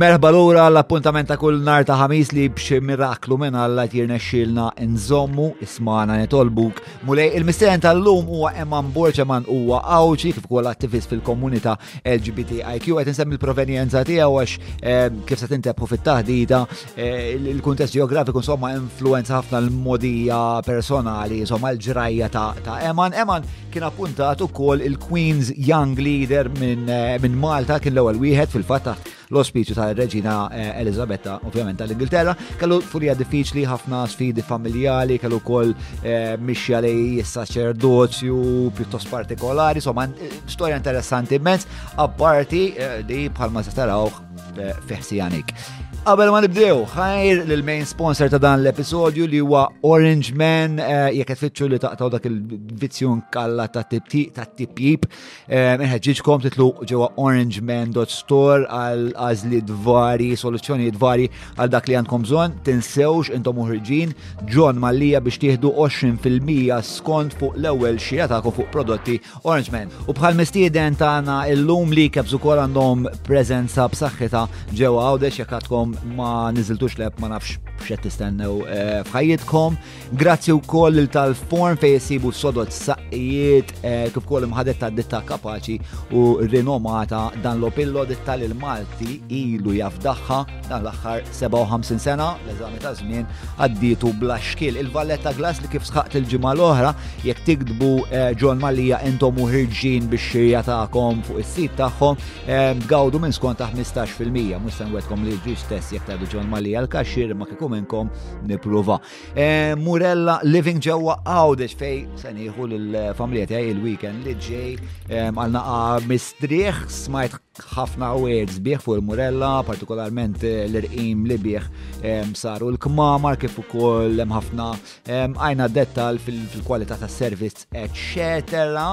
Merħba lura l-appuntament ta' kull nar ta' ħamis li b'xi miraklu minn Alla tirnexxilna nżommu ismana nitolbuk. Mulej il-mistieren tal-lum huwa Eman Borċ Eman huwa għawċi kif ukoll attivist fil-komunità LGBTIQ qed insemmi l-provenjenza tiegħu għax eh, kif se tintebħu fit-taħdita eh, il-kuntest ġeografiku insomma influenza ħafna l-modija personali insomma l-ġrajja ta' Eman. Eman Kien appuntat ukoll il-Queen's Young Leader minn eh, min Malta kien l-ewwel wieħed fil-fatt taħt l-ospiċu tal-Reġina eh, Elizabetta, ovvjament tal-Ingilterra, kellu furija diffiċli ħafna sfidi familjali, kellu wkoll eh, mixja li saċerdozju pjuttost partikolari, insomma storja interessanti immens, apparti li bħalma se tarawh Fiħsijanik. Qabel ma nibdew, ħajr l-main sponsor ta' dan l-episodju li huwa Orange Man, eh, jekk tfittxu li taqtaw dak il-vizzjun kalla ta' tipjib, eh, inħeġġiġkom titlu ġewwa orangeman.store għal għażliet vari, soluzzjonijiet vari għal dak li għandkom bżonn, tinsewx intom uħriġin, John Mallija biex tieħdu 20% skont fuq l-ewwel xija tagħkom fuq prodotti Orange Man. U bħal mistieden tagħna illum li kebs ukoll għandhom preżenza b'saħħitha ġewwa għawdex jekk għadkom ma niżiltux leb ma nafx x'qed tistennew eh, f'ħajjitkom. Grazzi wkoll lil tal-form fejn isibu sodod saqqijiet eh, kif ukoll imħadet ta' ditta kapaċi u rinomata dan l-opillo ditta l Malti ilu jafdaħħa dan l-aħħar 57 sena, l-eżami ta' żmien għaddietu bla xkil. Il-Valletta Glass li kif sħaqt il-ġimgħa l-oħra, jekk tikdbu eh, John Malija intom u ħirġin biex xirja tagħkom fuq is-sit tagħhom, eh, gawdu minn skont ta' 15%. Mhux se nwedkom li ġiex stess jekk tgħidu John Malija l-kaxxir ma kieku minnkom nippruva. Eh, Murella Living ġewwa Għawdex fej se nieħu lill-familja tiegħi il-weekend li ġej għal naqa' mistrieħ smajt Ħafna wegħed sbieħ fuq il-murella, partikolarment eh, l-irqim li bih ehm, saru l-kmamar kif ukoll hemm ħafna ehm, għajna dettal fil-kwalità tas servizz eċċetera.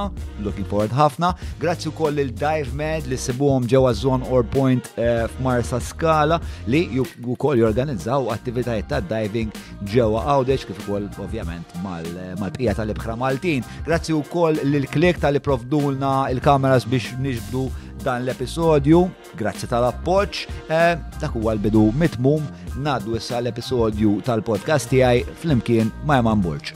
Looking forward ħafna. Grazzi wkoll lil Dive Med li sibuhom ġewwa Zone or Point eh, f'Marsa Skala li wkoll jorganizzaw attivitajiet ta' diving ġewwa Għawdex kif ukoll ovvjament mal-bqija tal-ibħra Maltin. Grazzi wkoll lil klik tal provdulna il-kameras biex niġbdu dan l-episodju, grazzi tal-appoġġ, eh, dak huwa l-bidu mitmum ngħaddu issa l-episodju tal-podcast tiegħi flimkien ma' Eman Burġ.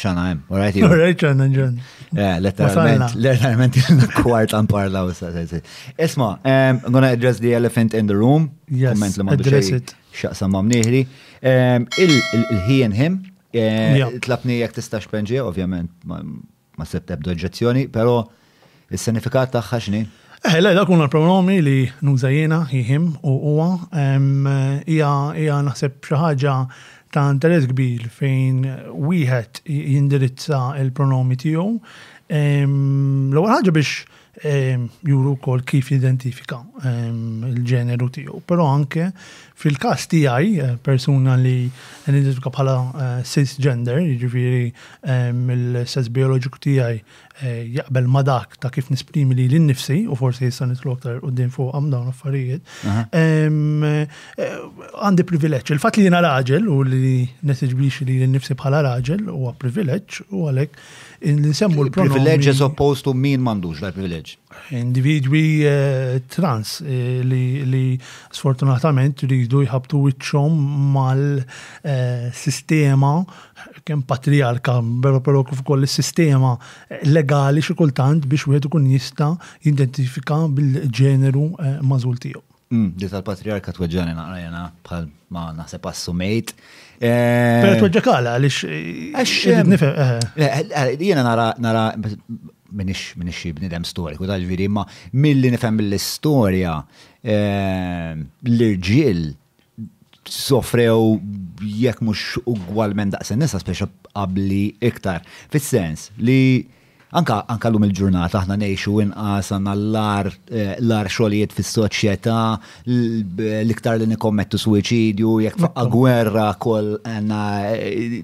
xana hemm, u rajt jgħu. Rajt xana ġan. Eh, letteralment, letteralment kwart għan parlaw sa' sejsi. Isma, I'm gonna address the elephant in the room. Yes, Komment li ma' address it. Xaqsa ma' mniħri. Il-he and him, eh, tlapni jek tistax penġi, ovvjament, ma' sebt ebda oġġezzjoni, pero Is-sinifikat tagħha x'inhi? Eh, le, dak huma l-pronomi li nuża jiena, jihim u huwa. Hija naħseb xi ħaġa ta' interess kbir fejn wieħed jindirizza il-pronomi tiegħu. L-ewwel ħaġa biex juru wkoll kif jidentifika il-ġeneru tiegħu, però anke fil-każ tiegħi eh, persuna li nidentifika bħala eh, cisgender, jiġifieri il-sess bioloġiku tiegħi jaqbel ma dak ta' kif nisprimi li l-nifsi, u forsi jissa nitlu aktar u din fuq għam dawn affarijiet. Għandi privileċ. Il-fat li jena raġel u li nesiġbix li l-nifsi bħala raġel u għab privileċ u għalek nsemmu l-pronomi. Privileċ as opposed to min mandux da privileċ. Individwi eh, trans eh, li sfortunatament rridu jħabtu wiċċom mal-sistema eh, kemm patrijarka, però però kif ukoll is-sistema legali xi kultant biex wieħed ikun jista' jidentifika bil-ġeneru eh, magħżul tiegħu. Mm, di tal-patrijarka tweġġani naqra jena bħal ma naħseb assumejt. Eh, però tweġġa kala għaliex eh, nifhem. Jiena nara nara minix minix bnidem storiku tal-viri, ma mill-li nifhem mill-istorja l-irġiel sofrew jekk mhux ugwalment daqs in-nisa speċa qabli iktar. Fis-sens li anka anka lum il-ġurnata aħna ngħixu inqas għandna l-ar eh, l-ar xogħlijiet fis-soċjetà l-iktar li nikkommettu suwiċidju jekk faqqa gwerra kol għandna eh,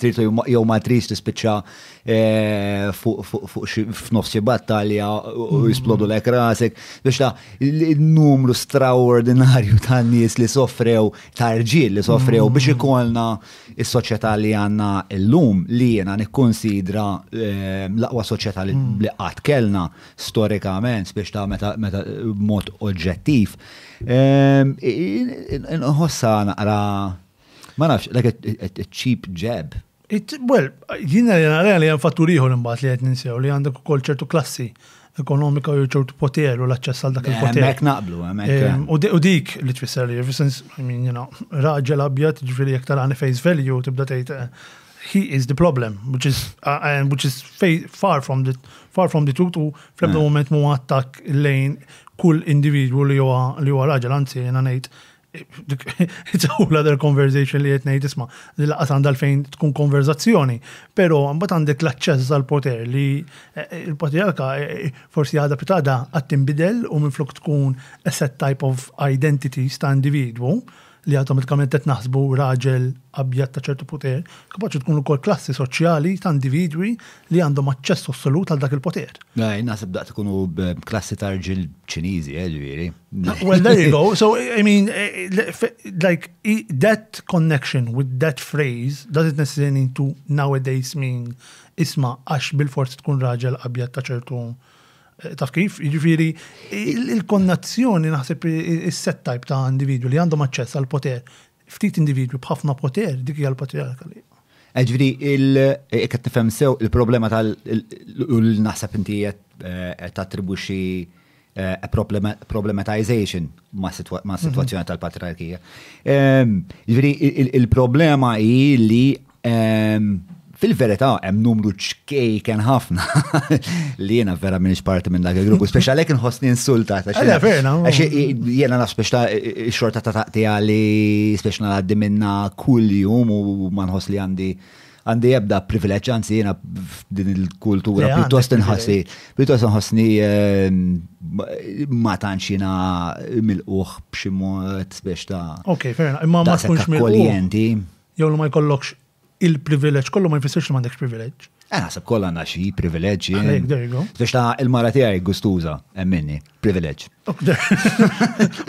tritu jew ma trix tispiċċa f'nofsi battalja u jisplodu lek rasek, biex ta' il-numru straordinarju ta' nies li soffrew, ta' rġil li soffrew biex ikolna il soċjetà li għanna l-lum li jena nikkonsidra eh, l-aqwa soċjetà li qatt kellna storikament biex ta' meta mod oġġettiv. Eh, Nħossa naqra ma nafx, like a cheap jab, Well, jina li nara li hemm fattur ieħor imbagħad li qed ninsew li għandek ukoll ċertu klassi ekonomika u ċertu poter u l-aċċess għal dak il-poter. Hemmhekk naqblu, hemmhekk. Ehm, u dik li tfisser li fis-sens min jiena raġel abjad ġifieri jekk tarani face value tibda tgħid eh, he is the problem, which is uh, and which is far from the far from the truth u fl-ebda eh. moment mu attak lejn kull individwu li huwa li huwa raġel, anzi jiena ngħid It's a whole other conversation li qed ngħid isma' li laqas għandha fejn tkun konverzazzjoni, però mbagħad għandek l-aċċess għall-poter li eh, eh, il-patriarka eh, forsi għadha pitada għad tinbidel u minflok tkun a set type of identity sta' individwu li automatikament qed naħsbu raġel abjad ta' ċertu poter, kapaċi tkun ukoll klassi soċjali ta' individwi li għandhom aċċess assolut għal dak il-poter. Għaj, nasib daqt ikunu klassi tarġil ċinizi, eh, ġviri. Well, there you go. So, I mean, eh, eh, like, that connection with that phrase doesn't necessarily need to nowadays mean isma għax bil-forz tkun raġel abjad ta' ċertu taf kif, ġviri, il-konnazzjoni naħseb il-set type ta' individu li għandhom aċċess għal poter Ftit individwi b'ħafna poter, dik hija l-patriarka li. Ġifieri qed tifhem sew il-problema tal naħseb inti qed tattribwixxi problematization ma' sitwazzjoni tal-patriarkija. Ġifieri il-problema hi li Fil-verità, hemm numru ċkejken ħafna li jiena vera minn parti minn dak il-grupp, speċa għalhekk inħossni insultat. Għax jiena naf speċa xorta ta' taqti għali speċa għaddi minna kull jum u ma nħoss li għandi għandi ebda privileġġ, għanzi jiena din il-kultura pjuttost inħossi, pjuttost inħossni ehm, ma tanċina mil-uħ b'ximot biex ta' Ok, ferna, imma ma tkunx mil-uħ. Jew li ma jkollokx il-privileġġ kollu ma jfissirx li m'għandekx privileġġ. Eh, naħseb kollha għandna xi privileġġi. Għalhekk, there you go. Biex ta' il-mara tiegħi gustuża hemm minni, privileġġ.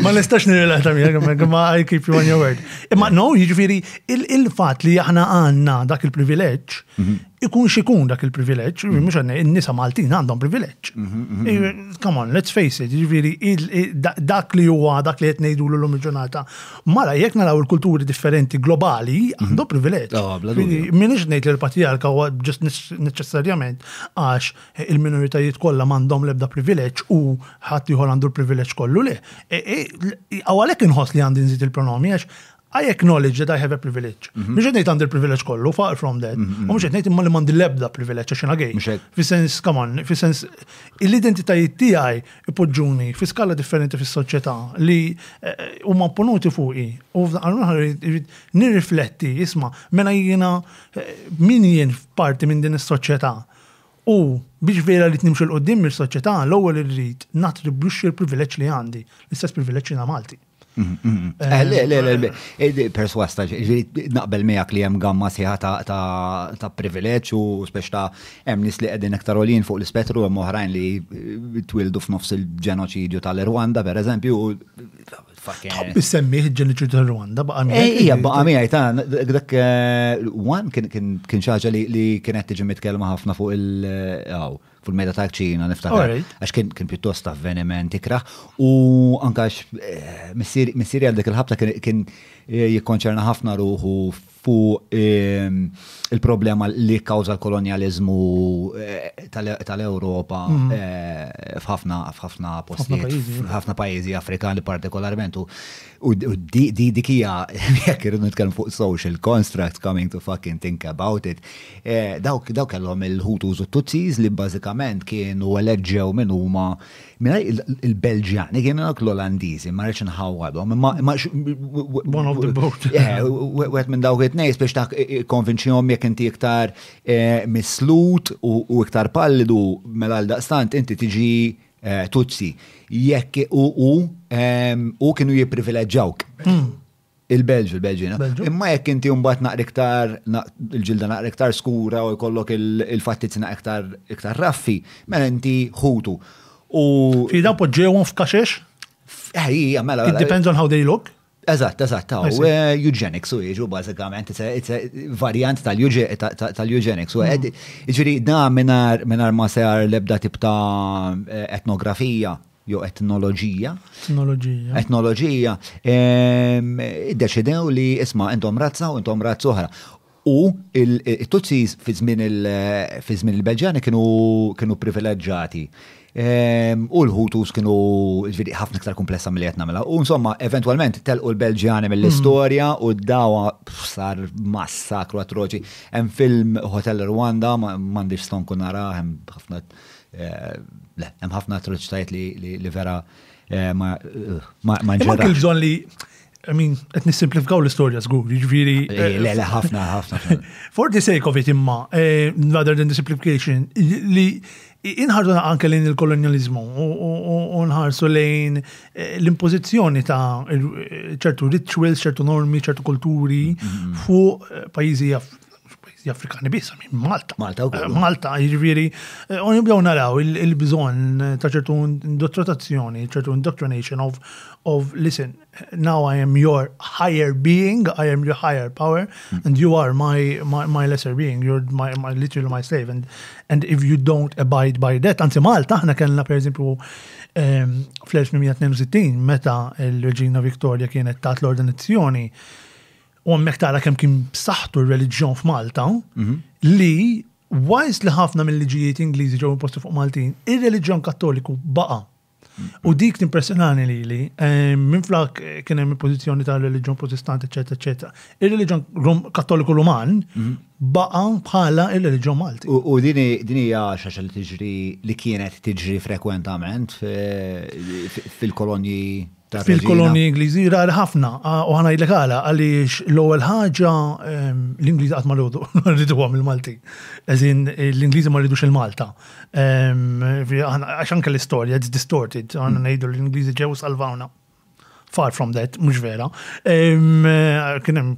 Ma nistax nirrelata miegħek, ma I keep you on your word. Imma no, jiġifieri il-fatt li aħna għandna dak il-privileġġ, mhm. ikun xikun dak il-privileġġ, mhm. mhux għandna in-nisa Maltin għandhom privileġġ. Mhm, eh, come on, let's face it, jiġifieri dak li huwa dak li qed ngħidu l-lum il-ġurnata Mara, jekk naraw il-kulturi differenti globali, mhm. għandu privileġġ. Ah, Minix ngħid li l-patrijarka huwa ġust neċessarjament għax il-minoritajiet kollha m'għandhom l-ebda privileġġ u ħadd ieħor għandu l-privileġġ kollu le. E, e, Għalhekk inħoss li għandi nżid il-pronomi għax I acknowledge that I have a privilege. Mhm. Mux għetnejt għand il-privilege kollu, far from that. Mhm, mhm. U mux għetnejt imma li mandi lebda privilege għaxina għej. Fi sens, come on, fi sens, l-identitajiet tijaj ipoġġuni fi skala differenti fis-soċjetà li eh, huma opponuti fuqi u f'daqqa l-oħra rrid nirrifletti, isma, mela jiena eh, min jien f'parti minn din is-soċjetà. U biex vera li nimxu l-qoddim mis-soċjetà, l-ewwel irrid natribwixxi l-privileġġ li għandi, l-istess privileġġ li Malti. Eh, le, le, le, eh, perswasta, naqbel miegħek li hemm gamma sħiħa ta' privileġġ u spex ta' hemm nis li qegħdin iktar olin fuq l-ispettru hemm oħrajn li eh, twildu f'nofs il-ġenoċidju tal-Rwanda pereżempju u Tħobb semmiħ il-ġenitur ta' Rwanda, baqa' miegħi. Eh, ija, baqa' miegħi ta' dak eh, one kien xaġa li kienet tiġi mitkellma ħafna fuq il-għaw. Eh, fil-meda ta' ċina niftakar, għax kien kien pjuttost avveniment ikra u anka eh, missieri għal dik il-ħabta kien eh, jikkonċerna ħafna ruħu fuq ehm, il-problema li kawza l-kolonializmu eh, tal-Europa mhm. f'ħafna f'ħafna postijiet, f'ħafna pajjiżi Afrikani partikolarment U dik hija, jekk irridu nitkellmu fuq social constructs coming to fucking think about it, eh, dawk dawk kellhom il-Hutus u Tutsis li bażikament kienu eleġġew minn huma il-Belġjani kienu dawk l-Olandiżi, ma rridx nħawwadhom, imma one of the boat. Eh, wieħed minn dawk it-tnejn biex ta' konvinċihom jekk inti iktar eh, mislut u iktar pallidu mela għal daqstant inti tiġi Eh, Tutsi, jekk u u u kienu jiprivileġġawk. Hmm. Il-Belġu, il-Belġina. Imma jekk inti mbagħad naqri iktar il-ġilda naqri iktar skura u jkollok il-fattizzi naqri iktar iktar raffi, mela inti ħutu. U. Fida poġġewhom f'kaxex? Ejja, eh, mela. It mela. depends on how they look. Eżatt, eżatt, taw. Eugenics u jiġu bażikament, varjant tal-eugenics. Mm. Ġiri, da minar ma sejar lebda tip ta' etnografija jew etnoloġija. Etnoloġija. Etnoloġija. Deċidew li isma' intom razza u intom razza oħra. U t-Tutsis fi żmien il-Belġjani kienu pprivileġġati. U l-Hutus kienu ġifieri ħafna iktar kumplessa milli qed nagħmilha. U insomma, eventwalment telqu l-Belġjani mill-istorja u d-dagħwa sar massakru atroċi. Hemm film Hotel Rwanda, m'għandix stonku narah, hemm ħafna le, hemm ħafna atroċitajiet li vera ma nġerrhomx. Imma anke l-bżonn li I mean, qed nissimplifikaw l-istorja żgur, jiġifieri. Eh, le, le, ħafna, ħafna. For the sake of it imma, eh, rather than the simplification, li inħardu anke lejn il-kolonializmu u nħarsu lejn eh, l-impożizzjoni ta' ċertu rituals, ċertu normi, ċertu kulturi mm-hmm. fuq pajjiżi mhux pajjiżi Afrikani biss, minn Malta. Malta u eh, Malta, jiġifieri, eh, u nibdew naraw il-bżonn ta' ċertu indottratazzjoni, ċertu indoctrination of, of, listen, now I am your higher being, I am your higher power, hmm. and you are my, my, my lesser being, you're my, my, literally my slave, and, and if you don't abide by that, anzi Malta, ħna kellna per eżempju ehm, fl-1862, meta il-Regina Victoria kienet tat l-ordinazzjoni, U hemmhekk tara kemm kien b'saħħtu r-reliġjon f'Malta li wajs li ħafna mill-liġijiet Ingliżi ġew imposti fuq Maltin, ir-reliġjon Kattoliku baqa'. U dik timpressjonani li li eh, minn flak eh, kien hemm il-pożizzjoni tal-reliġjon Protestant, eċetera, eċetera. Ir-reliġjon Kattoliku Ruman baqa' bħala ir-reliġjon Malti. U din hija xaxa li tiġri li kienet tiġri frekwentament fil-kolonji Fil-kolonji Ingliżi rar ħafna, u ħana jidlek għala, għaliex l-ewwel ħaġa ehm, l-Ingliżi qatt ma rridu rridu għam il-Malti. Eżin, l-Ingliżi ma rridux il-Malta. Ehm, għax anke l-istorja, it's distorted, għanna mm. ngħidu l-Ingliżi ġew salvawna. Far from that, mhux vera. Ehm, kienem,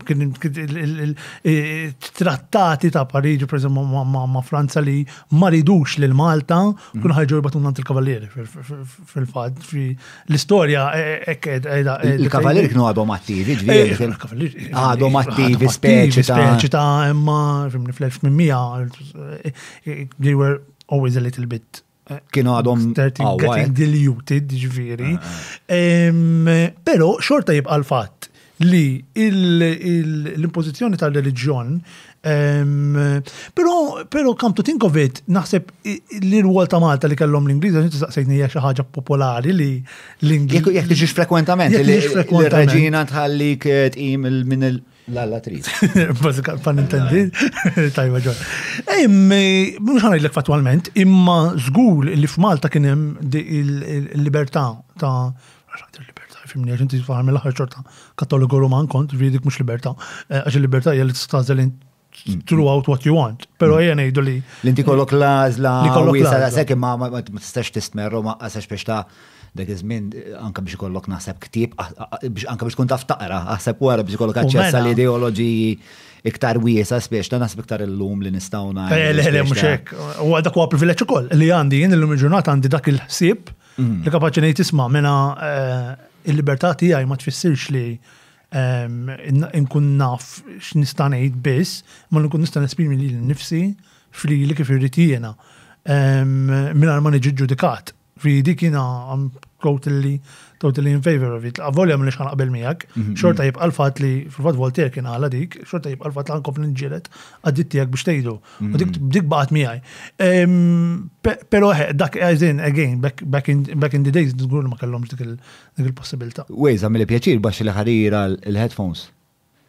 trattati ta' Pariġi, per ma' Franza li ma ridux l-Malta, mm. kun ħarġu jibatun għant il-Kavalieri fil-fat, l-istoria ekk e, e, e, Il-kavalir kienu għadhom attivi, ġviri. Għadhom attivi, speċi ta' speċi ta' imma, fimni fl-1800, they were always a little bit. Eh, kienu għadhom. Getting diluted, ġviri. Ah, ah. Pero xorta jibqa l-fat li l-impożizzjoni tal-reliġjon, però come to think of it, naħseb li l-wol ta' Malta li kellhom l-Ingliż, għax inti saqsejtni hija xi ħaġa popolari li l-Ingliż. Jekk tiġix frekwentament, il-reġina tħallik eh, tqim minn l-alla trid. Bażika pan intendi, tajba ġon. Mhux ħanajdlek fatwalment, imma żgur li f'Malta kien hemm il-libertà ta' Għax għad il-libertà, jifimni, għax inti faħam l-ħar xorta katoliku roman kont, ġviri dik mux libertà. Eh, għax il-libertà jgħal t-stazel throughout what you want. Pero mm. jgħan jgħidu li. L-inti kollok lażla, li kollok lażla. Sekk ma ma tistax tistmerru ma għasax biex ta' dak iż-żmien eh, anke biex ikollok naħseb ktieb biex anke biex tkun taf taqra, aħseb wara biex ikollok aċċess għal mela. ideoloġiji iktar wiesa spiex ta' naħseb iktar illum li nistgħu ngħidu. Eh, le, le, mhux hekk. U dak huwa privileġġ ukoll li għandi jien illum il-ġurnata għandi dak il-ħsieb Li kapaċi ngħid isma' mela eh, il-libertà tiegħi ma tfissirx li nkun naf x'nista' ngħid biss, ma nkun nista' nesprimi li nnifsi fli li kif irrid jiena. Mingħajr ma niġi ġudikat. Fi dik jiena I'm totally totally in favor of it. Avolja minn xħan qabel miegħek, mhm, mhm. xorta jibqa' l-fatt li fil-fatt Voltaire kien għala dik, xorta jibqa' l-fatt li għankof ninġilet għaddit tiegħek biex tgħidu. U dik mm. baqgħet miegħi. Però dak għajżin again back in the days żgur ma kellhomx dik il-possibilità. Waze għamil pjaċir baxx li ħarira l-headphones.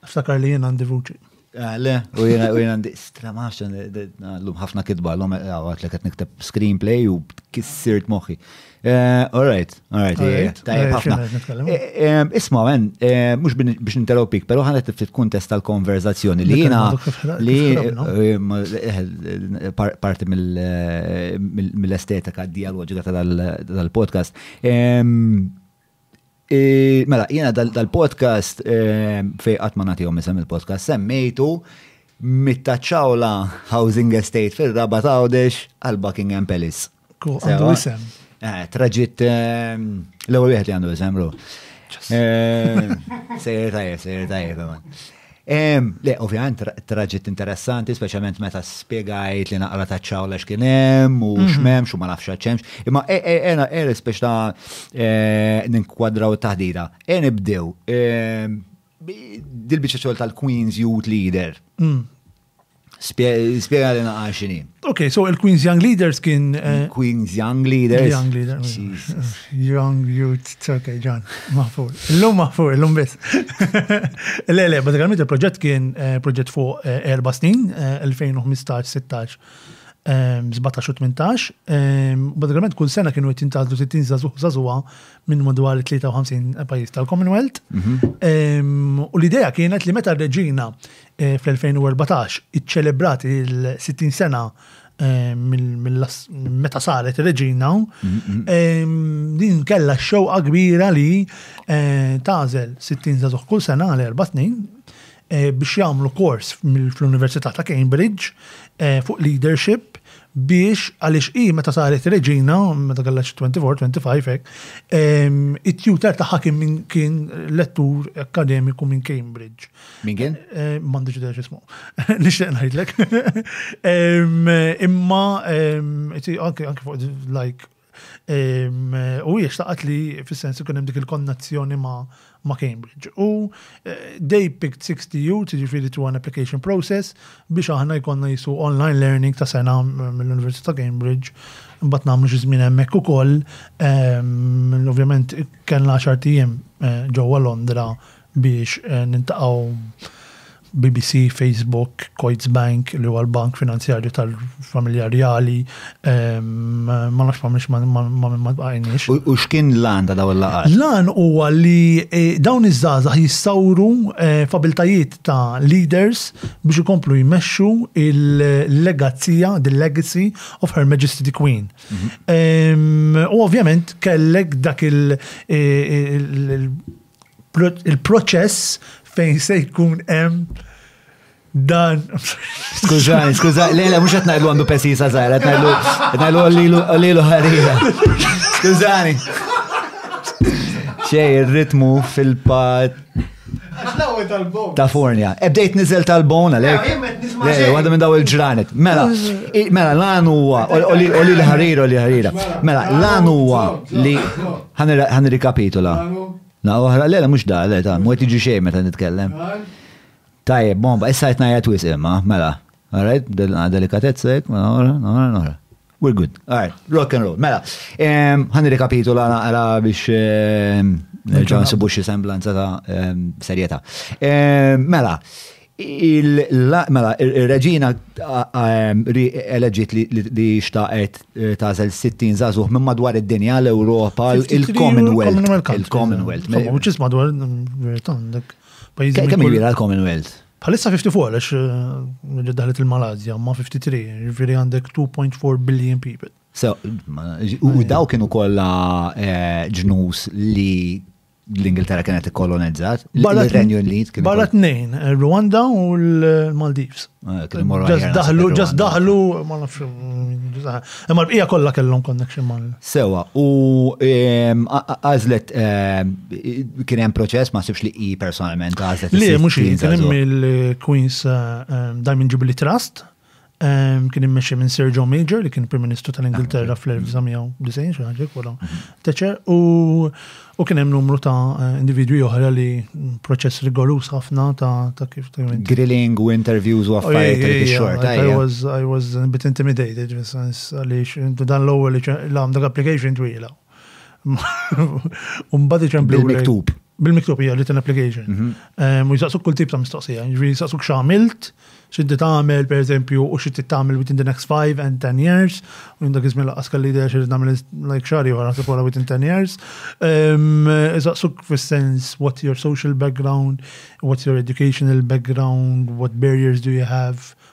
Ftakar li jien għandi vuċi. Ah, le, u jena u jena għandi stramax, l-lum ħafna kitba, l-lum eh, għat li għat nikteb screenplay u kissirt moħi. Eh, all right, all right, eh, tajjeb eh, ħafna. Isma, men, mux biex ninterrupik, pero ħanet ftit kuntest tal-konverzazzjoni li jina li parti mill-estetika dialogika tal-podcast. Mela, jiena dal-podcast fej qatt ma nagħtihom isem il-podcast semmejtu mit-taċċawla Housing Estate fil-raba tawdex għal Buckingham Palace. Għandu isem. Eh, Traġit l-ewwel wieħed li għandu isem ru. Sejjer tajjeb, sejjer tajjeb. Le, ovvjament, traġit interessanti, speċjalment meta spiegajt li naqra ta' ċawla x'kien hemm u mhm. x'mem, x'u ma nafx ċemx. Imma e, e, ena ena speċ ta' e, ninkwadraw taħdira. Ena nibdew dil-biċċa tal-Queen's Youth Leader. Mm. Spiega li naqa xini. Ok, so il-Queen's Young Leaders kien. Eh, Queen's Young Leaders. Young Leaders. Young Youth, ok, ġan, mafu. Illum mafu, illum bis. Le, le, bazzikament il-proġett kien eh, proġett fuq eh, erba snin, 2015, 16, 17 u 18. Bazzikament kull sena kienu għetin taħdu 60 zazuħ zazuħa minn madwar 53 pajis tal-Commonwealth. Mhm. U l-ideja kienet li meta reġina Fl-2014 iċċelebrat il-60 sena minn meta saret reġina, din kella xewqa kbira li eh, tażel 60 zazuħ kull sena għal erba' snin eh, biex jagħmlu kors fl-Università ta' Cambridge eh, fuq leadership biex għaliex i meta saret reġina, meta kellha 24, 25 hekk, it-tutor tagħha kien lettur akademiku minn Cambridge. Min kien? Eh, m'għandix idea x'ismu. Nixtieq ngħidlek. Imma anke fuq like u hija xtaqat li fis-sens ikun hemm dik il-konnazzjoni ma' ma' Cambridge. U eh, they picked 60 youth, ġifiri to an application process, biex aħna jkonna jisu online learning ta' sena mill-Università ta' Cambridge, mbatt namlu xi żmien hemmhekk ukoll, ovvjament kellna xartijem eh, ġewwa Londra biex niltaqgħu bbc, Facebook, Coits Bank li huwa l-bank finanzjarju tal-familja rjali, ma nafx m'għamilx ma' min ma ltqajniex. U x'kien l-għan ta' dawn il-laqgħat? L-għan huwa li dawn iż-żgħażagħ jistawru f'abiltajiet ta' leaders biex ikomplu jmexxu l-legazzija, the legacy of Her Majesty the Queen. U ovvjament kellek dak il- il-proċess fejn se jkun hemm dan. Skużaj, skużaj, le, le, mux għatna għallu għandu pesisa zaħra, għatna għallu għallu ħarira. Skużani. ċej, il-ritmu fil-pat. Ta' fornja. Ebdejt nizel tal-bon għalek. Le, għadda minn daw il-ġranet. Mela, mela, lan huwa, u li l-ħarira, u li l-ħarira. Mela, lan huwa li Ħa nirrikapitula. Na oħra, le, mhux da, le, ta' mwet jiġi xejn meta nitkellem. Tajjeb, bomba, issa qed ngħid wisq imma, mela. All right, delikatezza hekk, mela oħra, oħra, oħra. We're good. All right, rock and roll. Mela, ħa nirrikapitula naqra biex nerġa' nsibu xi semblanza ta' serjetà. Mela, Mela, ir-reġina eleġiet li xtaqet eh, tażel 60 zazuħ minn madwar id-dinja l-Ewropa, il-Commonwealth. Il-Commonwealth. Mhux isma' dwar għandek pajjiżi. Kemm il l-Commonwealth? Bħalissa 54 għax eh, li daħlet il-Malazja ma 53, ġifieri għandek 2.4 billion people. So, u daw kienu kollha eh, ġnus li l-Ingilterra kienet ikkolonizzat, l-Renju Unit kien. Barra tnejn, eh, Rwanda u l-Maldives. Ah, ġas daħlu, ġas daħlu, ma nafx. Imma l-bqija kollha kellhom connection mal. Sewa, u ehm, għażlet ehm, kien hemm proċess ma sibx li hi personalment għażlet. Le, mhux kien hemm il-Queen's eh, ehm, Diamond Jubilee Trust kien immexxi minn Sir John Major li kien Prim Ministru tal-Ingilterra fl-1990 xi ħaġa wara Thatcher u kien hemm numru ta' eh, individwi oħra li proċess rigorus ħafna ta' kif grilling u interviews u affarijiet li xort. I was I was a bit intimidated għaliex dan l-ewwel li għamdak application twila. Umbagħad iċemplu miktub. Bil-miktub hija written application. Mhm. Ehm, u jisaqsuk kull tip ta' mistoqsija, ġifieri jisaqsuk x'għamilt, x'inti tagħmel pereżempju u xi tagħmel within the next 5 and 10 years, u jindak iżmin laqas kelli idea xi nagħmel like xari wara se wara within 10 years. Ehm, jisaqsuk fis-sens what's your social background, what's your educational background, what barriers do you have,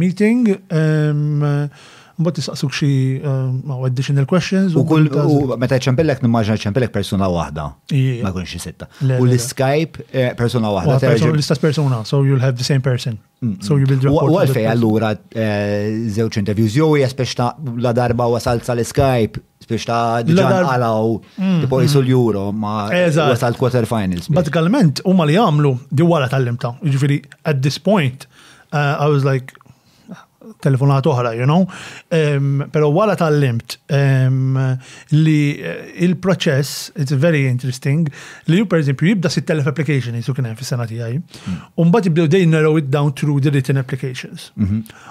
meeting, Mbagħad tistaqsuk xi additional questions. U kull meta ċempellek nimmaġna ċempellek persuna waħda. Ma jkunx sitta. U l-Skype eh, persuna waħda. L-istess persuna, so you'll have the same person. Mm. So you build rapport. U għalfej allura eh, żewġ interviews jew hija speċta la darba wasalt sal-Skype Biex ta' diġa nqalaw tipo jisu l-Euro ma' wasal quarter finals. Bazzikament, u ma li għamlu, di wara tal-limta. Ġifiri, at this point, uh, I was like, telefonat oħra, you know. Um, pero wara tal-limt um, li eh, il-proċess, it's very interesting, li ju per eżempju jibda 6.000 application jisu kienem fi sena tijaj, mm. un bat jibdew they narrow it down through the written applications. Mhm.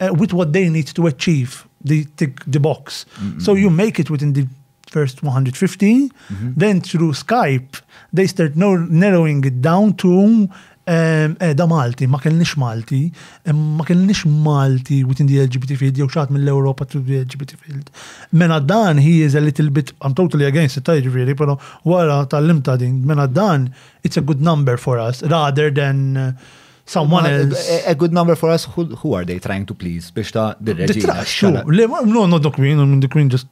with what they need to achieve, they tick the box. So you make it within the first 150, then through Skype, they start narrowing it down to Eda Malti, ma kellniex Malti, ma kellniex Malti within the LGBT field, jew xaħat mill-Europa to the LGBT field. Mena dan, he is a little bit, I'm totally against it, tajġi veri, pero wara tal-limta din, mena dan, it's a good number for us, rather than Someone else. A, a good number for us, who, who are they trying to please? Biex ta' dir-reġina. Le, no, no, the queen, and the queen just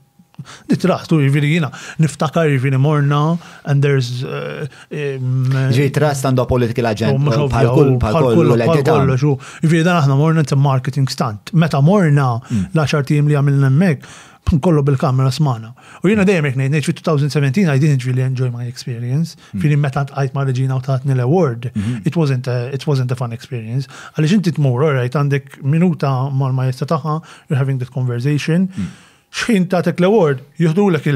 Nitrastu jiviri jina, niftakar jiviri morna, and there's... Uh, um, Ġi trust għandu political agenda, bħal-kull, bħal-kull, bħal-kull, jiviri dan aħna morna t marketing stunt. Meta morna, mm. la ċartim li għamilna mek, kollu bil-kamera smana. U jina dejjem jek nejt, fi 2017 I didn't really enjoy my experience. Fini meta tqajt ma' reġina u tatni l-award, mhm. it wasn't a, it wasn't a fun experience. Għaliex inti tmur, orajt, għandek minuta mal-majesta taħħa, you're having that conversation. Mhm. Xħin tatek l-award, jihdulek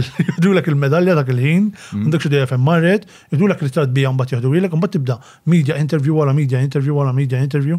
il-medalja dak il-ħin, mhm. għandek xi dejjem marret, jihdulek li trat bija mbagħad jihdulek, mbagħad tibda media interview wara media interview wara media interview,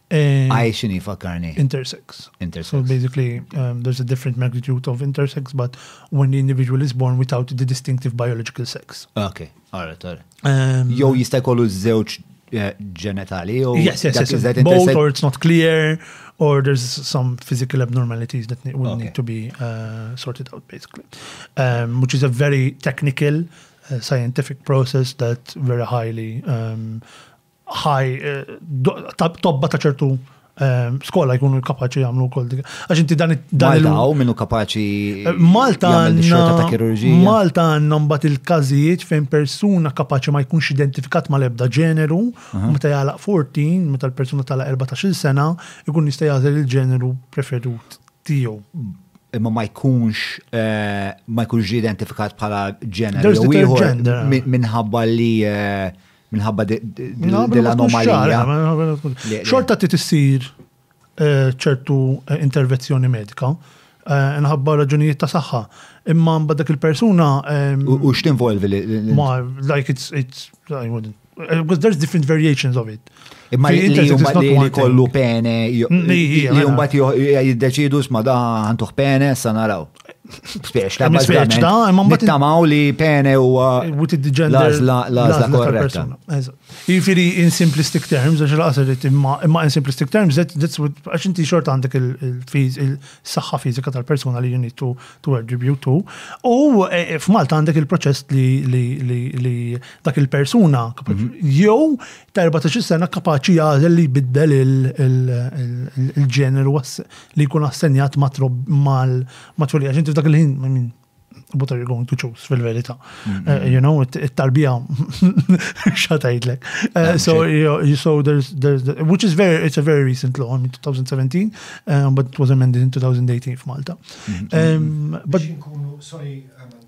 Aish in ifakarni. Intersex. Intersex. So basically, um, there's a different magnitude of intersex, but when the individual is born without the distinctive biological sex. Okay, all right, all right. Um, Jow jista' jkollu żewġ ġenitali uh, yes, yes, yes, yes. both or it's not clear or there's some physical abnormalities that ne- will okay. need to be uh, sorted out basically um, which is a very technical uh, scientific process that very highly um, ħaj tobba ta' ċertu ehm, skola jkunu kapaċi jagħmlu wkoll dik. Għax inti dan il Malta minnu kapaċi eh, Malta Malta għandna mbagħad il-każijiet fejn persuna kapaċi ma jkunx identifikat mal-ebda ġeneru, meta jagħlaq 14, meta l-persuna tala 14-il sena, jkun jista' jagħżel il-ġeneru preferut tiegħu imma ma jkunx eh, ma jkunx identifikat bħala ġeneru minħabba li eh, Minħabba dil-anomalija. Xorta ti tissir eh, ċertu eh, intervenzjoni medika, eh, nħabba raġunijiet ta' saħħa. Imma mbagħad dak il-persuna. Ehm, u x'tinvolvi li. Ma, like it's, it's, I wouldn't. Because there's different variations of it. Imma li kollu pene, mm, li jumbat jiddeċidu sma da għantuħ pene, sa naraw. Speċta, ma speċta, imma ma tamaw li pene u l-azla korretta. Jifiri in simplistic terms, għax l-għasar li timma, imma in simplistic terms, that's what, għax inti xort għandek il-saxħa fizika tal-persona li you need to attribute to. U e, e, f'Malta għandek il-proċess li dak il-persuna, mhm. jew ta' 14 sena kapaċi għazel li biddel il-ġeneru li jkun assenjat ma' trob mal ma' twelija, ġinti f'dak il-ħin, I mean, what are you going to choose fil-verita? Mm-hmm. Eh, you know, it-tarbija xatajtlek. Eh, ah, so, so there's, there's, which is very, it's a very recent law, I mean, 2017, eh, but it was amended in 2018 f'Malta. Mm-hmm. But, sorry,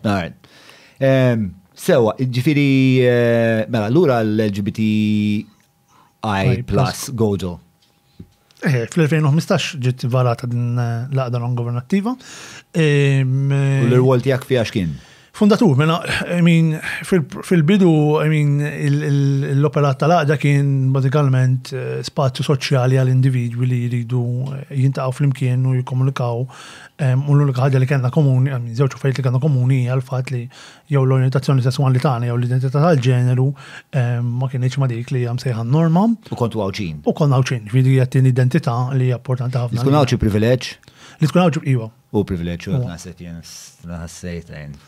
Alright. Ehm, sewa, ġifiri, eh, mela, l-ura l-LGBTI plus gojo. Eh, fl-2015 ġiet varata din eh, l-għaqda non-governattiva. Ehm, U l-rwol tijak fija xkien? Fundatur, mela, I mean, fil-bidu, I mean, l-operat tal-għaqda kien bazikalment eh, spazju soċjali għal individwi li jridu jintaqaw fl-imkien u jikomunikaw U l-unika ħaġa li kellna komuni, għal żewġ affarijiet li kellna komuni hija l-fatt li jew l-orientazzjoni sesswali tagħna jew l-identità tal-ġeneru ma kinitx ma dik li hija msejħa norma. U kontu għawċin. U konna għawċin, ġifieri hija tieni identità li hija importanti ħafna. Li tkun għawċi privileġġ? Li tkun għawċi iva. U privileġġ u naħseb jien naħsejt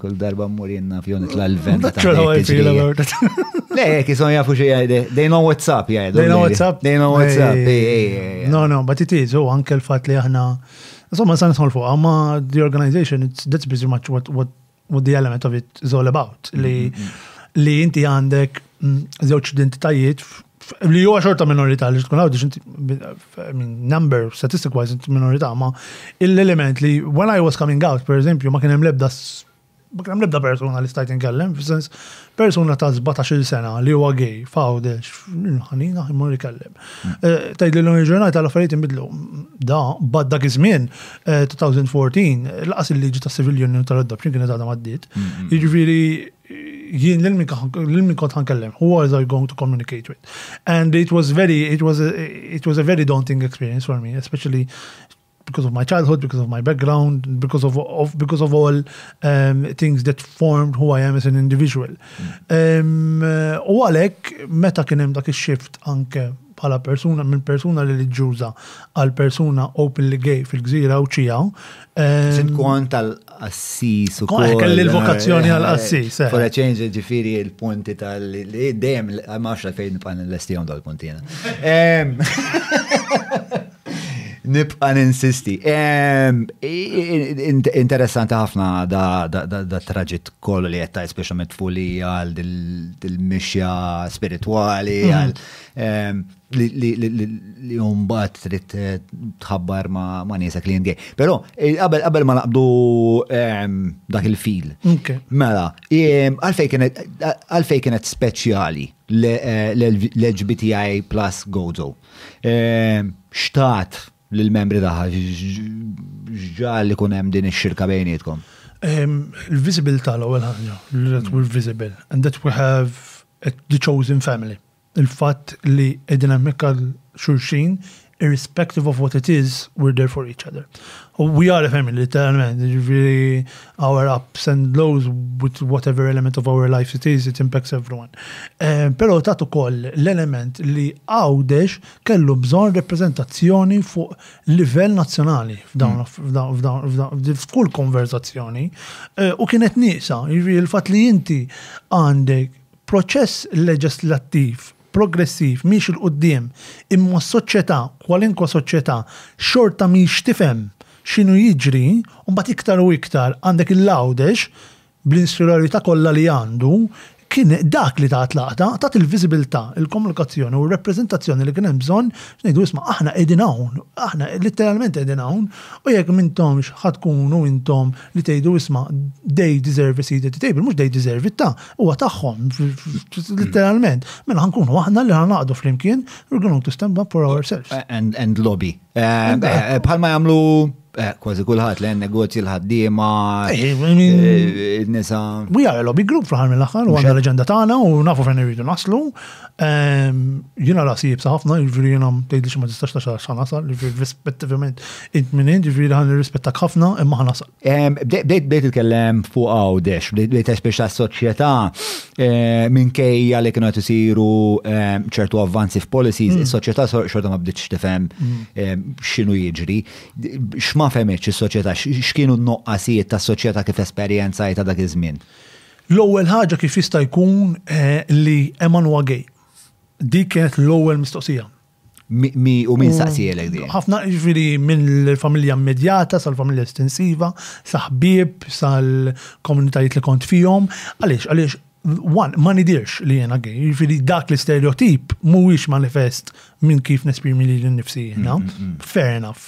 kull darba mmur jenna fjoni tla l-ven. Le, jek jison jafu xie jgħide, they know what's up jgħidu. They know what's up. They know what's up. No, no, but it is, u anke l-fat li aħna, insomma, san nisħol fuq, ma the organization, that's pretty much what, what, what the element of it is all about. Li, mm, mm, mm. li inti għandek zewċ identitajiet Li huwa xorta minorità li tkun għawdix number statistic wise minorità, ma l-element li when I was coming out, per eżempju, ma kien hemm lebda ma kien hemm lebda persuna li stajt inkellem, fis-sens persuna ta' 17 sena li huwa gay, f'għawdex, ħanina jmur ikellem. Hmm. Eh, Tajd li l-ġurnata l-affarijiet inbidlu. Da, bad dak iż-żmien, 2014, eh, laqas il-liġi ta' civil union tal-adoption kienet għadha maddit. Hmm, hmm, Jiġifieri jien l-min kont ħankellem, who was I going to communicate with? And it was very, it was a, it was a very daunting experience for me, especially because of my childhood, because of my background, because of, of because of all um, things that formed who I am as an individual. Mm. Um, uh, U għalek, meta kienem dak il-shift anke bħala persuna minn persuna reliġjuża għal persuna openly gay fil-gżira Għawdxija. Ehm, kont tal assis u kont. Kelli l-vokazzjoni għal assis eh. For a change ġifiri il-punti tal dejjem għax fejn nibqa' nlestihom dal puntina ehm, Nibqa' ninsisti. Ehm, interessanti ħafna da traġit kollu li qed tajt speċjalment tfulija għal dil-mixja spiritwali mhm. għal Ehm, li umbat trid eh, tħabbar ma' niesek li jendie. Pero, eh, qabel ma naqbdu ehm, dak il-fil. Mela, ehm, għalfej kienet speċjali eh, l-LGBTI plus Gozo. Xtat lill-membri tagħha? X'ġal li kun hemm din ix-xirka bejnietkom? Il-viżibilità l-ewwel ħaġa, li tkun visible and that we have the chosen family. Il-fatt li qegħdin hemmhekk għal xulxin irrespective of what it is, we're there for each other. We are a family, literalment, ġifieri our ups and lows with whatever element of our life it is, it impacts everyone. Però tat ukoll l-element li Għawdex kellu bżonn reprezentazzjoni fuq livell nazzjonali f'kull konverzazzjoni eh, u kienet nieqsa, jiġri l-fatt li inti għandek proċess leġislattiv progressiv miex il-qoddim imma s-soċjetà, kwalinkwa soċjetà, xorta miex tifhem x'inhu jiġri, u mbagħad iktar u iktar għandek il-lawdex bl-inferjorità kollha li għandu, kien dak li tat l-għaqda, tat il-viżibilità, il-komunikazzjoni u r-rappreżentazzjoni li kien hemm bżonn biex ngħidu isma' aħna qegħdin hawn, aħna litteralment qegħdin hawn u jekk m'intomx ħa tkunu intom li tgħidu isma' they deserve a seat at the table, mhux they deserve it ta, huwa tagħhom litteralment, mela ħa nkunu aħna li ħa ngħaqdu flimkien, we're going to stand up for ourselves. And lobby. Bħal ma jagħmlu Eh, kważi kulħadd li negozji l-ħaddiema, eh, eh, il-nisa. We are a lobby group fl-ħar mill-aħħar, u għandna leġenda tagħna u nafu fejn irridu naslu. Ehm, jiena rasi jibsa ħafna, jiġri jiena tgħidli xi ma tistax ta' xar nasal, jiġri rispettivament int minn int, jiġri ħan irrispettak ħafna imma ħan nasal. Bdejt bdejt itkellem fuq għawdex, bdejt espeċ ta' soċjetà eh, minkejja li kienu qed isiru eh, ċertu avvanzi f'policies, mm. is-soċjetà xorta ma bdietx tifhem mm. eh, x'inhu jiġri. X'ma fehmitx is-soċjetà, x'kienu n-noqqasijiet tas-soċjetà kif esperjenzajta dak iż-żmien? L-ewwel ħaġa kif jista' jkun li Emanwa gay. Dik kienet l-ewwel mistoqsija. Mi u min saqsielek di? ħafna ġifiri mill-familja immedjata sal-familja estensiva, saħbib, sal-komunitajiet li kont fihom. Għaliex, għaliex, one, ma nidirx li jena gej, ġifiri dak l-istereotip mhuwiex manifest minn kif nesprimi li l-nifsi jena. Mm, mm, mm. Fair enough.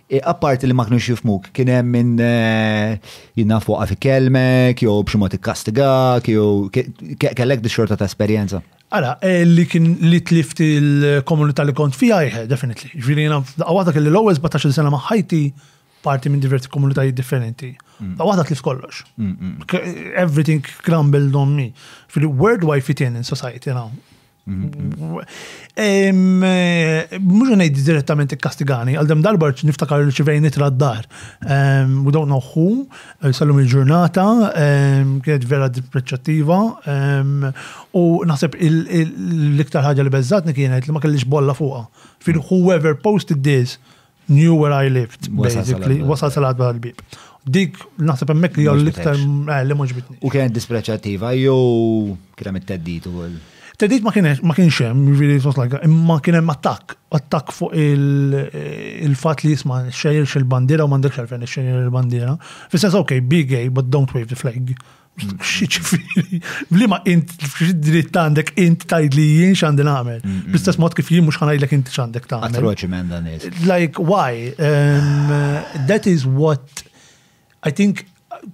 E, apparti li ma kinux jifmuk, kien hemm min e, jinnaf waqaf ikellmek, jew b'xi mod ikkastigak, jew kellek di xorta ta' esperjenza. Ara, e, li kien li tlift il-komunità li kont fija, jħe, definitely. Ġviri jena, daqqa waħda kelli l-ewwel 17 sena ma' ħajti parti minn diversi komunitajiet differenti. Mm. Daqqa waħda tlift kollox. Mm, mm, everything crumbled on me. Fili, where do I fit in in society now? Mux ngħid direttament ikkastigani, għal dem darba niftakar li ċivejn nitra d-dar. U dawn noħħu, eh, sallum il-ġurnata, kienet vera dipreċċattiva. U naħseb l-iktar ħaġa li bezzatni kienet li ma kellix bolla fuqa. Fil whoever posted this, Knew where I lived, basically, wasal salat bħal bib. Dik, naħseb emmek li għal iktar eh, li mux bitni. U kienet dispreċativa, jo kienem it-teddit u għal. Teddit ma kienet, ma kienx hemm, jiġifieri sos like, imma kien hemm attakk, attakk fuq il-fatt li jisma' xejjer il-bandiera u m'għandekx għalfejn xejjer il-bandiera. Fis-sens, ok, be gay, but don't wave the flag. Xiċifiri, blima int dritt għandek int tajd li jien xandi nagħmel. Bl-istess mod kif jien mhux ħanajdlek inti x'għandek tagħmel. Atroċi minn dan Like why? Um, that is what I think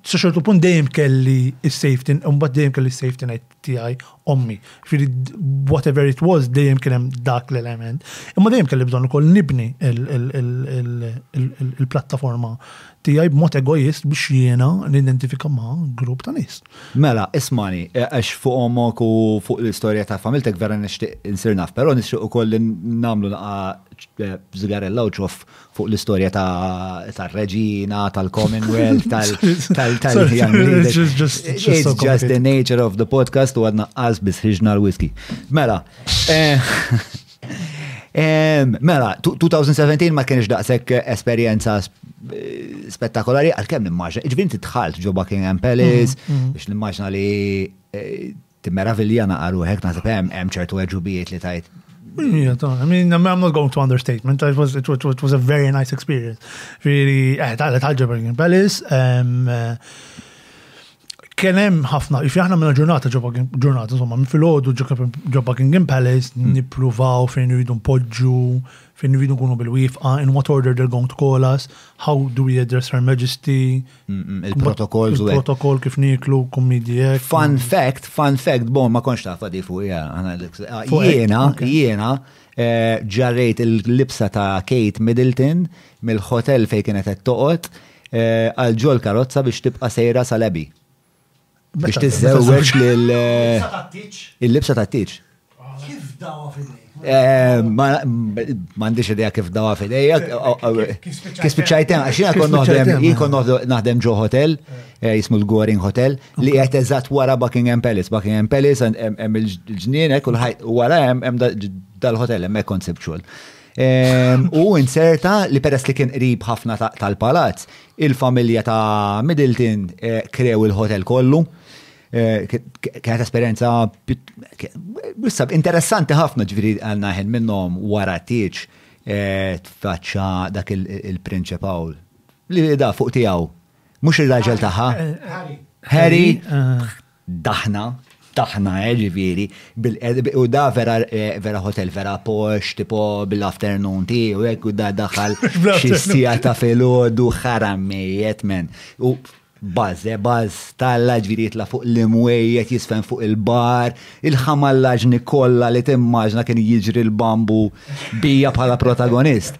sa xortu punt dejjem kelli is-safety, mbagħad dejjem kelli is-safety net tiegħi ommi. Ġifieri whatever it was dejjem kien hemm dak l-element. Imma dejjem kelli bżonn ukoll nibni il-plattaforma Tiegħi b'mod egoist biex jiena nidentifika ma' grupp ta' nies. Mela, ismani, għax fuq omok u fuq l-istorja ta' familtek vera nixtieq insir naf, però nixtieq ukoll li nagħmlu naqa' żigarella u ċoff fuq l-istorja tar-reġina, tal-Commonwealth, tal-Young Leaders. It's just the nature of the podcast u għadna qas biss ħriġna l-whisky. Mela. Mela, 2017 ma kienx daqshekk esperjenza spettakolari għal kemm nimmaġna. Iġbin titħalt ġo Buckingham Palace mm, mm. biex nimmaġna li eh, timmeravilja naqaru hekk naħseb hemm ċertu eġubijiet li tajt Yeah, I mean, I'm not going to understatement. It was, it, was, it was a very nice experience. Really, eh, tal-ġebel Palace. Um, uh, kien hemm ħafna, ifi aħna minna ġurnata ġobba ġurnata, insomma, minn fil-ħodu ġo Buckingham Palace, hmm. nipruvaw fejn rridu npoġġu, fejn rridu nkunu bil-wifqa, in what order they're going to call us, how do we address her majesty, hmm, hmm, il-protokoll, il-protokoll kif niklu, kummidijek. Fun fact, fun fact, bon, ma konx tafa di fuq, ah, jena, jena, eh, ġarrejt il-libsa ta' Kate Middleton mill-hotel fej kienet qed toqgħod Eh, għal ġol karozza biex tibqa sejra sal-ebi. Biex tizzewġ lil. Il-libsa ta' tiċ. Kif dawa fidej? Eh, ma għandix idea kif dawa fidej. Kif spiċajtem, għaxina kon noħdem, jien kon naħdem ġo hotel, eh, jismu l-Goring Hotel, li għet eżat wara Buckingham Palace. Buckingham Palace, hemm il-ġnien, kullħajt, wara hemm dal-hotel, hemm konceptual. xogħol. U inserta li peress li kien qrib ħafna tal-palazz, il-familja ta' Middleton eh, krew il-hotel kollu. Eh, kienet esperienza bissab interessanti ħafna ġviri għanna ħin minnom wara t-tieċ eh, tfaċċa dak il-prinċe Paul. Li da fuq tijaw, mux il-raġel taħħa. Harry. Harry. Ah. daħna, daħna eh, ġifieri, bil-qed u da vera vera hotel vera posh, tipo bil-afternoon tea u hekk u da daħal xi sija ta' filgħodu ħaram mejjet men. U baże baż talla ġifieri jitla' fuq l-imwejjed jisfen fuq il-bar, il-ħamallaġni kollha li timmaġna kien jiġri l-bambu bija bħala protagonist.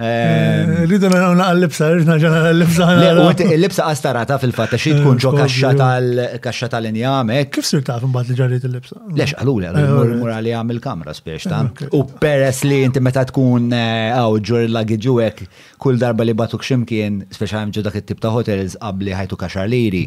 Rridu naraw naqal-libsa, rridu naraw naqal-libsa. Il-libsa għastarata fil-fatta xie tkun ġo kaxxa tal-kaxxa tal-injam. Kif sir taf imbagħad li ġarriet il-libsa? Lex għalu li għalu mur għalli għam il-kamra spiex ta' u peress li inti meta tkun għaw ġur il-lagġu hekk kull darba li batuk ximkien, speċjalment ġo dak it-tip ta' hotels qabli ħajtu kaxar liri,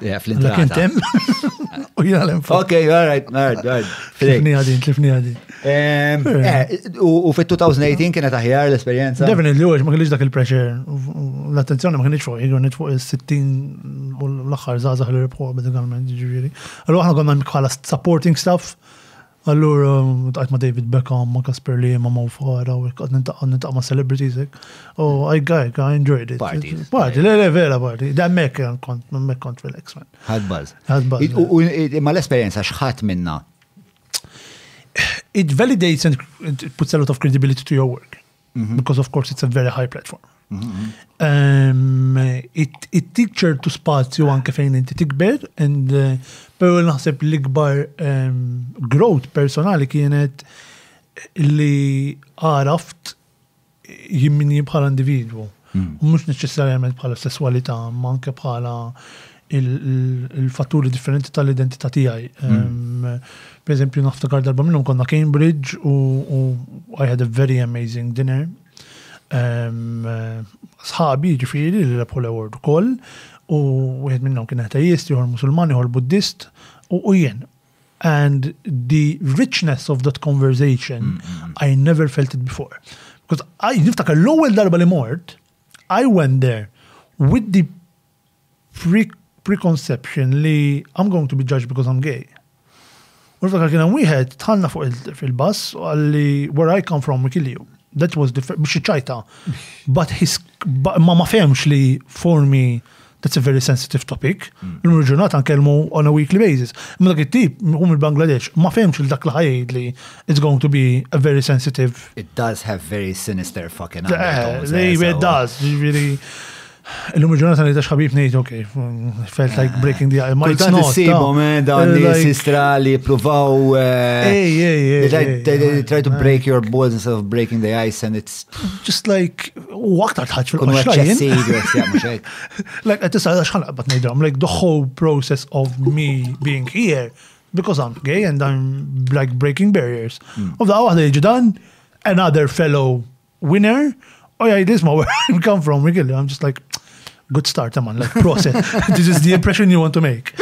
Eh, fl-intrata. Kien tem. U jina l Ok, all right, all right, all right. Tlifni għadin, tlifni għadin. Ehm, eh, u fit-2018 kienet aħjar l-esperienza? Definitely, għax ma kienx dak il-pressure. L-attenzjoni ma kienx fuq, kienx fuq il-60 u l-axħar zazah li rebħu medicalment, ġiviri. Allora ħana konna bħala supporting staff Allura tqajt ma' David Beckham, ma' Casper Liema, ma' Ufara, u qed nintaqgħu nintaqgħu ma' celebrities hekk. U I gajk, I enjoyed it. Party. Party, le le vera party. Da hemmhekk kont hemmhekk kont relax man. Ħadd buzz. Ħadd buzz. U ma l-esperjenza x'ħadd minna? It validates and puts a lot of credibility to your work. because of course it's a very high platform. It-tik ċertu spazju anke fejn inti tikber, and uh, pero naħseb l-ikbar growth personali kienet li għaraft jimmini bħala individu. u mhux neċessarjament bħala s-sesswalità, imma anke bħala il-fatturi differenti tal-identità tiegħi. Per eżempju, naftakar darba minnhom konna Cambridge u I had a very amazing dinner. Sħabi, ġifiri, li rebħu l-award ukoll, u wieħed minnhom kien atheist, ieħor musulman, ieħor buddist, u jien. and the richness of that conversation, mm, mm, mm. I never felt it before. Because I niftakar l-ewwel darba li mort, I went there with the pre preconception li I'm going to be judged because I'm gay. U niftakar kien hemm wieħed tħallna fuq fil-bass u għalli where I come from we kill you. That was the biex ċajta. But his ma ma fehmx li formi That's a very sensitive topic. Mm. L-lum il-ġurnata nkellmu on a weekly basis. Ma dak it-tip, u mill Bangladesh, ma fehmx il dak li ħajd li it's going to be a very sensitive. It does have very sinister fucking undertones. Eh, eh, it does, ġviri. Illum il-ġurnata li tax ħabib nejt, ok, felt like breaking the ice. Kultant nissibom, eh, dawn li sistra li jipruvaw. Eh, try to break your balls instead of breaking the ice and it's Just like, u aktar tħadġ fil-qosċajn. Like, għet tista għax ħanqa bat nejdrom, like the whole process of me being here, because I'm gay and I'm like breaking barriers. Hmm. U da għahda jġi dan, another fellow winner, oh yeah, this is where I come from, really, I'm just like, Good start, man, like process. This is the impression you want to make.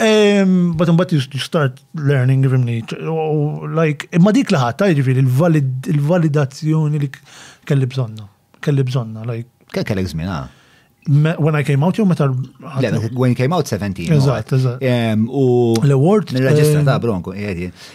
Um, but but you start learning from me. Oh, like, imma dik laħat, ġifiri, il-validazzjoni li kelli bżonna. Kelli bżonna, like. Kelli kellek zmina. Ah? When I came out, you meta. When you came out, 17. Eżatt, eżatt. U. L-award. Nirreġistra ta' bronku, jgħedi.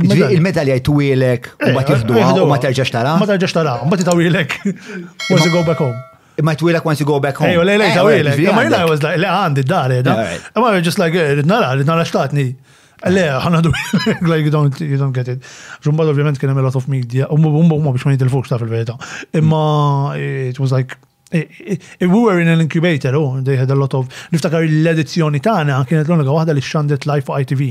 Il-medalja jtwilek, u bat jifdu, u ma terġax tara. Ma terġax tara, u bat jtawilek. Once you go back home. Ma jtwilek once you go back home. Ejju, lej, lej, tawilek. Ma jina għaz da, le għandi d-dar, da. Ma jina just like, rrit nara, rrit nara xtatni. Le, ħana du, like, you don't, you don't get it. Ġumbad ovvijament kienem a lot of media, u ma biex ma jitilfux ta' fil-verita. Imma, it was like, we were in an incubator, oh, they had a lot of, niftakar l-edizzjoni tagħna kienet l-unika waħda li xandet live fuq ITV.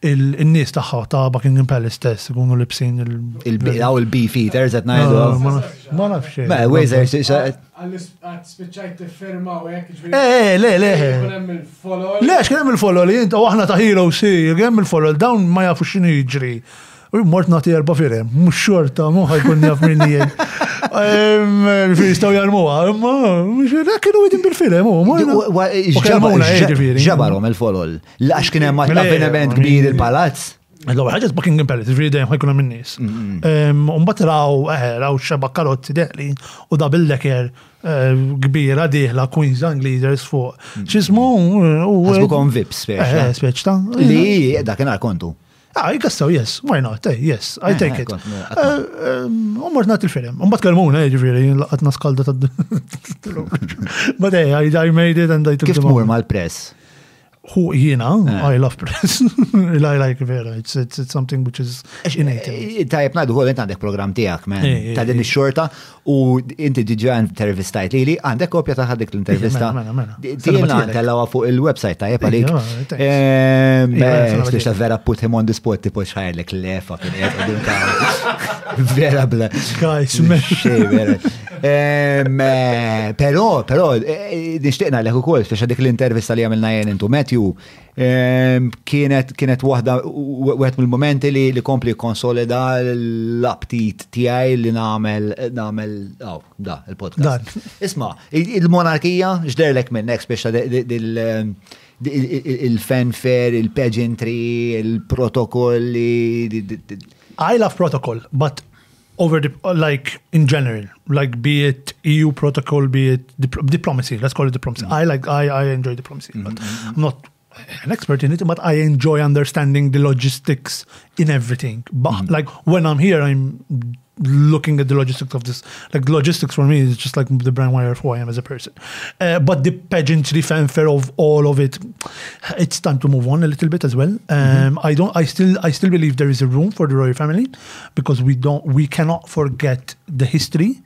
il-nies tagħha ta' Buckingham Palace stess ikunu libsin il-bilaw il-beef eaters qed ngħidu. Ah, ma nafx. Ma Wazer spiċċajt tifferma u hekk. Eh, eh, le, le. Le, x'kien hemm il-folol, jint u aħna ta' Hero si, hemm il-folol dawn ma jafu x'inhu jiġri. U mort nati erba firem, mux xorta, muħħa jkun jaf minn li jgħin. Jistaw jarmuha, imma kienu għedin bil-firem, u ġabarom il-folol, lax kien hemm avveniment kbir il-palazz. Għallu ħagġet Buckingham Palace, ġviri dajem ħajkun minn nis. Umbat raw, eh, raw xeba karotzi deħli u da bil-leker eh, kbira diħla Queens Angliders fuq. Xismu, u. Għazbu kon vips, speċta. Li, da kien għal kontu. Ah, I guess so, yes. Why not? Hey, eh, yes, I eh, take eh, it. U mort nat il-film. Umbat kalmuna, ġifiri, laqat naskalda ta' But hey, I, I made it and I took Kif mur mal-press? Hu jiena, I love press. I like vera, it's, it's, it's something which is innate. Tajab najdu, għu għandek program tijak, man. Ta' din il-xorta, U inti diġa intervistajt li li għandek kopja taħħa dik l-intervista. Mela, mela, mela. Tijilna għantellawa fuq il-websajt ta' jepa lik. Biex ta' vera put him on the spot tipo xħajlek l-lefa Vera bla. Kajx, vera. Pero, pero, nishtiqna l-eku kol, biex dik l-intervista li għamilna jen intu Matthew, Ehm, kienet kienet waħda wieħed mill-momenti li li kompli konsolida l-aptit tiegħi li nagħmel nagħmel aw da il-podcast. Isma', il-monarkija x'derlek minn hekk speċa ehm, il-fanfare, il-pageantry, il-protokolli. I love protocol, but over the uh, like in general, like be it EU protocol, be it dip diplomacy. Let's call it diplomacy. Mm -hmm. I like I I enjoy diplomacy, mm -hmm. but mm-hmm, mm-hmm. I'm not an expert in it. But I enjoy understanding the logistics in everything. But mm -hmm. like when I'm here, I'm looking at the logistics of this. Like logistics for me is just like the brand wire of who I am as a person. Uh, but the pageantry, fanfare of all of it, it's time to move on a little bit as well. Um, mm-hmm. I don't. I still. I still believe there is a room for the royal family because we don't. We cannot forget the history.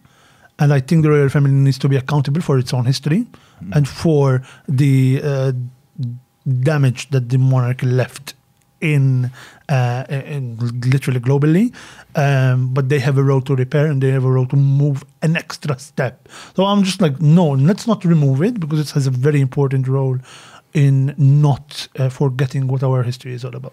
And I think the royal family needs to be accountable for its own history mm-hmm. and for the uh, damage that the monarch left in uh, literally globally, um, but they have a role to repair and they have a role to move an extra step. So I'm just like, no, let's not remove it because it has a very important role in not uh, forgetting what our history is all about.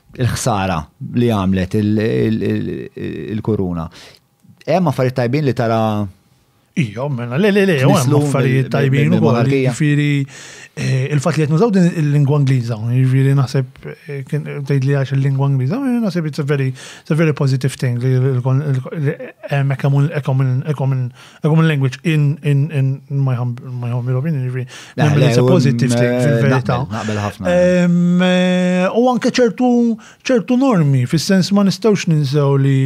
il-ħsara li għamlet il-kuruna. Hemm affarijiet tajbin li tara Ija, mela, le, le, le, u għem affarijiet tajbin u għalli, ġifiri, eh, il-fat li jtnużaw din il-lingwa Ingliża, ġifiri naħseb, eh, tgħid li għax il-lingwa Ingliża, eh, naħseb it's a very, it's a very positive thing li l-kon, ekkom minn A common language in, in, in, in my, hum, my humble opinion, ġifiri. It's a positive thing, eh, fil-verita. Naqbel ħafna. Eh, u anke ċertu ċertu normi, fil-sens ma nistawx ninsew li.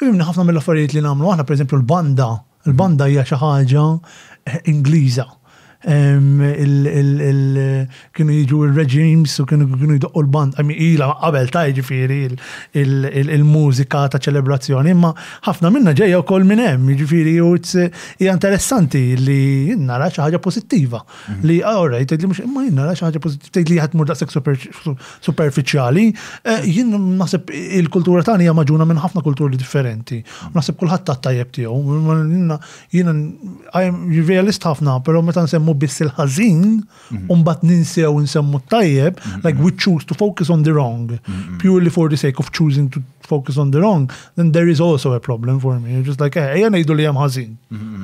Ibimni ħafna mill-affarijiet li namlu, aħna per l-banda, l-banda hija xi ħaġa eh, Ingliża. Kienu jiġu r-reġims u kienu kienu jdoqqu l-band, ila qabel ta' jiġifieri il-mużika ta' ċelebrazzjoni, imma ħafna minnha ġejja wkoll minn hemm, jiġifieri u hija interessanti li jien nara xi ħaġa pożittiva. Li alright, tgħidli mhux imma jien nara xi ħaġa pożittiva, tgħidli qed tmur daqshekk superfiċjali, jien naħseb il-kultura tagħna hija magħġuna minn ħafna kulturi differenti. Naħseb kulħadd għat-tajjeb tiegħu. Jien I'm realist ħafna, però meta nsemmu biss il-ħażin, mhm. u mbagħad ninsew nsemmu t-tajjeb, mhm. like we choose to focus on the wrong, mhm. purely for the sake of choosing to focus on the wrong, then there is also a problem for me. Just like, eh, ejja ngħidu li hemm ħażin,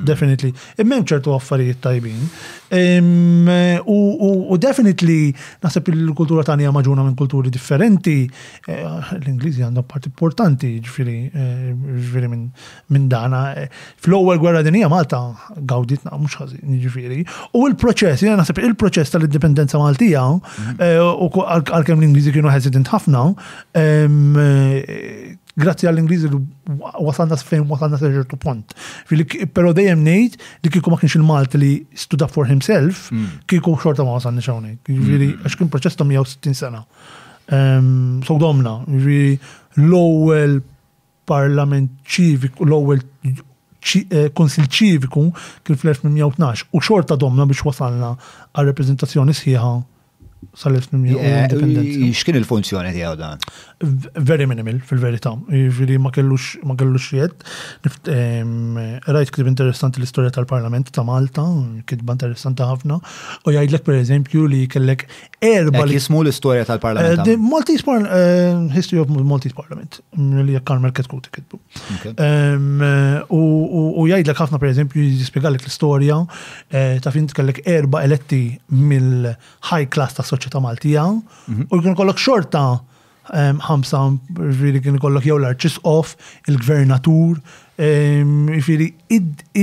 definitely. Imma hemm ċertu affarijiet tajbin. U definitely naħseb li l-kultura tagħna hija maġuna minn kulturi differenti. Eh, L-Ingliżi għandhom parti importanti, ġifieri eh, ġifieri minn minn dan. Fl-ewwel gwerra dinija Malta gawdiet mhux ħażin, jiġifieri. U l-proċess, jiena naħseb il-proċess tal-indipendenza Maltija mhm. eh, u għalkemm l-Ingliżi kienu hesitant ħafna, eh, grazzi għall-Ingliżi wasalna fejn wasalna sa ċertu punt. Però dejjem ngħid li kieku ma kienx il-Malti li stood up for himself, mm. kieku xorta ma wasalni xawni. Jiġifieri mm. għax kien proċess ta' 160 sena. Sogdomna, jiġifieri l-ewwel Parlament Ċiviku, l-ewwel Kunsill Ċiviku kien fl-1812 u xorta domna biex wasalna għar-rappreżentazzjoni sħiħa sal-1800. X'kien il-funzjoni tiegħu dan? Very minimal, fil-verità. Jiġifieri ma kellux jedd. Rajt ktieb interessanti l-istorja tal-Parlament ta' Malta, kitba interessanti ħafna, u jgħidlek pereżempju li kellek erba li jismu l-istorja tal-Parlament. Eh, Maltese Parliament, eh, History of Maltese Parliament, mm, li Karmel Ketkuti kitbu. Eh, u jgħidlek ħafna per eżempju jispjegalek l-istorja ta' fin tkellek erba eletti mill-high class ta' soċjetà Maltija mhm. u jkun kollok xorta ħamsa, jiġifieri kien ikollok jew l-arċisqof, il-gvernatur, jiġifieri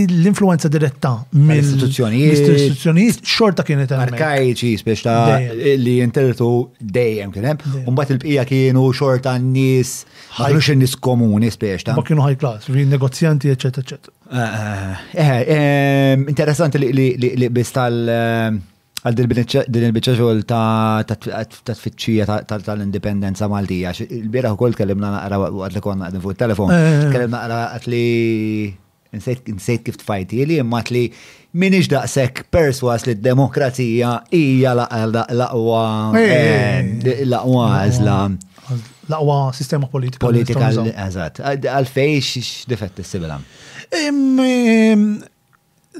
l-influenza diretta mill-istituzzjonijiet xorta kienet hemm. Arkaiċi spiex ta' li jintertu dejjem kien hemm, u mbagħad il-bqija kienu xorta n-nies ħajlux in-nies komuni spiex ta'. Ma kienu high class, negozjanti, eċetera, eċetera. Eh, eh, eh, interessanti li biss tal- Għal din il-bicċa xogħol ta' tfittxija tal-indipendenza Maltija, il-bieraħ ukoll tkellimna naqra waqt li konna qegħdin fuq it-telefon, eh. tkellimna naqra waqt li nsejt kif tfajti li imma li minix daqshekk perswas li d-demokrazija hija l-aqwa eh, eh, l-aqwa għażla. L-aqwa sistema politika. Politika, eżatt. Għalfej x'difett issibilha?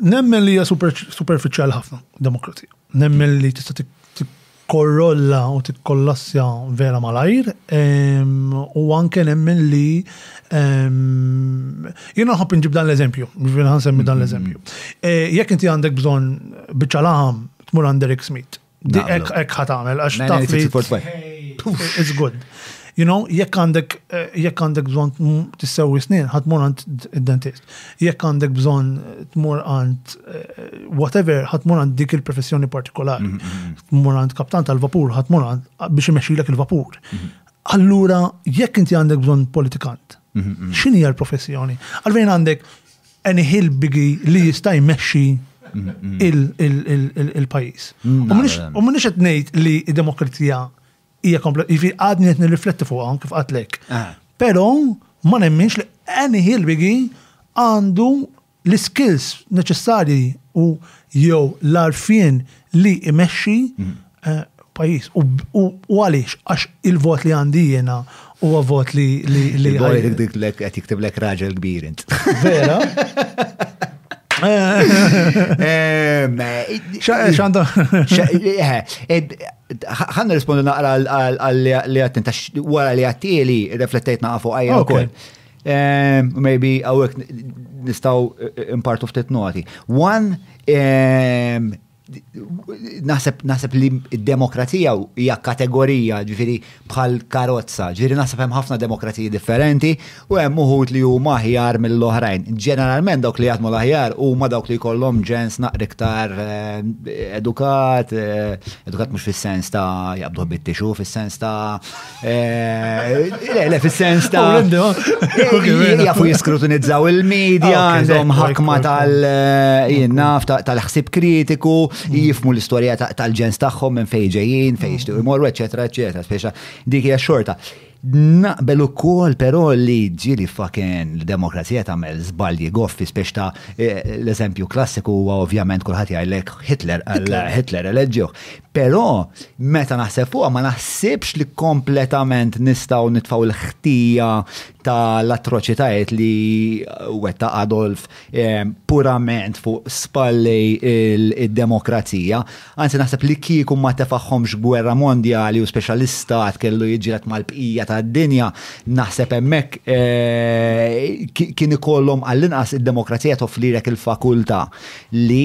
Nemmen li hija superfiċjali ħafna demokrazija. Nemmen li tista' tikkorrolla u tikkollassja vera malajr u anke nemmen li jiena nħobb inġib dan l-eżempju, ġifieri ħansemmi dan l-eżempju. Mm-hmm. Eh, jekk inti għandek bżonn biċċa laħam tmur għand Derek Smith Ek ħatamel, għax ta' It's good. You know, jekk għandek eh, jekk għandek bżon tissewi snin, ħat mur għand id-dentist. Jekk għandek bżon eh, tmur għand eh, whatever, ħat mur għand dik il-professjoni partikolari. Mhm, mhm, mhm. Tmur għand kaptan tal-vapur, ħat mur għand biex imexxilek il-vapur. Allura, jekk inti għandek bżon politikant, xini għal professjoni Għalvejn għandek any hillbilly li jista' jmexxi il-pajjiż. U minix qed ngħid li d-demokrazija hija komplet, jifi għadni qed nirrifletti fuqha kif qatlek. Ah. Però ma nemminx li any hillbilly għandu l-skills neċessarji u jew l-arfien li imexxi pajjiż. U għaliex? Għax il-vot li għandi jiena huwa vot li. Qed jiktiblek raġel kbir int. Vera? Xanda. Għan rispondu naqra għalli għattin, tax wara li għattili, riflettejt naqra fuq għajja wkoll. Maybe għawek nistaw impartu ftit noti. One, naħseb naħseb li d-demokrazija hija kategorija, ġifieri bħal karozza, ġifieri naħseb hemm ħafna demokraziji differenti u hemm uħud li huma aħjar mill-oħrajn. Ġeneralment dawk li jaħdmu l-aħjar huma dawk li jkollhom ġens naqra iktar eh, edukat, eh, edukat mhux fis-sens ta' jaqbdu bittixu, fis-sens ta' Eh, le, fil-sens ta' jafu jiskrutinizzaw il-medja, għandhom ħakma tal-jinnaf, eh, tal-ħsib kritiku, mm. jifmu l-istoria tal-ġens tagħhom minn fejn ġejjin, fejn jixtiequ jmorru, eċetera, eċetera, speċa dik hija xorta. Naqbel u kol pero li ġili faken l-demokrazija tamel zbalji goffi spiex ta' eh, l-eżempju klassiku huwa ovvjament kullħat jgħajlek Hitler għal Hitler eleġġuħ. Però, meta naħseb fuqha ma naħsibx li kompletament nistgħu nitfgħu l-ħtija tal-atroċitajiet li wetta Adolf eh, purament fuq spalli id-demokrazija. Anzi naħseb li kieku ma tefaħħomx gwerra mondjali u speċjalista kellu jiġilet mal-bqija tad-dinja, naħseb hemmhekk eh, kien ikollhom għall-inqas id-demokrazija tofflirek il-fakultà li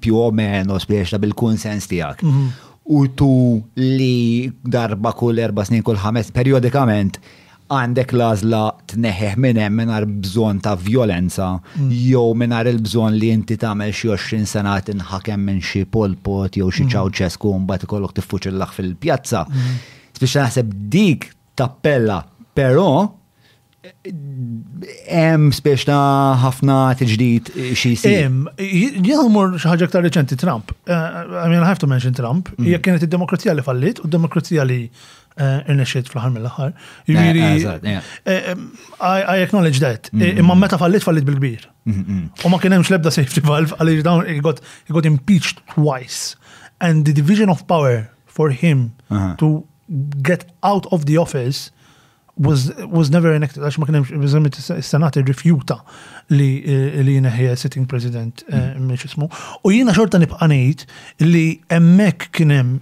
più o meno spiex bil-kunsens tiegħek. Mhm. U tu li darba kull erba' snin kull ħames periodikament għandek lażla tneħħeħ minn hemm mingħajr bżonn ta' violenza mm. jew mingħajr il-bżonn li inti tagħmel xi 20 sena tinħakem minn xi polpot jew xi mm. ċawċesku mbagħad ikollok tiffuċillaħ fil-pjazza. Mm. Spiċċa naħseb dik tappella, però Hemm spiex ta' ħafna tiġdid xi jsir. Jieħu mur xi ħaġa aktar reċenti Trump. Eh, I mean, I have to mention Trump. Mm. Jekk kienet id-demokrazija li fallit u d-demokrazija li eh, irnexxiet fl-aħħar mill-aħħar. Jiġifieri, eh, I acknowledge that. Mm-hmm. Imma meta fallit fallit bil-kbir. Mm-hmm. U ma kien hemm xlebda safety valve għaliex dawn he got impeached twice. And the division of power for him uh-huh. to get out of the office was never enacted, għax ma kien hemm biżemmit is-Senat irrifjuta li li jneħħi sitting president eh, mm. mhux ismu. U jiena xorta nibqa' ngħid li hemmhekk kien hemm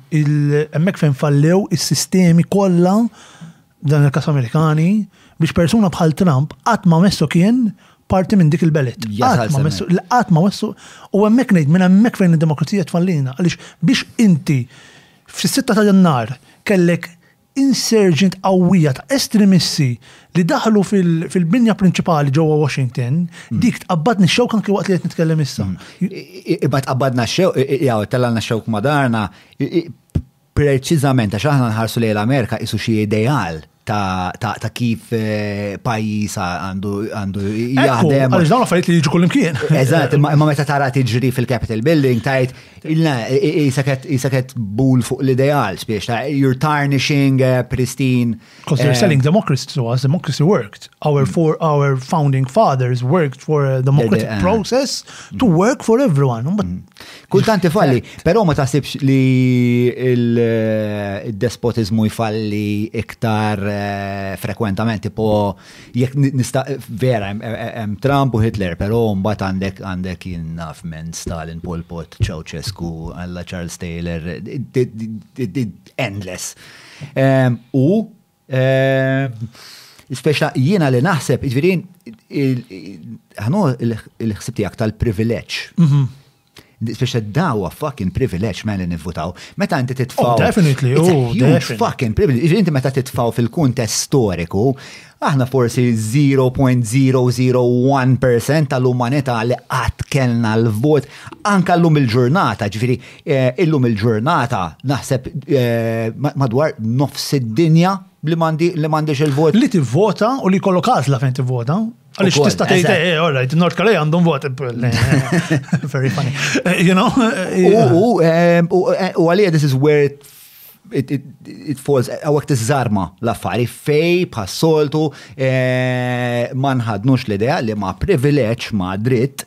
hemmhekk fejn fallew is-sistemi kollha dan il-kas Amerikani biex persuna bħal Trump qatt ma messu kien parti minn dik il-belet. Qatt ma wessu u hemmhekk ngħid minn hemmhekk fejn id-demokrazija tfallina għaliex biex inti fis-sitta ta' jannar kellek insurgent qawwija ta' estremisti li daħlu fil-binja prinċipali ġewwa Washington, dik tqabbadni x-xewk anki waqt li qed nitkellem issa. Imma tqabbadna x-xewk, jew tellalna x-xewk madarna, preċiżament għax aħna nħarsu lejn l-Amerika isu xi ideal ta' kif eh, pajjiż għandu jaħdem. Għaliex dawn affarijiet li jiġu kullimkien. Eżatt, imma meta tara tiġri fil-Capitol Building tajt Illa, jisa kett bull fuq l-ideal, spiex ta' you're tarnishing eh, pristine. Because they're eh, selling democracy to us, democracy worked. Our, mm. for, our founding fathers worked for a democratic eh. process to mm. work for everyone. Mm. Kultanti falli, pero ma tasibx li il-despotizmu jfalli iktar frekwentament, tipo jekk nista' vera hemm Trump u Hitler, però mbagħad għandek għandek jien naf minn Stalin, Pol Pot, Ceausescu, alla Charles Taylor, endless. Ehm, u ehm, speċa jiena li naħseb, ġifieri ħnu il-ħsib tiegħek tal-privileġġ. Mhm. Biex id-dawa fucking privileġġ ma li nivvutaw. Meta inti titfaw. Oh, definitely, oh, definitely. Fucking privileġġ. Inti meta titfaw fil-kuntest storiku, aħna forsi 0.001% tal-umanità li qatt kellna l-vot anka llum il-ġurnata, ġifieri eh, illum il-ġurnata naħseb eh, madwar nofs id-dinja li m'għandix il-vot. Li tivvota u li kollok għażla fejn tivvota, Għalix tista tgħid, eh, eh, all right, North Korea għandhom vot. Very funny. Eh, you know? U għalija, this is where it it, it, it falls għawek tizzarma l-affari fej passoltu eh, ma nħadnux l-idea li ma privileċ ma dritt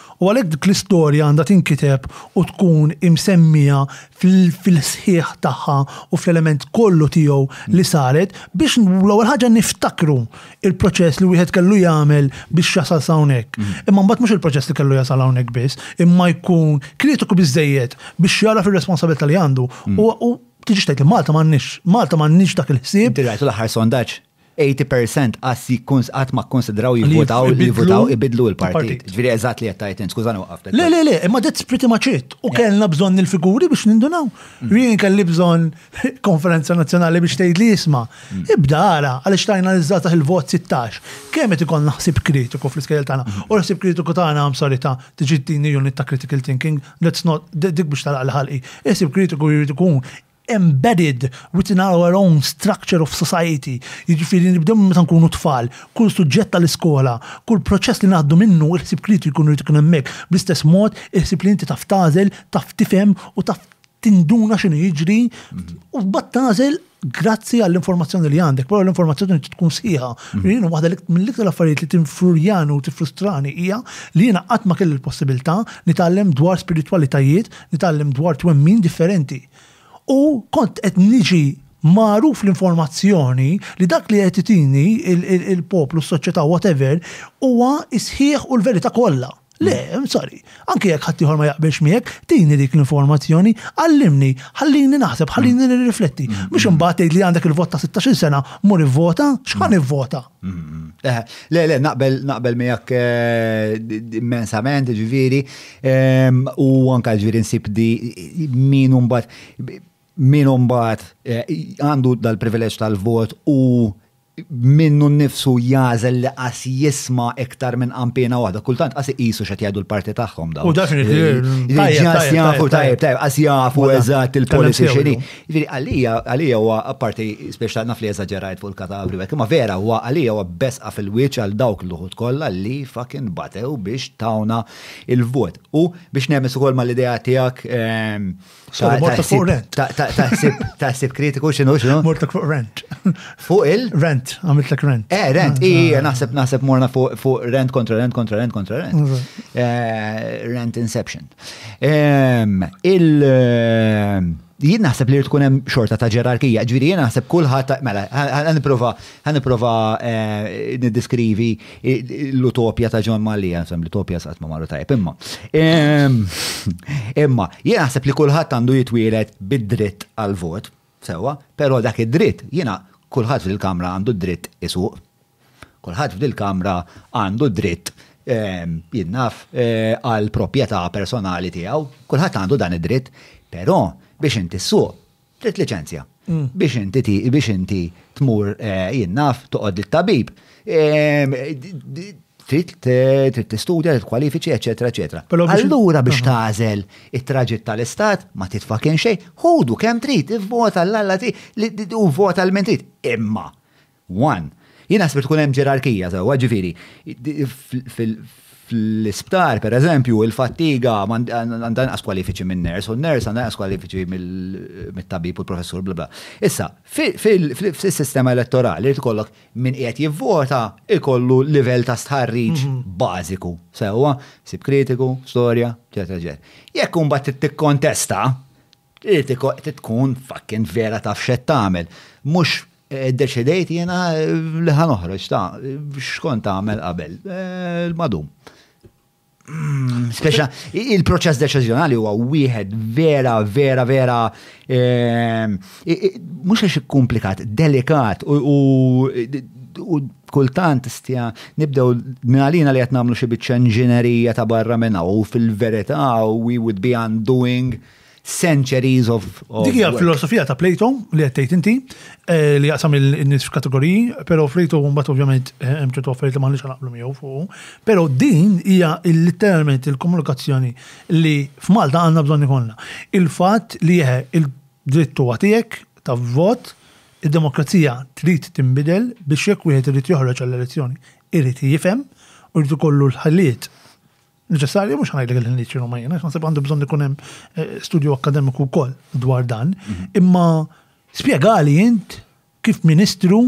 U għalhekk dik l-istorja għandha tinkiteb u tkun imsemmija fil-sħiħ tagħha u fl-element kollu tiegħu li saret biex l-ewwel ħaġa niftakru l-proċess li wieħed kellu jagħmel biex jasal sa hawnhekk. Imma mbagħad mhux il-proċess li kellu jasal hawnhekk biss, imma jkun kritiku biżżejjed biex jagħraf ir-responsabilità li għandu. U tiġix tgħid li Malta m'għandniex, Malta m'għandniex dak il-ħsieb. Inti rajtu l-aħħar sondaġġ? Eighty percent qas jikkuns qatt ma kkunsidraw jivvutaw li jivvutaw ibiddlu l-partit. Ġifieri eżatt li qed tgħid int, skużani waqaftek. Le, le, le, imma that's pretty much it. U kellna bżonn il-figuri biex nindunaw. Jien kelli bżonn konferenza nazzjonali biex tgħidli isma', ibda ara għaliex tajna liż-żgħażagħ il-vot 16. Kemm qed ikollna ħsieb kritiku fl-iskejjel tagħna. U l-ħsieb kritiku tagħna, I'm sorry, ta' tiġi tini unit ta' critical thinking, that's not, dik biex tagħlaqli ħalqi. Il-ħsieb kritiku jrid ikun embedded within our own structure of society, jiġifieri nibdew minn meta nkunu tfal, kull suġġett tal-iskola, kull proċess li ngħaddu minnu, il-ħsieb kritiku jkun irid ikun hemmhekk, bl-istess mod il-ħsieb li inti taf tagħżel, taf tifhem u taf tinduna x'inhu jiġri u mbagħad tagħżel grazzi għall-informazzjoni li għandek, però l-informazzjoni tkun sħiħa. Mhm. Jiena waħda mill-iktar affarijiet li tinfurjani u tifrustrani hija li jiena qatt ma kelli l-possibilità nitgħallem dwar spiritwalitajiet nitgħallem dwar twemmin differenti. U kont qed niġi magħruf l-informazzjoni li dak li qed itini il-poplu, s-soċjetà, whatever, huwa sħiħ u l-verità kollha. Le, mm. sorry, anke jekk ħaddieħor ma jaqbilx miegħek, tini dik l-informazzjoni, għallimni, ħallini naħseb, ħallini mm. nirrifletti. Mhux mm. imbagħad tgħid li għandek il-vot ta' 16 sena, mur ivvota, x'ħan ivvota? Eh, le, le, naqbel, naqbel miegħek eh, immensament, ġviri, ehm, u anka ġviri nsib di min umbat, min umbat eh, għandu dal-privileġġ tal-vot u minnu nifsu jazel li qas jisma iktar minn qampina waħda. Kultant qas iqisu xed jgħidu l-parti tagħhom dawn. U definitely. Ġas jafu tajb, tajb, qas jafu eżatt il-policy xini. Ġifieri għalija, għalija huwa apparti spiex ta' naf li eżaġerajt fuq il-katavri hekk, imma vera huwa għalija huwa besqa fil-wiċċ għal dawk l-uħud kollha li fucking batew biex tawna il-vot. U biex nehmeż ukoll mal-idea tiegħek ta' ħsieb kritiku x'inhu x'inhu. Mortak fuq rent. Fuq il? Rent, għamiltlek rent. Eh, rent, i naħseb naħseb morna fuq rent kontra rent kontra rent kontra rent. Rent inception. Il- jien naħseb li tkun hemm xorta ta' ġerarkija, ġviri jien naħseb kulħadd mela ħaniprofa ħaniprofa eh, niddiskrivi l-utopja ta' John Mallia, sem l-utopja saqt ma marru tajb, imma. Imma jien naħseb li kulħadd għandu jitwielet bid-dritt għal-vot, sewa, però dak id-dritt jiena kulħadd fil-kamra għandu d-dritt isuq, Kulħadd f'dil-Kamra għandu d-dritt, jien naf, għall-proprjetà personali tiegħu. Kulħadd għandu dan id-dritt. Però biex inti ssuq, trid liċenzja. Biex inti biex inti tmur, jien naf, toqgħod dit-tabib, trid trid tistudja, trid kwalifiċi, eċċetera, eċċetera. Allura biex tagħżel it-traġitt tal-Istat, ma titfa' kien xejn, ħudu kemm trid, ivvota l-Alla li u vvota l-min trid. Imma One. Jien naħseb li tkun hemm ġerarkija sewwa, ġifieri fl-isptar pereżempju il-fattiga għandha inqas kwalifiċi minn ners u n-ners għandha inqas kwalifiċi mit-tabib u l-professur bla bla. Issa, fis-sistema elettorali li tkollok min qiegħed jivvota ikollu livell ta' stħarriġ bażiku sewwa, ħsieb kritiku, storja, ġenerali. Jekk imbagħad tikkontesta, Irid tkun fucking vera taf x'qed tagħmel. Mhux iddeċidejt jiena li ħa noħroġ ta' x'kont tagħmel qabel. Madum. Mm, speċa, il-proċess deċiżjonali huwa wieħed vera, vera, vera, ehm, mhux għax komplikat, delikat u kultant stja nibdew minn għalina li qed nagħmlu xi biċċa inġinerija ta' barra minna u fil-verità we would be undoing centuries of. Dik hija filosofija ta' Plato li qed tgħid inti eh, li jaqsam il-nies f'kategoriji, però Plato mbagħad ovvjament eh, hemm ċertu affarijiet li m'għandux naqblu miegħu fuq. Però din hija literalment il-komunikazzjoni li f'Malta għandna bżonn ikollna. Il-fatt li jeħe eh, il-drittu għatijek ta' vot, id-demokrazija trid tinbidel biex jekk wieħed irid joħroġ għall-elezzjoni, irid jifhem u jrid ikollu l-ħaliet neċessarja, mhux ħanajdlek il-ħiliet x'inhu ma jiena, naħseb għandu bżonn ikun hemm eh, studju akademiku wkoll dwar dan, mhm. imma spjegali int kif ministru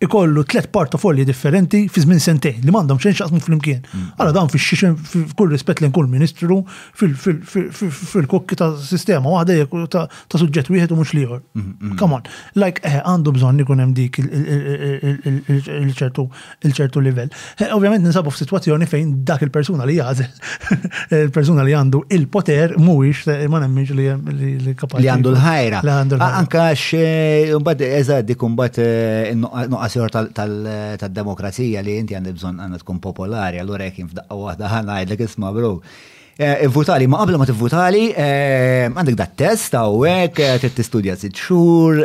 ikollu tlet portafolli differenti fi żmien sentejn li m'għandhom xejn xaqsmu flimkien. Mhm. Alla dan fi xixen kull rispett lejn kull ministru fil-kokki ta' sistema waħda ta' suġġett wieħed u mhux liħor. Mhm, Come on, like eh, għandu bżonn ikun hemm dik il-ċertu il-ċertu livell. Eh, ovvjament ninsabu f'sitwazzjoni fejn dak il-persuna li jażel, il-persuna li għandu il-poter mhuwiex eh, ma nemminx li li kapaċi. Li għandu l-ħajra. Anka eh, mbagħad eżad dik mbagħad nuqqas tal-demokrazija li inti għandek bżonn għandha tkun popolari, allura jekk f'daqqa waħda ħa ngħidlek isma' bro. Eh, ivvutali, ma qabel ma tivvutali, eh, għandek dat test għawek, eh, trid tistudja sitt xhur,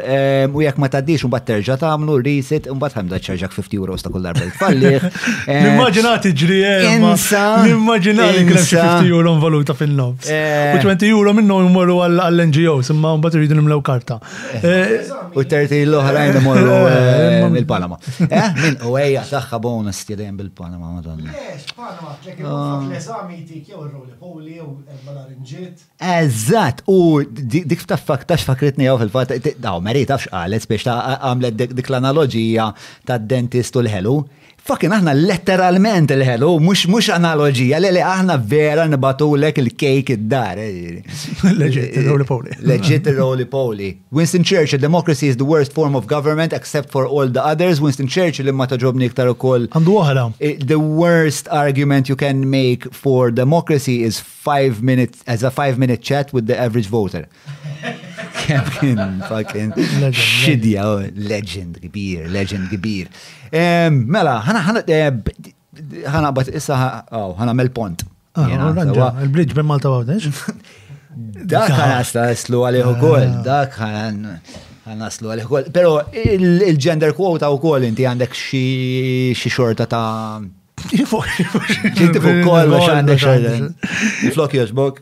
u jekk ma tgħaddix mbagħad terġa' tagħmlu reset, mbagħad ħemda ċarġak 50 euros ta' kull darba tfallih. Nimmaġina tiġri Insa. Nimmaġinati kien 50 euro valuta fin-nofs. U 20 euro minnhom jmorru għall-NGO, imma mbagħad iridu nimlew karta. U 30 l-oħrajn imorru mill-Panama. Eh, minn u ejja tagħha bonus tidejjem bil-Panama, madonna. Eżatt, u dik ta' faktax fakritni għaw fil-fat, daw, Mary tafx għalet biex ta' għamlet dik l-analogija ta' dentist u l-ħelu. Fakin aħna letteralment il-ħelu, mux mux analogija, le le aħna vera nibatulek il-kejk id-dar. Leġit, roli poli. Leġit, roli poli. Winston Churchill, Democracy is the worst form of government except for all the others, Winston Churchill imma togħġobni iktar ukoll. Għandu oħra. The worst argument you can make for democracy is five minutes, as a five minute chat with the average voter. Kemm kien fucking xidja, oh, legend kbir, legend kbir. Mela, ħana ħana eh, Ħanaqbad issa ħanamel pont. Ah, Il-bridge ben Malta Għawdex. Dak ħanasla naslu għalih ukoll, ah. dak ħanaslu għalih ukoll. Però il-gender quota wkoll inti għandek xi xorta ta' Ġinti fuq kollox għandek xorta. Flok joġbok.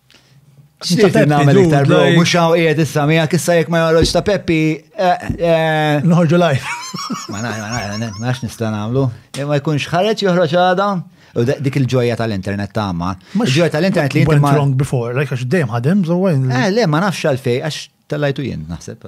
Xtiet nagħmel iktar bro, mhux hawn qiegħed issa miegħek issa jekk ma joħroġ ta' Peppi. Eh, eh. Noħorġu lajf. Ma nafx nista' nagħmlu. Eh, ma jkunx ħareġ joħroġ għada. U dik il-ġoja tal-internet ta' ma. Il-ġoja tal-internet li jinti. Went wrong before, like għax dejjem ħadem, so Eh, le, ma nafx għalfej, għax Tellajtu jien, naħseb.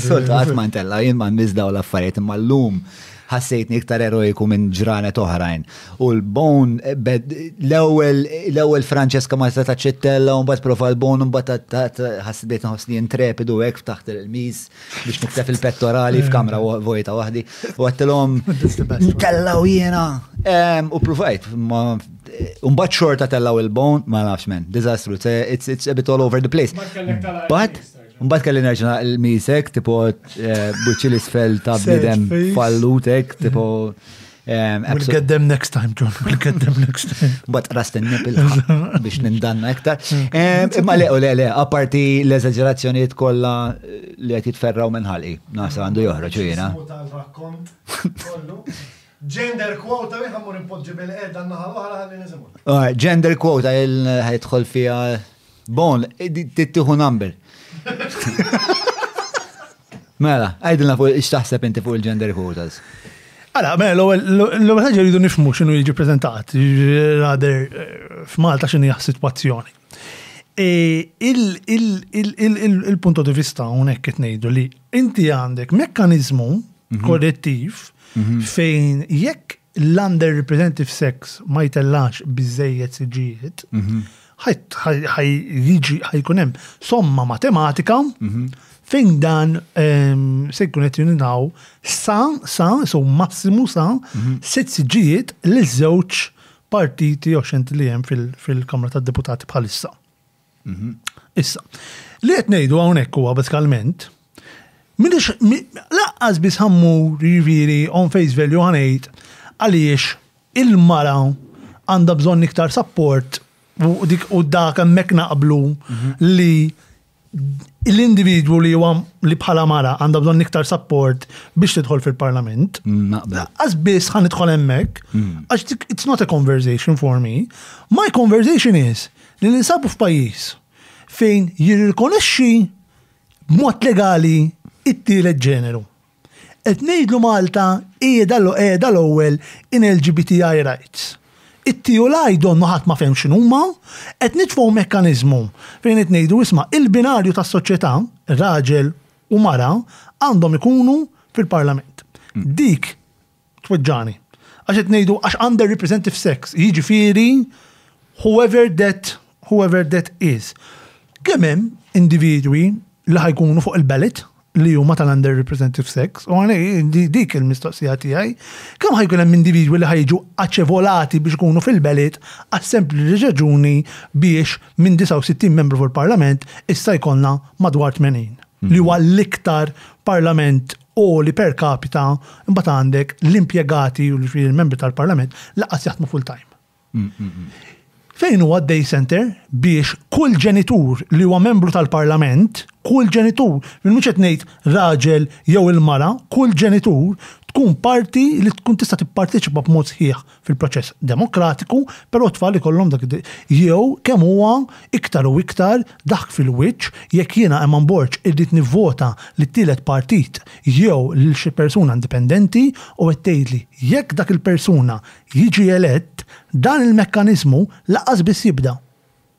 Soltu għat ma ntella, jien ma nizdaw l-affarijiet, imma l-lum ħassejtni iktar eroiku minn ġranet oħrajn. U l-bon, l-ewel Francesca ma ta' ċittella, un bat prova l-bon, un bat ħassibet nħosni intrepidu għek taħt il-mis biex niktef il-pettorali f'kamra vojta wahdi. U għattilom, tella u jena, u provajt, ma Umbat xorta tellaw il-bon, ma nafx men, dizastru, it's, it's a bit all over the place. But, umbat kelli nerġna il-misek, tipo, eh, buċi l-isfel ta' bidem fallutek, tipo. Eh, we'll get them next time, John, we'll get them next time. But rasten nipil biex nindanna ektar. Eh, imma le, le, le, apparti l-eżagerazzjoniet kolla li għet jitferraw minnħalqi, nasa għandu joħroġ u jena. Gender quota jien ħammur inpoġġi bil-qeda n-naħa l-oħra ħalli nisimgħu. Ah, gender quota il-ħajtħol fija bon, tittiħu number. Mela, għajdilna fuq ix-taħseb inti fuq il-gender quotas. Għala, mela, l-ewwel ħaġa rridu nifmu x'inhu jiġi preżentat, rader eh, f'Malta x'inhi situazzjoni. E, Il-punto di vista hawnhekk qed ngħidu li Inti għandek mekkaniżmu mhm. korrettiv mhm. fejn jekk l-underrepresented sex ma jtellax biżejjed siġijiet, mhm. ħajkun hemm somma matematika fejn dan ehm, se jkun qed jininaw sa sa so massimu sa sitt siġijiet li żewġ partiti jew xent li hemm fil-Kamra tad-Deputati bħalissa. Mhm. Issa, li qed ngħidu hawnhekk huwa baskalment Minix, laqqas bis ħammur, jiviri, on face value għanajt, għaliex il-mara għanda bżon iktar support u dik u dak hemmhekk naqblu mhm. li l-individwu li huwa li bħala mara għandha bżonn iktar support biex tidħol fil-parlament. Laqqas biss ħan idħol hemmhekk mm. għax it's not a conversation for me. My conversation is li ninsabu f'pajjiż fejn jirrikonexxi b'mod legali t-tielet ġeneru. Qed ngħidlu Malta qiegħda qiegħda l-ewwel in LGBTI rights. It-TULI donnu ħadd ma fehem x'inhuma, qed nitfgħu mekkaniżmu fejn qed ngħidu isma' il-binarju tas-soċjetà, raġel u mara, għandhom ikunu fil-Parlament. Dik tweġġagħni. Għax qed ngħidu għax under representative sex, jiġifieri whoever that whoever that is. Kemm hemm individwi li ħajkunu fuq il-ballot li huma tal-under representative sex, u dik il-mistoqsija tiegħi, kemm ħajkun hemm individwi li ħajġu aċevolati biex ikunu fil-belit għas sempli raġuni biex minn 69 membru fil-Parlament issa jkollna madwar 80 li huwa l-iktar parlament għoli per capita imbagħad għandek l-impjegati u jiġifieri l-membri tal-Parlament lanqas jaħdmu full time. Fejn huwa d-day centre biex kull ġenitur li huwa membru tal-Parlament, kull ġenitur, jien mhux qed ngħid raġel jew il-mara, kull ġenitur tkun parti li tkun tista' tipparteċipa b'mod sħiħ fil-proċess demokratiku, però tfal ikollhom dak jew kemm huwa iktar u iktar daħk fil-wiċċ jekk jiena hemm on borġ irrid nivvota lit-tielet partit jew lil xi persuna indipendenti u qed tgħidli jekk dak il-persuna jiġi elett dan il-mekkaniżmu lanqas biss jibda.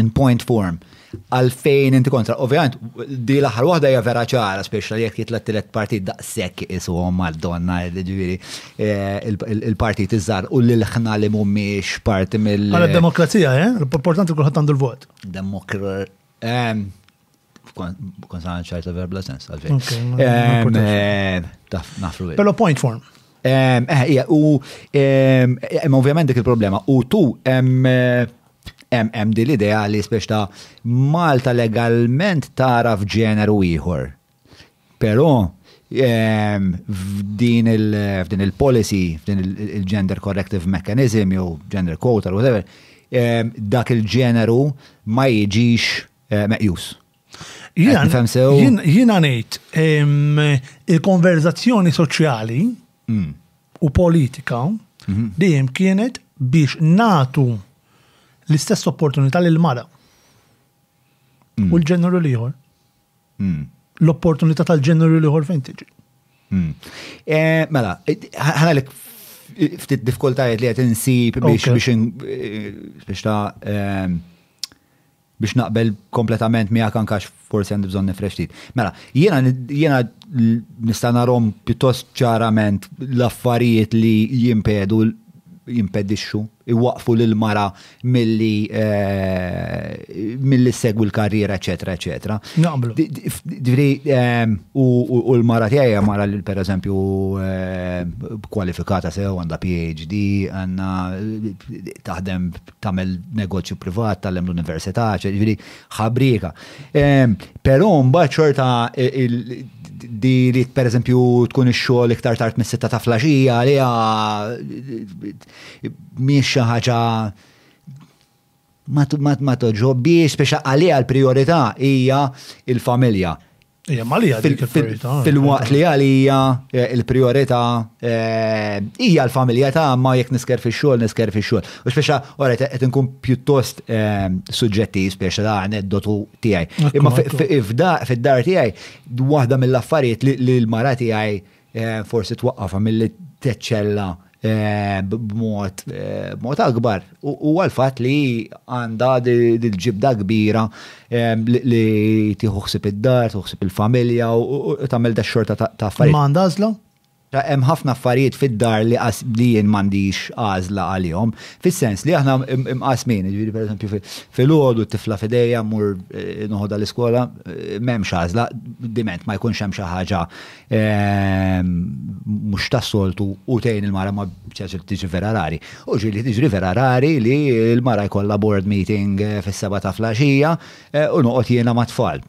in point form. Għalfejn inti kontra, ovvijament, di l-aħħar waħda hija vera ċara, speċa li jekk jitlet tielet partit daqshekk isuhom Madonna, ġifieri eh, il-partit iżgħar u l ħna li mhumiex parti mill. Għal demokrazija, eh? L-importanti kulħadd għandu l-vot. Demokra. Ehm, Konsana ċajta ver bla sens, għalfejn. Taf, nafru. Pero point form. Eh, u, ovvjament dik il-problema, u tu, hemm din l-idea li spiex ta' Malta legalment taraf ġeneru ieħor. Però ehm, f'din il-policy, f'din il-gender corrective mechanism jew gender quota, whatever, ehm, dak il-ġeneru ma jiġix eh, meqjus. Jiena ngħid il-konverzazzjoni soċjali mm. u politika mhm. dejjem kienet biex natu l-istess opportunità lil mara mm. u l-ġeneru liħor. Mm. L-opportunità tal-ġeneru liħor fejn tiġi. Eh, mela, eh, ħanalik ftit diffikultajiet li qed insib biex biex ta' biex naqbel kompletament miegħek anke għax forsi għandi bżonn nifrex ftit. Mela, jiena jiena nista' narhom pjuttost ċarament l-affarijiet li jimpedu jimpedixxu, iwaqfu lil mara milli eh, milli segwi l-karriera, eċetera, eċetera. Naqblu. Dri, ehm, u l-mara tiegħi mara li pereżempju ehm, kwalifikata sew għandha PhD, għandna taħdem tagħmel negozju privat, tagħlem l-università, ġifieri ħabrieka. Ehm, però mbagħad xorta di li pereżempju tkun ix-xogħol iktar tard mis-sitta ta' flaxija li mhix xi ħaġa ma toġobiex speċa għalija l-priorità hija il-familja. Ija malija dik il-priorità. Fil-waqt li għalija eh, il-priorità eh, hija l-familja ta' ma jekk nisker fi xogħol nisker fi xogħol. U speċa ora qed inkun pjuttost eh, suġġetti speċa ta' aneddotu tiegħi. Imma fid-dar tiegħi waħda mill-affarijiet li l-mara tiegħi forsi twaqqafha milli teċċella b'mod akbar u għal-fatt li għandha dil-ġibda kbira li tieħu ħsib id-dar, tieħu ħsib il-familja u tagħmel da xorta ta' affarijiet. Ma għandha għażla? Hemm ħafna affarijiet fid-dar li li jien m'għandix għażla għalihom, fis-sens li aħna mqasmin, jiġifieri pereżempju filgħodu t-tifla f'idejja mmur noħodha l-iskola, m'hemmx għażla, diment ma jkunx hemm xi ħaġa Ehm, mux ta' soltu u tejn il-mara ma bċaċ tiġi vera rari. U ġili tiġi vera rari li il-mara jkolla board meeting eh, fis-seba ta' flaxija eh, u noqot jena ma' tfal.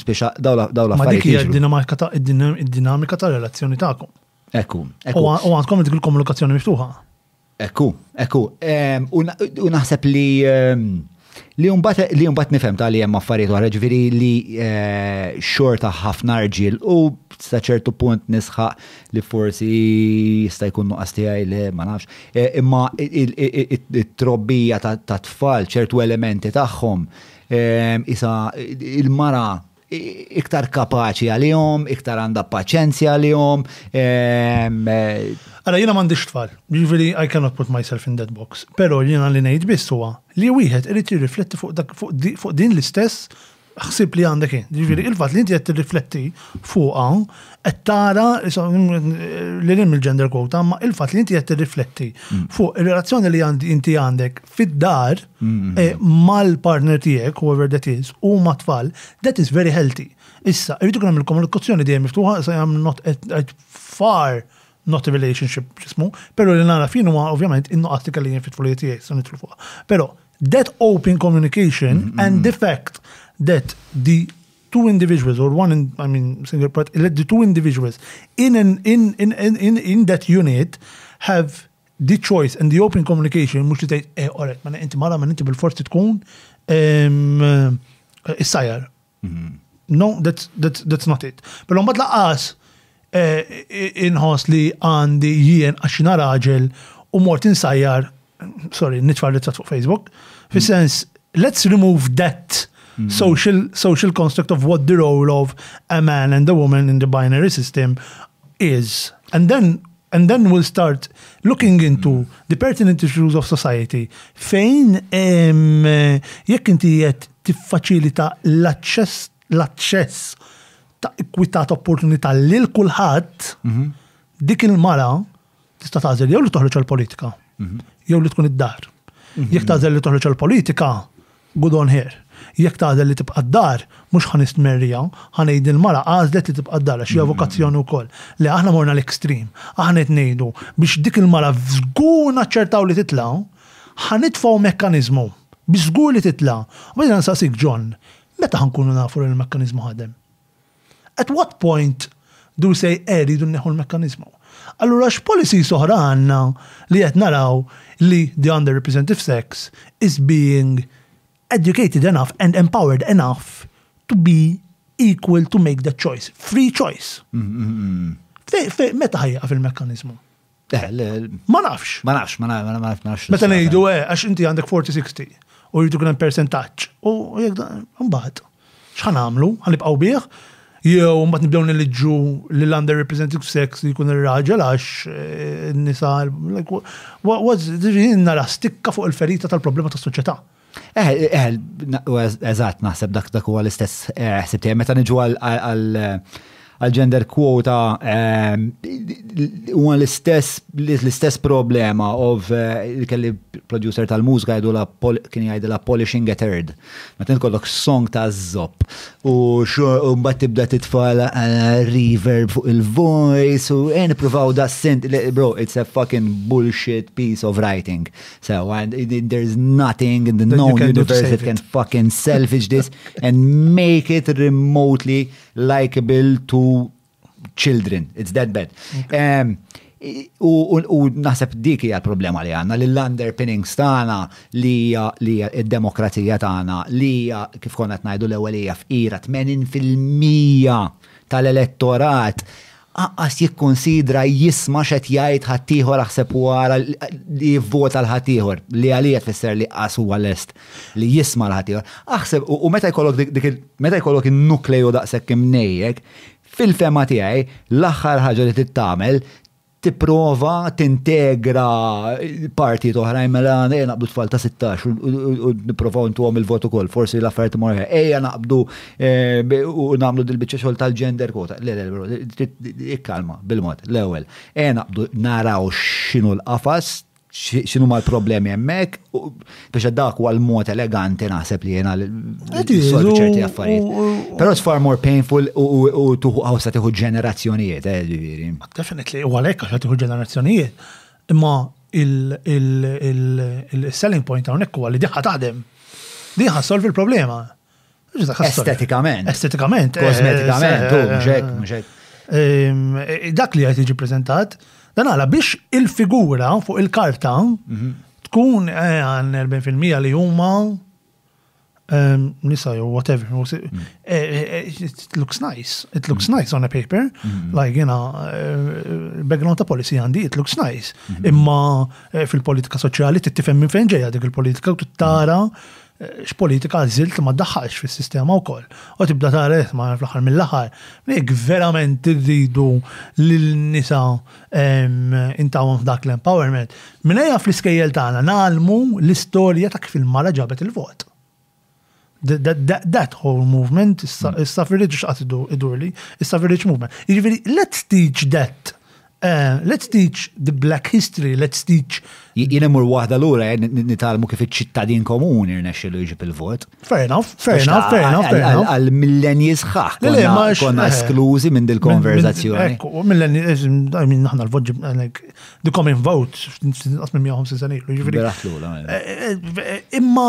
Speċa dawla flaxija. Ma dik hija dinamika ta' relazzjoni ta'kom. Ekku, ekku. U għandkom dik il-komunikazzjoni miftuħa. Hekk hu, hekk hu. U naħseb li Li jumbat li jumbat nifhem ta' li hemm affarijiet oħra ġifieri li eh, xorta ħafna rġiel u sa ċertu punt nisħaq li forsi jista' jkun nuqqas tiegħi li ma nafx. Eh, imma it-trobbija ta' tfal ċertu elementi tagħhom eh, isa il-mara iktar kapaċi għalihom, iktar għandha paċenzja għalihom. Ehm, Għara, jiena m'għandix tfal, ġifieri I cannot put myself in that box. Però jiena li ngħid biss huwa li wieħed irid jirrifletti fuq din l-istess ħsib li għandek int. Ġifieri il-fatt li inti qed tirrifletti fuqha qed tara li lim il-gender quota, ma il-fatt li inti qed tirrifletti mm. fuq ir-relazzjoni li inti għandek fid-dar eh, mal-partner tiegħek, whoever that is, u ma' tfal, that is very healthy. Issa, irridu kien hemm il-komunikazzjoni dejjem miftuħa, sa jam not at, at far not a relationship ġismu, pero li nara fin huwa ovvjament in-nuqqas li kelli jien fit-tfulijiet tiegħi sa nitlu fuqha. Pero that open communication mm -hmm. and the fact that the two individuals or one in, I mean single part let the two individuals in an, in, in, in, in, in that unit have The choice and the open communication mhux li tgħid eh oret, mela inti mara minn inti bil-forsi tkun is-sajar. Mhm. No, that's, that's, that's not it. Pero mbagħad laqas eh, inħoss li għandi jien għax jiena raġel u mort insajjar, sorry, nitfar li fuq Facebook, fi sens, let's remove that mm. social, social construct of what the role of a man and a woman in the binary system is. And then And then we'll start looking into the pertinent issues of society fejn jekk inti qed tiffaċilita l-aċċess l-aċċess ta' ekwità ta' opportunità lil kulħadd mhm. dik il-mara tista' tażel jew li toħroġ għall-politika mhm. jew li tkun id-dar. Mhm. Jekk tażel li toħroġ għall-politika, Good on her. Jekk tagħżel li tibqa' d-dar, mhux ħa nistmerriha, ħa ngħid li l-mara għażlet li tibqa' d-dar għax hija vokazzjoni wkoll. Le, aħna morna l-extreme. Aħna qed ngħidu, biex dik il-mara żgur naċċertaw li titla', ħa nitfgħu mekkaniżmu biex żgur li titla'. U jiena nsaqsik, John, meta ħa nkunu nafu li l-mekkaniżmu ħadem? At what point do we say eh rridu nneħħu l-mekkaniżmu? Allura x'policies oħra għandna li qed naraw li the underrepresentive sex is being educated enough and empowered enough to be equal to make that choice, free choice. Meta ħajjieqaf il-mekkaniżmu? Ma nafx. Ma nafx, ma nafx. Meta ngħidu eh, għax inti għandek 40-60 u jridu kien percentaġġ. U jekk dan, mbagħad, x'ħan għamlu? Ħanibqgħu bih? Jew mbagħad nibdew niliġġu lil underrepresented sex li jkun ir-raġel għax eh, n-nisa nara stikka fuq il-ferita tal-problema tas-soċjetà. Ta Eh, eh, eżatt, naħseb dak dak huwa l-istess eh, ħsib tiegħi meta niġu għal gender quota ehm, huwa l-istess l-istess problema of eh, kelli producer tal-mużika jgħidu la kien jgħidu la polishing a third. Meta nkollok song ta' żopp u mbagħad tibda titfal eh, reverb fuq il-voice u nippruvaw da sent bro it's a fucking bullshit piece of writing. So, and there's nothing in the known universe that can fucking salvage this and make it remotely likable to children. It's that bad. Um, u naħseb dik hija l-problema li għandna li l-underpinnings tagħna li hija li d-demokrazija tagħna li hija kif konna qed ngħidu l-ewwel hija fqira 80% tal-elettorat Aqqas jikkunsidra jisma' x'qed jgħid ħaddieħor aħseb u ara li jivvota 'l ħaddieħor, li għalija tfisser li qas huwa lest li jisma' 'l ħaddieħor. Aħseb u meta jkollok dik dik meta jkollok in-nukleu daqshekk imnejjek, fil-fehma tiegħi l-aħħar ħaġa li trid tagħmel tipprova tintegra partijiet oħrajn mela ejja naqbdu t-tfal ta' sittax u nipprovaw intuhom il-vot ukoll, forsi l-affarijiet imorru aħjar. Ejja naqbdu Eh, u namlu dil-bicċa xol tal-gender kota. Le, le, bro, ikkalma, bil-mod, l-ewel. E naqbdu naraw xinu l-qafas, xinu ma l-problemi jemmek, biex dak u għal-mod eleganti naħseb li jena l-solvi ċerti affarijiet. Pero it's far more painful u tuħu għawsa tiħu ġenerazzjonijiet, eh, ġiviri. Definitely, u għalek għaxa tiħu ġenerazzjonijiet. Imma il-selling point għonek u għalli diħa taħdem. Diħa solvi l-problema. Estetikament. Estetikament. Eh, Kosmetikament, u mxek, mxek. Ehm, eh, dak li għajt iġi prezentat, dan għala biex il-figura fuq il-karta mhm. tkun eh, għan 40% li huma ehm, nisa jew whatever. Mhm. It looks nice. It looks mhm. nice on a paper. Like, jena, background ta' policy għandi, it looks nice. Imma fil-politika soċjali tittifem minn fejn ġeja dik il-politika u tittara. Mm -hmm x'politika għażilt li ma ddaħħalx fis-sistema wkoll. U tibda tara li ma fl-aħħar mill-aħħar jekk verament irridu lin-nisa intawhom f'dak l-empowerment, mingħajr fl-iskejjel tagħna ngħallmu l-istorja ta' kif il-mara ġabet il-vot. That whole movement, is-suffrage x'qatt idurli, is-suffrage movement. Jiġifieri, let's teach that Eh, let's teach the black history, let's teach. Jien imur waħda lura eh, nitalmu kif iċ-ċittadin komuni rnexxilu jġib il-vot. Fair enough, fair enough, fair enough. Għal millenji sħaħ. Konna eh, esklużi minn dil-konverzazzjoni. Millenji, minn naħna l-vot the common vote, għasmin 150 sena ilu, ġifiri. Imma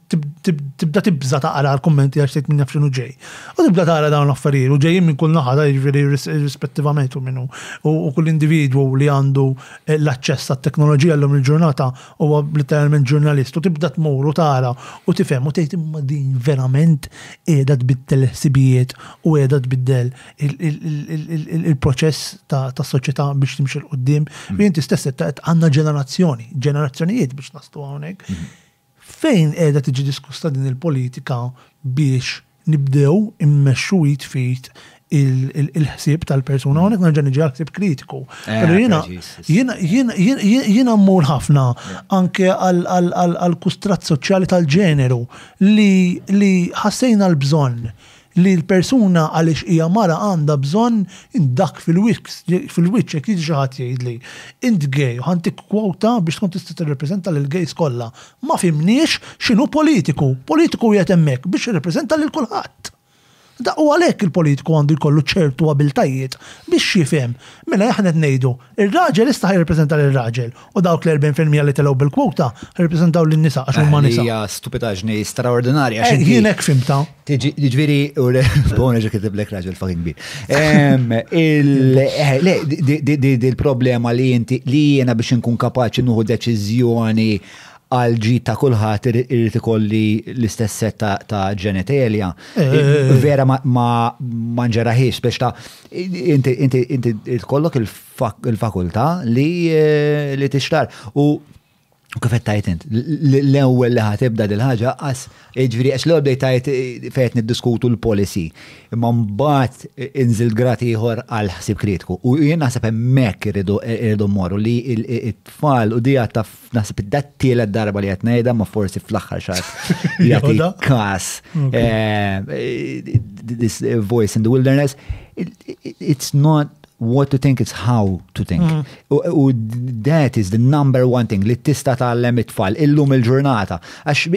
tibda tibża taqra l-kummenti għax tgħid min jaf x'inhu ġej. U tibda tara dawn l-affarijiet u ġejjin minn kull naħa jiġifieri rispettivament u minnu u kull individwu li għandu eh, l-aċċess għat-teknoloġija llum il-ġurnata huwa literalment ġurnalist u tibda tmur u tara u tifhem u tgħid imma din verament qiegħda tbiddel il-ħsibijiet u qiegħda tbiddel il-proċess tas-soċjetà biex timxi l-qudiem. Mm. Inti stess għandna ġenerazzjoni, ġenerazzjonijiet biex nastu hawnhekk. Mm-hmm Fejn qiegħda tiġi diskussa din il-politika biex nibdew immexxu id f'id il-ħsieb tal-persuna? Hawnhekk nerġa' niġi għall-ħsieb kritiku. Jiena mmur ħafna anke għall-kustrat soċjali tal-ġeneru li ħassejna l-bżonn Li l-persuna għaliex hija mara għandha bżonn dak fil-wiċċ jekk jiġi xi ħadd jgħidli, int gay u ħa ntik kwota biex tkun tista' tirrappreżenta lill-gays kollha. Ma fhimniex x'inhu politiku. Politiku qiegħed hemmhekk biex jirrappreżenta lil kulħadd. U għalhekk il-politiku għandu jkollu ċertu abiltajiet biex jifhem. Mela aħna qed ngħidu, Ir-raġel issa ħa jirrappreżenta lir-raġel u dawk l-40 fil-mija li telgħu bil-kwota ħirrappreżentaw lin-nisa għax huma nisa. Hija stupidaġni straordinarja. Eh, jien hekk fimta. Jiġifieri u bona ġekit iblek raġel fucking kbir. Eh, le, il-problema li inti li jiena biex inkun kapaċi nuħu deċiżjoni għal ġi ta' kulħadd irid ikolli l-istess set ta' ġenetelja. Eh, eh, eh. Vera ma nġeraħiex biex ta' Inti tkollok il-fakultà li eh, tixtar. U kif qed tajt int, l-ewwel li ħatibda dil ħaġa qas jiġri għax l-ewwel bdejt tajt eh, fejt niddiskutu l-policy. Imma mbagħad eh, inżil grad ieħor għal ħsib kritiku. U jien naħseb hemmhekk irridu morru li t-tfal u dija ta' Naħseb id dat tielet darba li qed ngħidha ma forsi fl-aħħar xar. Jagħti każ. Eh, this eh, voice in the wilderness. It's not what to think, it's how to think. Mm. U that is the number one thing li tista tgħallem it-tfal illum il-ġurnata. Għax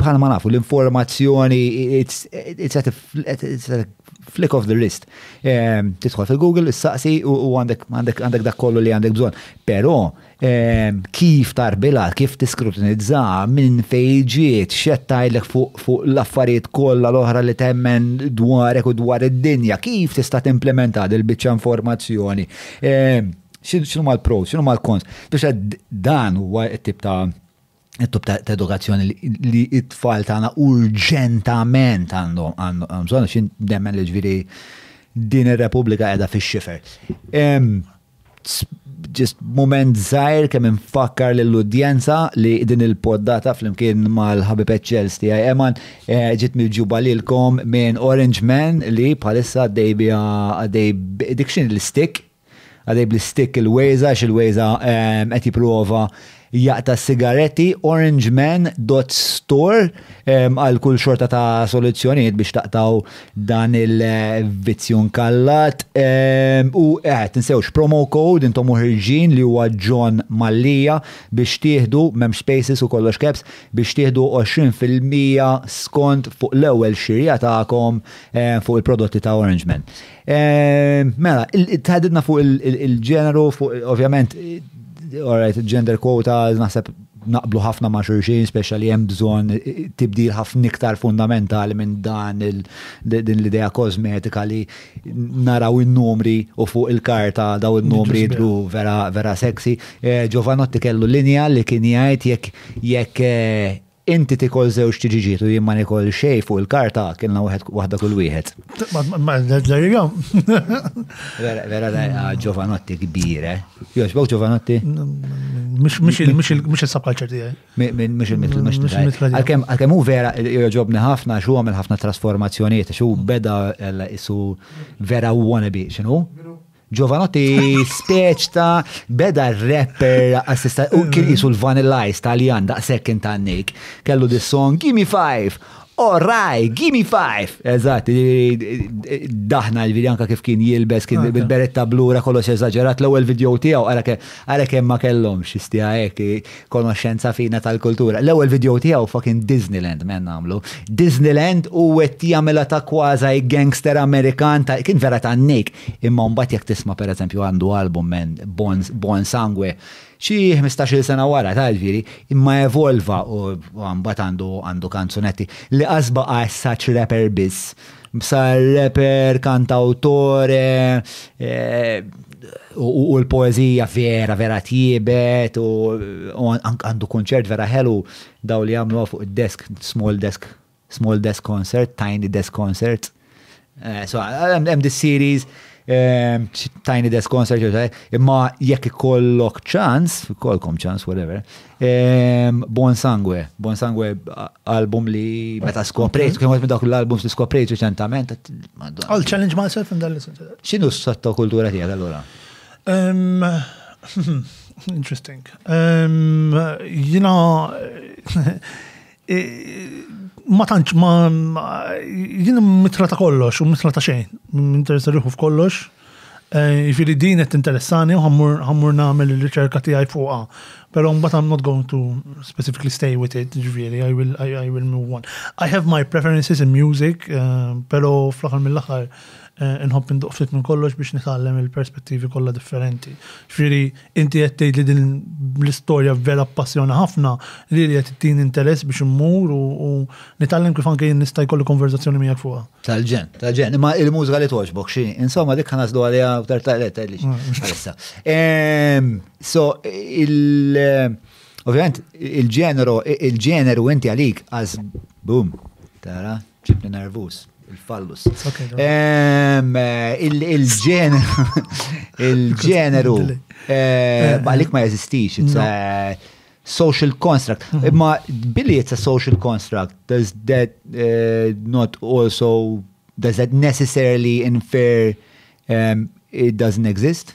bħal ma nafu l-informazzjoni it's, it's, at a, it's at a flick of the wrist. Eh, tidħol fil-Google, issaqsi u għandek għandek dak kollu li għandek bżonn. Però kif tarbilha, kif tiskrutinizza, minn fejn ġiet, x'qed tgħidlek fuq l-affarijiet kollha l-oħra li temmen dwarek u dwar id-dinja, kif tista' timplimenta din il-biċċa informazzjoni. X'inhuma l-pros, x'inhuma l-kons. Biex dan huwa t-tip ta' it-tub ta' edukazzjoni li it-tfal tagħna urġentament għandhom għandhom bżonn xi demmen li ġviri din ir-Repubblika qiegħda fix-xifer. Ġist moment żgħir kemm infakkar lill-udjenza li din il-poddata flimkien mal-ħabib eċċels tiegħi Eman eh, ġiet miġuba lilkom minn Orange Man li bħalissa għaddej għaddej dik x'in l-stick Għaddej bl-istick il-Waze għax il-Waze qed jipprova jaqta' s-sigaretti, Orangeman Dots Store għal kull xorta ta' soluzzjonijiet biex taqtgħu dan il-vizzju nkallat. U eh, tinsewx promo code intom u ħirġin li huwa John Mallia biex tieħdu, m'hemmx spaces u kollox caps, biex tieħdu 20 fil-mija skont fuq l-ewwel xirja tagħkom fuq il-prodotti ta' Orangeman. Eh, mela, tħadidna fuq il-ġeneru, fuq ovvjament, alright, gender quota, naħseb naqblu ħafna ma' xurxin, speċa li hemm bżonn tibdil ħafna iktar fundamentali minn dan din l-idea kosmetika li naraw in-numri u fuq il-karta daw in-numri jidru vera vera sexy. Eh, Giovanotti kellu linja li kien jgħid jekk jekk eh, Inti tikol żewġ tiġiġiet u jien ma nikol xejn fuq il-karta kilna wieħed waħda kull wieħed. Ma there you go. Vera vera ah, Giovanotti kbir, eh? Jox, bok Giovanotti? Mhux il-subculture tiegħi. Mhux il-mitlu, mhux il-mitlu. Għalkemm hu vera joġobni ħafna x'hu għamel ħafna trasformazzjonijiet, x'hu beda isu vera wannabe, x'inhu? Giovanotti speċ ta' beda rapper raqqasista u kien jisu l-Vanilla Ice taljan daqshekk kien tannik. Kellu dis song Gimme Five. Orraj, gimme five! Eżatt, daħna l-vidi anka kif kien jilbes, kien bil-beretta blura kollox eżagġerat l-ewwel video tiegħu, għara kemm ma kellhomx, istija hekk, konoxxenza fina tal-kultura. L-ewwel video tiegħu fucking Disneyland men għamlu. Disneyland u qed jagħmilha ta' kważi gangster Amerikan ta' kien vera ta' nik. Imma mbagħad jekk tisma' pereżempju għandu album men Bon Sangue xi 15-il sena wara ta' ġifieri, imma evolva u mbagħad għandu għandu kanzunetti li qasba għas saċ rapper biss Bsa rapper, kantautore, u l-poezija vera, vera tjibet, u għandu konċert vera ħelu daw li għamlu fuq il-desk, small desk, small desk concert, tiny desk concert. So, għem dis series, Ehm, tiny desk concert, imma jekk ikollok ċans, kollkom ċans, whatever, ehm, Bon Sangue, Bon Sangue album li meta skoprejt, kien għet dak l-albums li skoprejt reċentament. All challenge myself in dalli Xinu s-satta kultura tijak allura? Ehm, interesting. Jina, Ma tantx ma jien mitra ta' kollox u mitra ta' xejn, interessa ruħu f'kollox. Eh, jifieri din qed interessani u ħammur nagħmel ir-riċerka tiegħi fuqha. Però mbagħad I'm not going to specifically stay with it, ġifieri I will, I will move on. I have my preferences in music, eh, però fl-aħħar mill-aħħar Inħobb induq ftit minn kollox biex nitgħallem il-perspettivi kollha differenti. Ġifieri inti qed tgħid li din l-istorja vera ppassjona ħafna li li qed ittini interess biex immur u nitgħallem kif anke jien nista' jkolli konverżazzjoni miegħek fuqha. Tal-ġen, tal-ġen, imma il-mużika li togħġbok xi, insomma dik ħanaslu għaliha u tartalet għaliex. Issa. So il- Ovvjament, il-ġeneru, il-ġeneru inti għalik għaz, boom, tara, ġibni nervus, il-fallus. Il-ġeneru, il-ġeneru, balik ma jeżistix, it's a social construct. Mhm. Imma billi it's a social construct, does that eh, not also, does that necessarily infer um, it doesn't exist?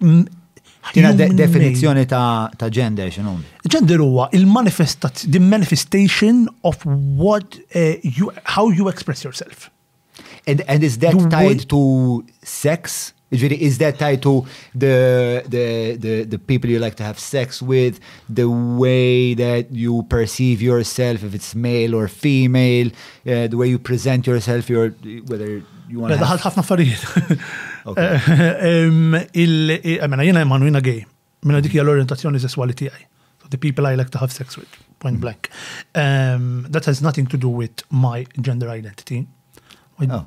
mm, Tina de definizjoni ta', ta gender xinu? Gender huwa il-manifestation, the manifestation of what uh, you, how you express yourself. And, and is that tied to sex? Is that tied to the, the, the, the people you like to have sex with, the way that you perceive yourself, if it's male or female, uh, the way you present yourself, your, whether you want to. okay. ħafna affarijiet. Eh, Il-għamena jena jemmanujna gay, I think orientation is sessuali So The people I like to have sex with, point mm. blank. Um, that has nothing to do with my gender identity. I oh.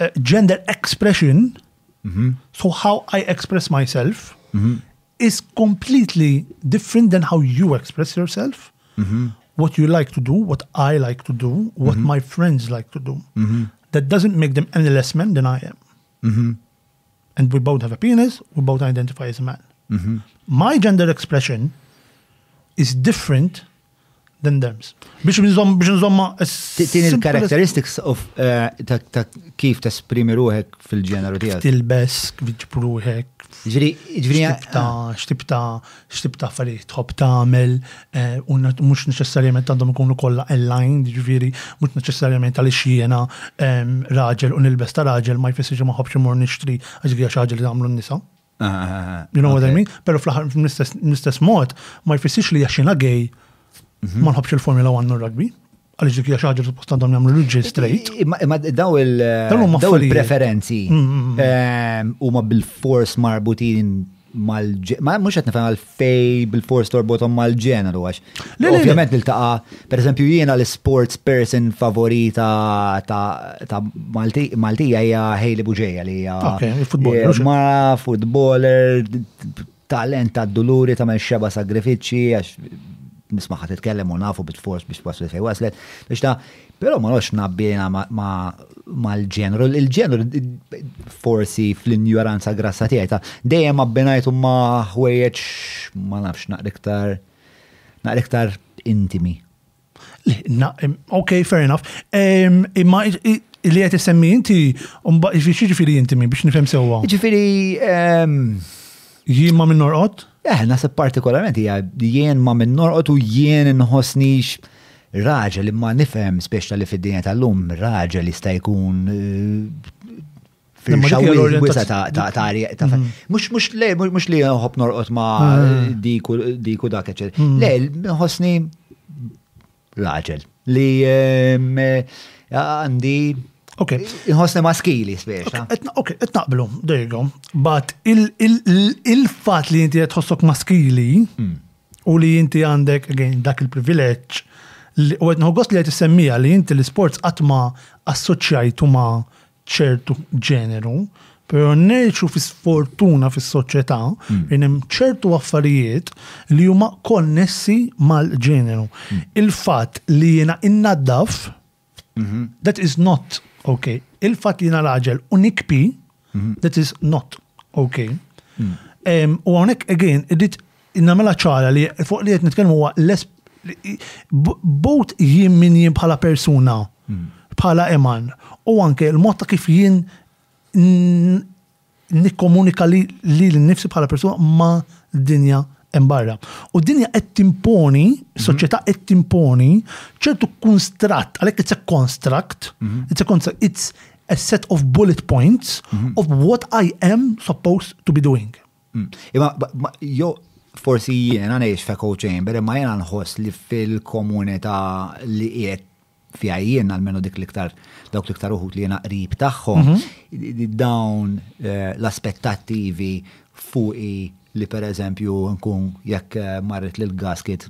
uh, gender expression, mm -hmm. so how I express myself, Mhm. is completely different than how you express yourself, mm-hmm. what you like to do, what I like to do, what mm-hmm. my friends like to do. Mm-hmm. That doesn't make them any less men than I am. Mhm. And we both have a penis, we both identify as a man. Mhm. My gender expression is different Denderms. Biex nżomm biex nżomma. Tin il-characteristics of eh, ta' kif tesprimi ruħek fil-ġeneru tiegħek. Tilbes, kif ruħek. Ġri, ġri. Xtibta, xtibta affarijiet tħobb tagħmel, eh, u mhux neċessarjament għandhom ikunu kollha aligned, ġifieri mhux neċessarjament għaliex jiena ehm, raġel u nilbes ta' raġel ma jfissirx ma ħobbx imur nixtri għax hija xi ħaġa li tagħmlu n-nisa. You know what I mean? Pero fl-ħar, ml-istess mod, ma jfissix li jaxina gay mhm. ma nħobx il-Formula 1 u rugby. Għalix dik jaxħaġa ħaġa suppost għandhom jagħmlu liġi straight. Imma daw il-preferenzi mm, mm, mm. ehm, huma bil-fors marbutin mal ma mhux qed nifhem għal fej bil-fors torbotom mal-ġeneru għax. Ovvjament niltaqa, per eżempju jiena l-sports person favorita ta' Maltija hija Hailey Buġeja li hija. Mara, footballer, talent ta' duluri ta' mel xeba sagrifiċi għax nismaħat titkellem u nafu bit-fors biex waslet fej waslet. Biex ta' Però ma nafx nabbiena mal-ġeneru. Il-ġeneru forsi fl-injoranza grassa tiegħi dejjem abbinajtu ma' ħwejjeġ ma nafx naqriktar naqriktar intimi. Ok, fair enough. Imma li qed issemmi inti, ġifieri intimi biex nifhem sewwa. Ġifieri Jien ma minn norqod? Eh, naħseb partikolarment hija jien ma minn norqod u jien nħossnix raġel imma nifhem speċta li fid-dinja tal-lum raġel jista' jkun eh, firxa wisa ta' mm. Mux mux le, mux li nħob norqot ma mm. diku dak, eccetera. Mm. Le, nħosni raġel li għandi Ok. Inħossni maskili speċa. Ok, qed naqblu, there you go. But il-fatt li inti qed tħossok maskili hmm. u li inti għandek again dak il-privileġġ u qed nħoggos li qed issemmija li inti l-isports qatt ma assoċjajtu ma' ċertu ġeneru, pero neċu fi sfortuna fis soċjetà hmm. li hemm ċertu affarijiet li huma konnessi mal-ġeneru. Hmm. Il-fatt li jiena innaddaf, mhm. that is not okay. Il-fatt li jiena raġel u nikpi, mhm. that is not okay. Hmm. U hawnhekk again, irrid Nagħmilha ċara li fuq li qed nitkellmu huwa bot jien min jien bħala persuna, hmm. bħala eman, u anke l-mod ta' kif jien nikkomunika li l-nifsi bħala persuna ma' dinja embarra. U dinja qed timponi, mhm. soċjetà qed timponi ċertu konstratt, għalhekk it's a construct, mhm. it's a construct, it's a set of bullet points mhm. of what I am supposed to be doing. Mm. Imma, jo, forsi jiena ngħix f'echo chamber, imma jiena nħoss li fil-komunità li qiegħed fija jien għalmenu dik liktar dawk liktar uħut li jiena qrib tagħhom, mhm. dawn eh, l-aspettattivi fuqi li per eżempju nkun jekk eh, marret lil gasket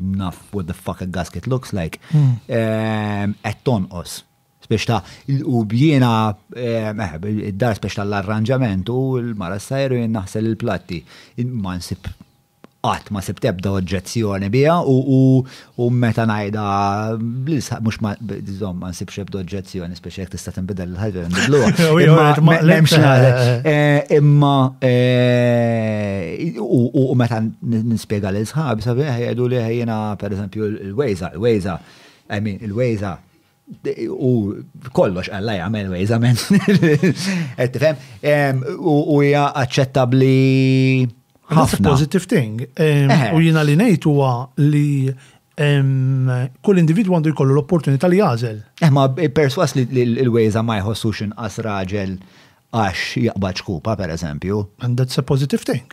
naf what the fuck a gasket looks like, mhm. eh, qed tonqos. Spex ta' u bjiena meħb eh, id-dar spex ta' l-arranġament u l-mara s-sajru jien naħsel il-platti. Ma nsib qatt ma sib tebda oġġezzjoni biha u meta ngħidha bl-isħaq mhux ma żomm ma nsibx ebda oġġezzjoni speċi jekk tista' tinbidel il-ħaġa nbidluha. Imma u meta nispjega lil sħab sabiħ jgħidu li ħajjina pereżempju il-wejża, il-wejża, I mean il-wejża u kollox Alla jagħmel wejza minn. Qed tifhem? U hija aċċettabbli ħafna. Positive thing. U jiena li ngħid huwa li kull individwu għandu jkollu l-opportunità li jażel. Eh, ma perswas li l-wejza ma jħossux inqas raġel għax jaqbad xkupa, per eżempju. And that's a positive thing.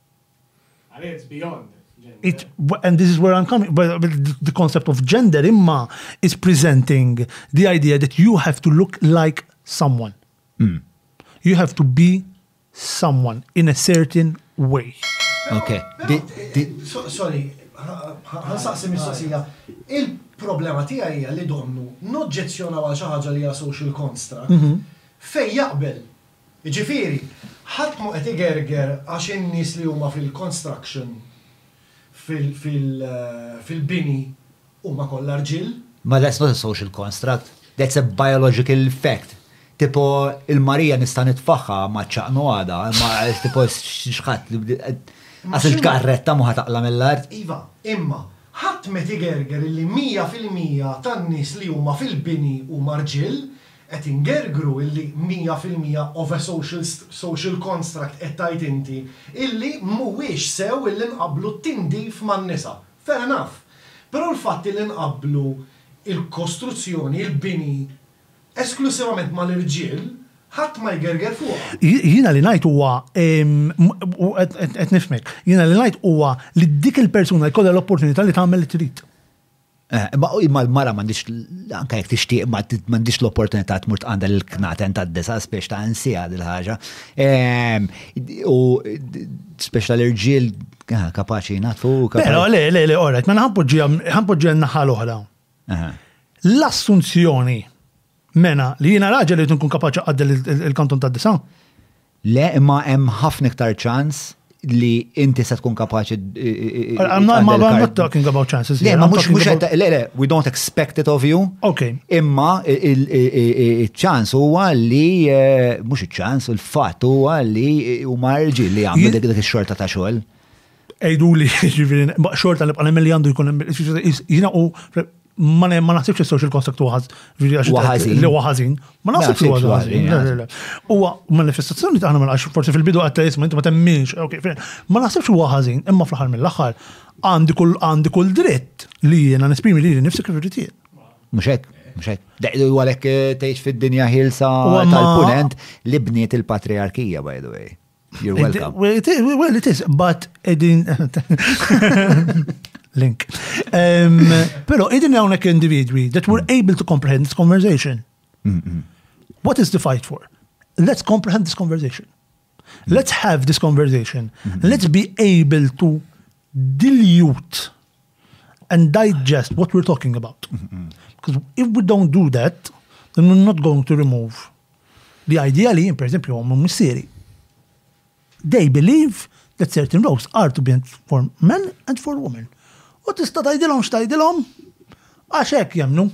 Għalih it's beyond gender. And this is where I'm coming, the concept of gender imma is presenting the idea that you have to look like someone. Mm. You have to be someone in a certain way. Okay. Sorry, ħansaqsi mistoqsija. Il-problema tiegħi hija li donnu noġġezzjonaw għal xi ħaġa li hija social construct mhm. fej jaqbel Jiġifieri, ħadd mhu qed igerger għax in-nies li huma fil-construction, fil-bini, huma kollha rġiel. Ma that's not a social construct, that's a biological fact. Tipo, il-Marija nista' nitfagħha ma' ċaqnu għada, imma tipo x'ħadd għax il-karretta mhu ħa taqla' mill-art. Iva, imma ħadd m'qed igerger illi mija fil-mija tan-nies li huma fil-bini huma rġiel, Qed ingergru illi mija fil-mija of a social construct qed tgħid inti illi mhuwiex sew illi nqabblu t-tindif man-nisa. Fair enough. Però l-fatt illi nqabblu l-kostruzzjoni, il-bini, esklussivament mal-irġiel, ħadd ma jgerger fuqha. Jiena li ngħid huwa, qed nifhmek, jiena li ngħid huwa li dik il-persuna jkollha l-opportunità li tagħmel li trid. Eh, imma l-mara m'għandix anke jekk tixtieq ma m'għandix l-opportunità tmur tqanda l knaten ta' disa spiex ta' nsija dil ħaġa. Ehm, u spiex ta' l-irġiel eh, kapaċi natu. Pero le, le, le, orret, ma ħanpoġġi naħa l-oħra. L-assunzjoni mena li jiena raġel li nkun kapaċi għaddel il-kanton ta' disa. Le, imma hemm ħafna iktar ċans li inti se tkun kapaċi. I'm not talking about chances. Le, ma mhux mhux le, le, we don't expect it of you. Ok. Imma iċ-ċans huwa li eh, mhux iċ-ċans, il-fatt huwa li huma rġiel li jagħmlu dik ix-xorta ta' xogħol. Ejdu li ġiviri, xorta nibqa' nemmen li għandu jkun jina u ma naħsibx jistgħux il-konstrukt waħaz, li huwa ħażin. Ma naħsibx li huwa ħażin. Huwa manifestazzjoni taħna mela għax forsi fil-bidu qed isma' inti ma temminx, ma naħsibx huwa ħażin, imma fl-aħħar mill-aħħar għandi kull għandi kull dritt li jiena nesprimi li nifsi kif irid jien. Mhux hekk, mhux hekk. Deqdu għalhekk eh, tgħix fid-dinja ħilsa tal-punent li bniet il-patriarkija by the way. You're welcome. Well, it is, but edin. link. Um, pero idin hawnhekk individwi that were mm. able to comprehend this conversation. Mm, mm What is the fight for? Let's comprehend this conversation. Mm. Let's have this conversation. Mm. Let's be able to dilute and digest what we're talking about. Mm because if we don't do that, then we're not going to remove the ideally, for example, Homo They believe that certain roles are to be for men and for women. u tista' tajdilhom x'tajdilhom Għax hekk jemmnu,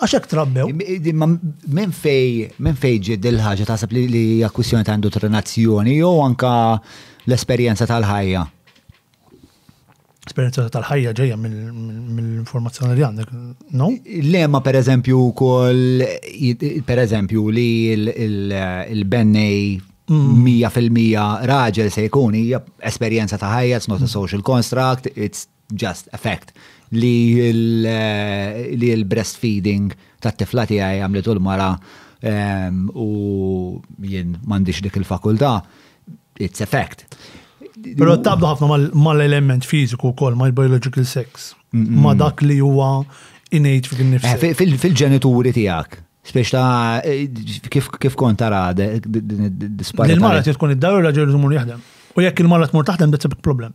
għax hekk trabbew. Minn fej, minn fej ġiet dil-ħaġa taħseb li hija kwistjoni ta' indottrinazzjoni jew anka l-esperjenza tal-ħajja? Esperjenza tal-ħajja ġejja mill-informazzjoni li għandek, no? Le, ma per eżempju kol, per eżempju li l-bennej 100% raġel se jkun hija esperjenza ta' ħajja, it's not a social construct, it's just a fact, li l-breastfeeding ta' tifla tiegħi għamlitu l-mara ehm, u jien m'għandix dik il-fakultà, it's a fact. Pero tabdu ħafna mal-element fiziku kol, mal biological sex, ma dak li huwa innate fik nifsi. Eh, fil-ġenituri tijak, spiex ta' eh, kif kont tara disparita. Il-mara tkun id-dar u raġel jżumur jaħdem. U jekk il-mara tmur taħdem, bit problem.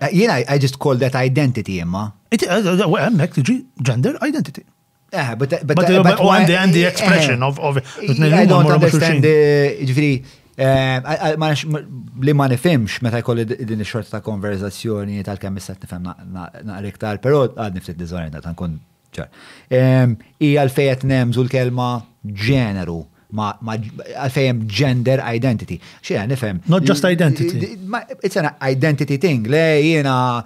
Jiena I just call that identity imma. Hemmhekk tiġi gender identity. Eh, but, but, but, uh, but, and, the, and the expression eh, of, of I don't understand ġifri eh, li ma nifimx meta jkolli din ix-xorta ta' konverzazzjoni tal-kemm issa nifhem naqra iktar, però għad niftit diżorientat nkun I għalfej qed nemżu l-kelma ġeneru għalfej hemm gender identity. Xejn nifhem. Not just identity. It's an identity thing. Le jiena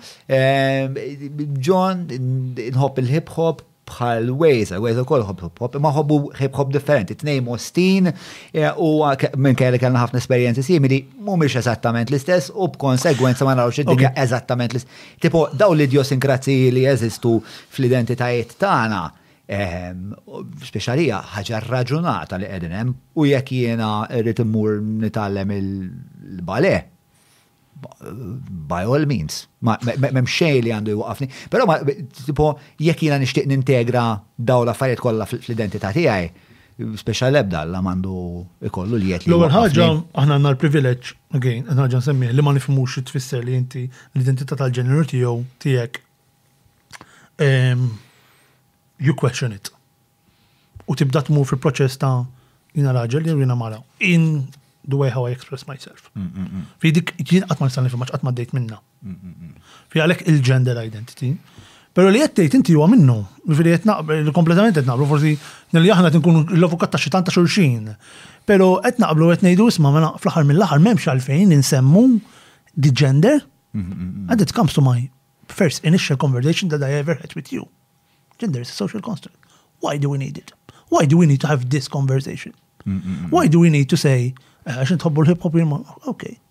John nħobb il-hip hop bħal Waze, Waze ukoll hop hip hop, ma hobbu hip hop differenti, tnejn mostin eh, u minn kelli kellna ħafna esperjenzi simili, mhumiex eżattament l-istess u b'konsegwenza ma narawx id-dinja eżattament l-istess. Tipo, dawn l-idjosinkrazziji li jeżistu fl-identitajiet tagħna, spiċċa li hija ħaġa rraġunata li qegħdin hemm, u jekk jiena rrid immur nitgħallem il-bale, by all means, m'hemm xejn li għandu jwaqafni. Però tipo, jekk jiena nixtieq nintegra dawn l-affarijiet kollha fl-identità tiegħi, Speċjal ebda Alla m'għandu ikollu l-jed li. L-ewwel ħaġa aħna għandna l-privileġġ, again, qed nerġa' nsemmih li ma nifhmux xi tfisser li inti l-identità tal-ġeneru tiegħu tiegħek you question it. U tibda tmur fil-proċess ta' jina raġel jew jina mara. In the way how I express myself. Fi dik jien qatt ma nista' nifhimha qatt ma dejt minna. Fi għalhekk il-gender identity. Però li qed tgħid inti huwa minnu, jiġifieri qed naqbel, kompletament qed naqblu, forsi li aħna qed nkunu l-avukat ta' xi tant ta' xulxin. Però qed naqblu qed ngħidu isma' mela fl-aħħar mill-aħħar m'hemmx għalfejn insemmu the gender and it comes to my first initial conversation that I ever had with you. Gender is a social construct. Why do we need it? Why do we need to have this conversation? Why do we need to say, għax intħobbu l-hip hop, ok,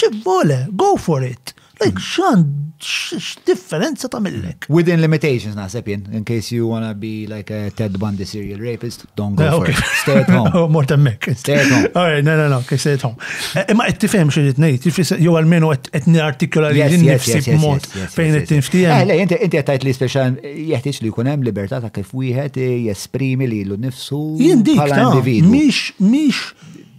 Ċivvole, go for it! Like, xan, x-differenza ta' millek? Within limitations, naħseb jien. In case you wanna be like a Ted Bundy serial rapist, don't go eh, for it. Stay at home. Mor temmek. Stay at home. All right, no, no, no, stay at home. Eh, imma qed tifhem xi rid ngħid, jew almenu qed nirartikola li nifsi b'mod fejn qed tinftiehem. Eh, le, inti qed tgħid li speċjal jeħtieġ li jkun hemm libertà ta' kif wieħed jesprimi lilu nnifsu bħala individwu. Mhix mhix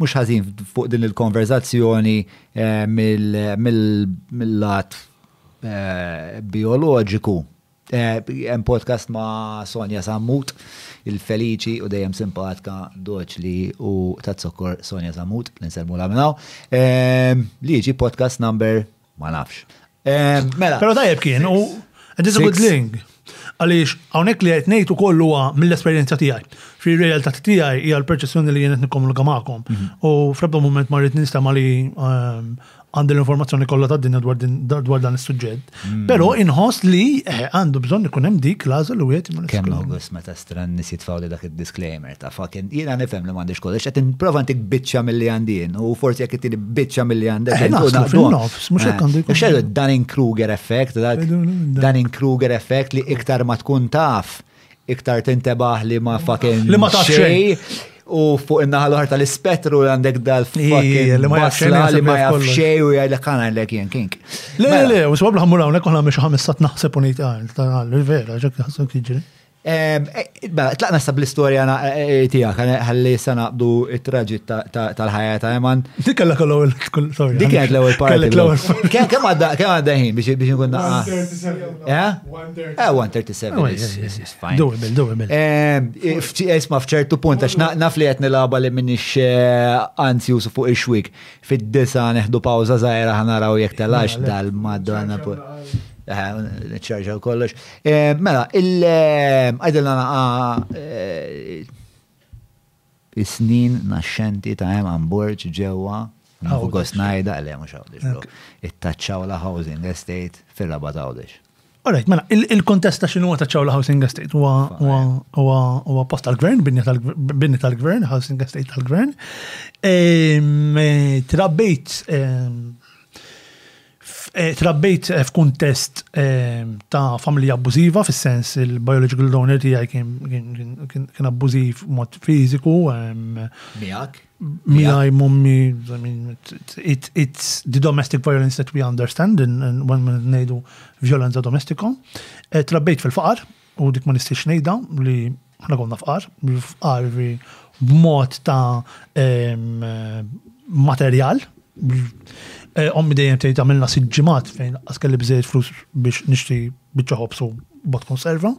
mhux ħażin fuq din il-konverzazzjoni eh, mill-lat eh, bioloġiku. Eh, hemm podcast ma' Sonja Sammut, il-Feliċi u dejjem simpatka doċli u tazzokkor Sonja Sammut, l-inselmu laminaw, li jiġi podcast number Ma nafx. Eh, mela. Pero tajjeb kien, u it is a good thing. Għaliex hawnhekk li qed ngħid ukoll huwa mill-esperjenza tiegħi. Fir-realtà tiegħi hija l-perċessjoni li jenet nikkomunika magħkom. Mhm. U f'rebda mument ma rrid nistema li ehm, għandi l-informazzjoni kollha ta' dinja dwar dan is-suġġett. Mhm. Però inħoss li eh, għandu bżonn ikun hemm dik l-għażel u wieħed Kemm August meta stran nies jitfgħu dak id-disclaimer. Ta' fucking, jiena nifhem li m'għandix kollox, qed nipprova ntik biċċa milli għandi jien, u forsi jekk ittini biċċa milli għandek. Eh, naħslu fin-nofs, mhux hekk għandu jkun. Xejn Dunning Kruger effect, dak Dunning Kruger effect li iktar ma tkun taf, iktar tintebaħ li ma fucking. Li ma taf xejn. U fuq in-naħa l-oħra tal-ispettru li għandek dal fucking li ma jaf xejn li ma jaf xejn u jgħidlek għana għandek jien kink. Le, le, mela. u s-sabab l-ħamur għawnek uħna miex ħamissat naħseb unit għal, tal-vera, ġek ħassu kħiġri. Mela, tlaqna sa bl-istorja tijak, għalli sa naqbdu il-traġit tal-ħajja ta' Eman. Dik għalla kollu l-istorja. Dik għalla l-ewel parti. Kem għadda ħin biex nkun naqqa? 137. Eh? 137. Eh, do it, do it. Eh, isma fċertu punt, għax naf li għetni laba li minnix eh, anzi usu fuq il-xwik. Fid-disa neħdu pawza zaħira ħanaraw jek tal-ax dal-madonna. Nċarġaw kollox. Eh, mela, il-għajdilna eh, naqa eh, is-snin naxxenti ta' hemm Amburġ ġewwa Nafu għos najda, għalli mux għawdix. It-taċċaw la housing estate fil-raba ta' għawdix. Alright, mela, il-kontest ta' xinu ta' ċawla Housing Estate huwa post tal-gvern, binni tal-gvern, Housing Estate tal-gvern. Ehm, eh, trabbejt ehm, Eh, trabbejt eh, f'kuntest eh, ta' familja abbużiva, fis-sens il-biological donor tiegħi kien abbużiv mod fiżiku. Miegħek? Miegħi mummi, it's the domestic violence that we understand and when ngħidu violenza domestika. Trabbejt fil-faqar u dik ma nistax ngħidha li Aħna konna fqar, fqar b'mod ta' materjal. Eh, ommi dejjem tgħid għamilna sitt ġimgħat fejn qas kelli bżejjed flus biex nixtri biċċa ħobsu bot konserva.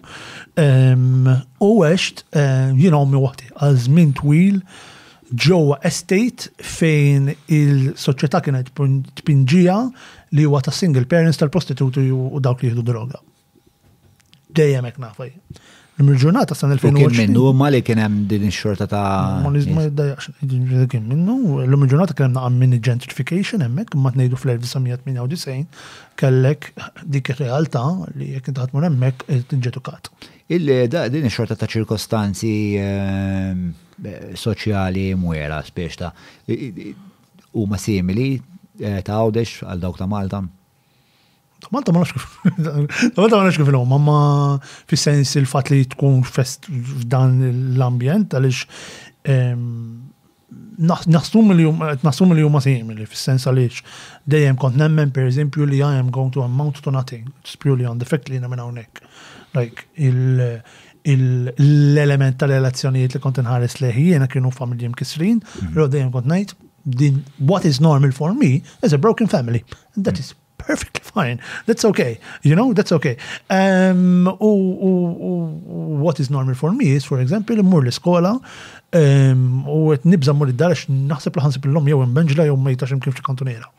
U għext eh, jien ommi waħdi għal żmien twil ġewwa estate fejn il-soċjetà kienet tpinġija li huwa ta' single parents tal-prostituti u dawk li jieħdu droga. Dejjem hekk nafa. Il-ġurnata san 2020. Kien minnu ma li kien hemm din ix-xorta ta' Monizmu ma jiddajaqx kien minnu. Illum il-ġurnata kien hemm naqam minn gentrification hemmhekk imma tnejdu fl-1998 kellek dik ir-realtà li jekk inti ħatmur hemmhekk ġedukat. Il-da din ix-xorta ta' ċirkostanzi ehm, soċjali mwera spiex ta' huma simili eh, ta' għawdex għal dawk ta' Malta. Malta ma nafx kif. Malta ma nafx kif il-hom, ma fis-sens il-fat li tkun fest f'dan l-ambjent għaliex naħsum li jum, naħsum li huma simili fis-sens għaliex dejjem kont nemmen per eżempju li I am going to amount to nothing, just purely on the fact li jena minn hawnhekk. Like il- l-element tal-relazzjonijiet li kont nħares leħi jena kienu familji mkisrin, mhm. pero dejjem kont ngħid din what is normal for me is a broken family. That is perfectly fine. That's okay. You know, that's okay. Um, u, u, u what is normal for me is, for example, immur l-iskola um, u għet nibza mur id-dar għax naħseb li ħansib l-lom jew imbenġla jew ma jitax imkien kantunera.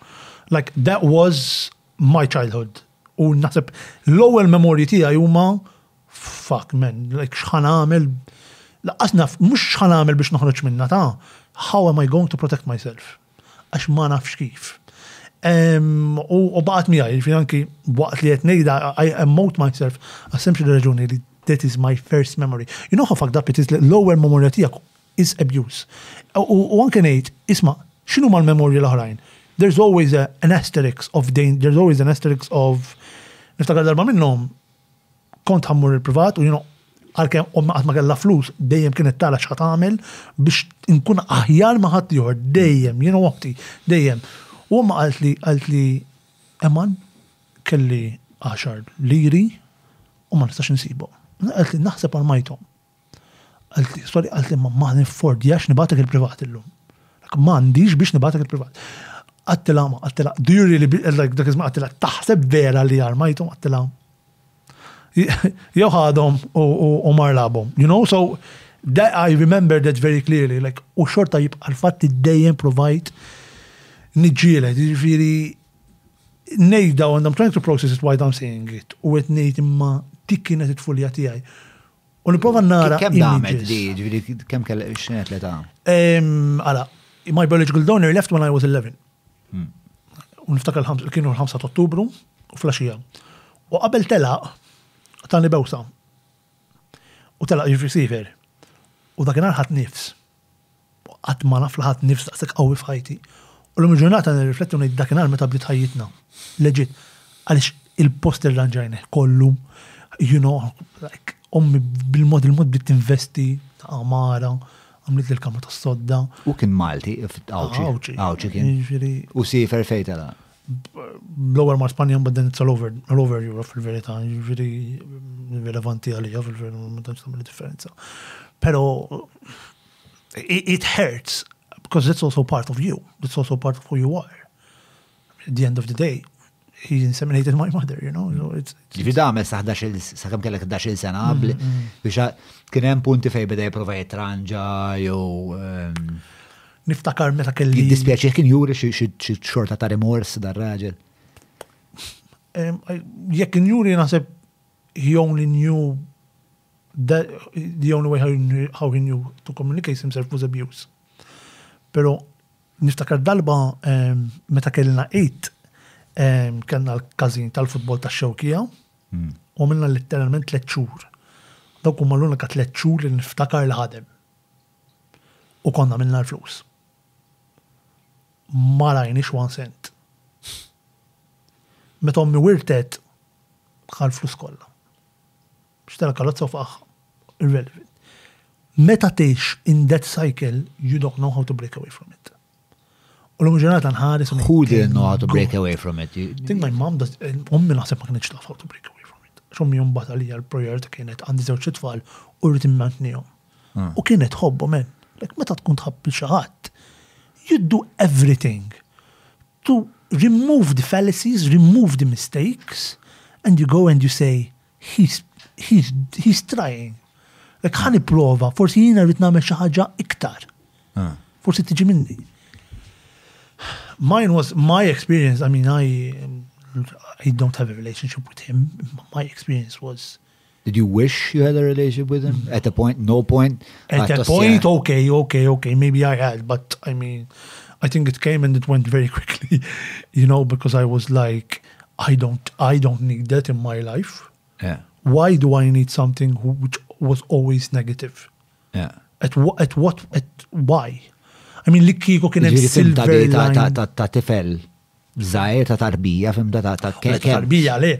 Like, that was my childhood. U naħseb l-ewwel memorji tiegħi huma fuck man, like x'ħan għamel laqqas naf mhux x'ħan għamel biex noħroġ minna ta' how am I going to protect myself? għax ma nafx kif. U baqgħet miegħi, jiġifieri anki waqt li qed ngħidha I emote myself għas sempliċi raġuni li that is my first memory. You know how fucked up it is li l-ewwel memorja tiegħek is abuse. U anke ngħid, isma', x'inhuma l-memorji l-oħrajn? There is always an asterisk of danger, there is always an asterisk of Niftakar darba minnhom, Kont ħa mmur il-privat u jiena għalkemm ommi qatt ma kellha flus, dejjem kienet tara x'ħa tagħmel biex inkun aħjar ma' ħaddieħor. Dejjem, jiena u oħti, dejjem. U ommi qaltli, qaltli, Eman, kelli għaxar liri u ma nistax insibhom. Qaltli, naħseb armajthom. Qaltli, sorry, qaltli ma ma niffordjax nibatek il-privat illum. Ma għandix biex nibatek il-privat. Għattila ma, għattila, do you really, like dak iżma għattila, taħseb vera li armajtom għattila. Jew ħadhom u mar labhom. You know, so that I remember that very clearly, like, u xorta jibqa' l-fatt li dejjem provajt niġġieled, jiġifieri nejda, and I'm trying to process it while I'm saying it, u qed ngħid imma dik kienet it-tfulja tiegħi. U niprofa nara. Kem damet di, ġviri, kem kell xenet l-età? Għala, my biological donor left when I was 11. Hmm. U niftakar kienu l-5 ottubru, u flasġija. U qabel telaq, tani bewsa. U telaq jifri sifer. U dakinhar ħadd nifs. Qatt ma naf li ħadt nifs daqshekk qawwi f'ħajti. U llum il-ġurnata nirrifletti u ngħid dakinhar meta bdiet ħajjitna. Leġit. Għaliex il-post li rranġajnih kollu, you know, like, ommi bil-mod il-mod bdiet tinvesti, għamara, għamlitli l-kamra tas-sodda. U kien Malti, f'Għawdxi. Għawdxi. Għawdxi kien. Jiġifieri. U siefer fejn tela'? L-ewwel ma' Spanja mbagħad nitsa l-over Europe fil-verità, jiġifieri rilevanti għalija fil-verità ma tantx tagħmel differenza. Però it hurts because that's also part of you, that's also part of who you are. At the end of the day, he inseminated my mother, you know. Ġifi da għamil sa' kam kellek 11 sena għabli, mm, mm. biex kien hemm punti fej beda jiprofa jitranġa jew. Ehm, Niftakar meta kelli. Jiddispjaċi kien juri xi xorta ta' rimors dar raġel. Jekk kien juri naħseb he only knew that the only way how he knew to communicate himself was abuse. Pero niftakar dalba meta kellna it kellna l-każin tal-futbol ta' xewkija hmm. u minna letteralment tliet xhur. Dawk huma l-unika tliet xhur li niftakar li ħadem. U konna għamilna l-flus. Ma rajniex one cent. Meta ommi wirtet, ħal flus kollha. Xtara karozza u faħħa. Irrelevant. Meta tgħix in that cycle, you don't know how to break away from it. U l-lum ġurnata nħares. Who did know how to break away from it? Think my mom does, eh, ummi naħseb ma kienx taf how to break away from it. Xummi jumbat għalija l-projert kienet għandi zewċ tfal u rrit immantnijom. Ah. U kienet hobbu men. Like, meta tkun tħabb xaħat, you do everything to remove the fallacies, remove the mistakes, and you go and you say, he's, he's, he's trying. Lek ħan prova, forsi jina rrit namel xi iktar. Forsi tiġi minni. Mine was my experience. I mean, I um, I don't have a relationship with him. My experience was. Did you wish you had a relationship with him? At a point, no point. At a point, yeah. okay, okay, okay. Maybe I had, but I mean, I think it came and it went very quickly, you know, because I was like, I don't, I don't need that in my life. Yeah. Why do I need something which was always negative? Yeah. At, at what, at why? I mean, li kiko kien hemm silver line. Ta' tifel zaħir ta' tarbija, fim ta' ta' kien. Tarbija, le.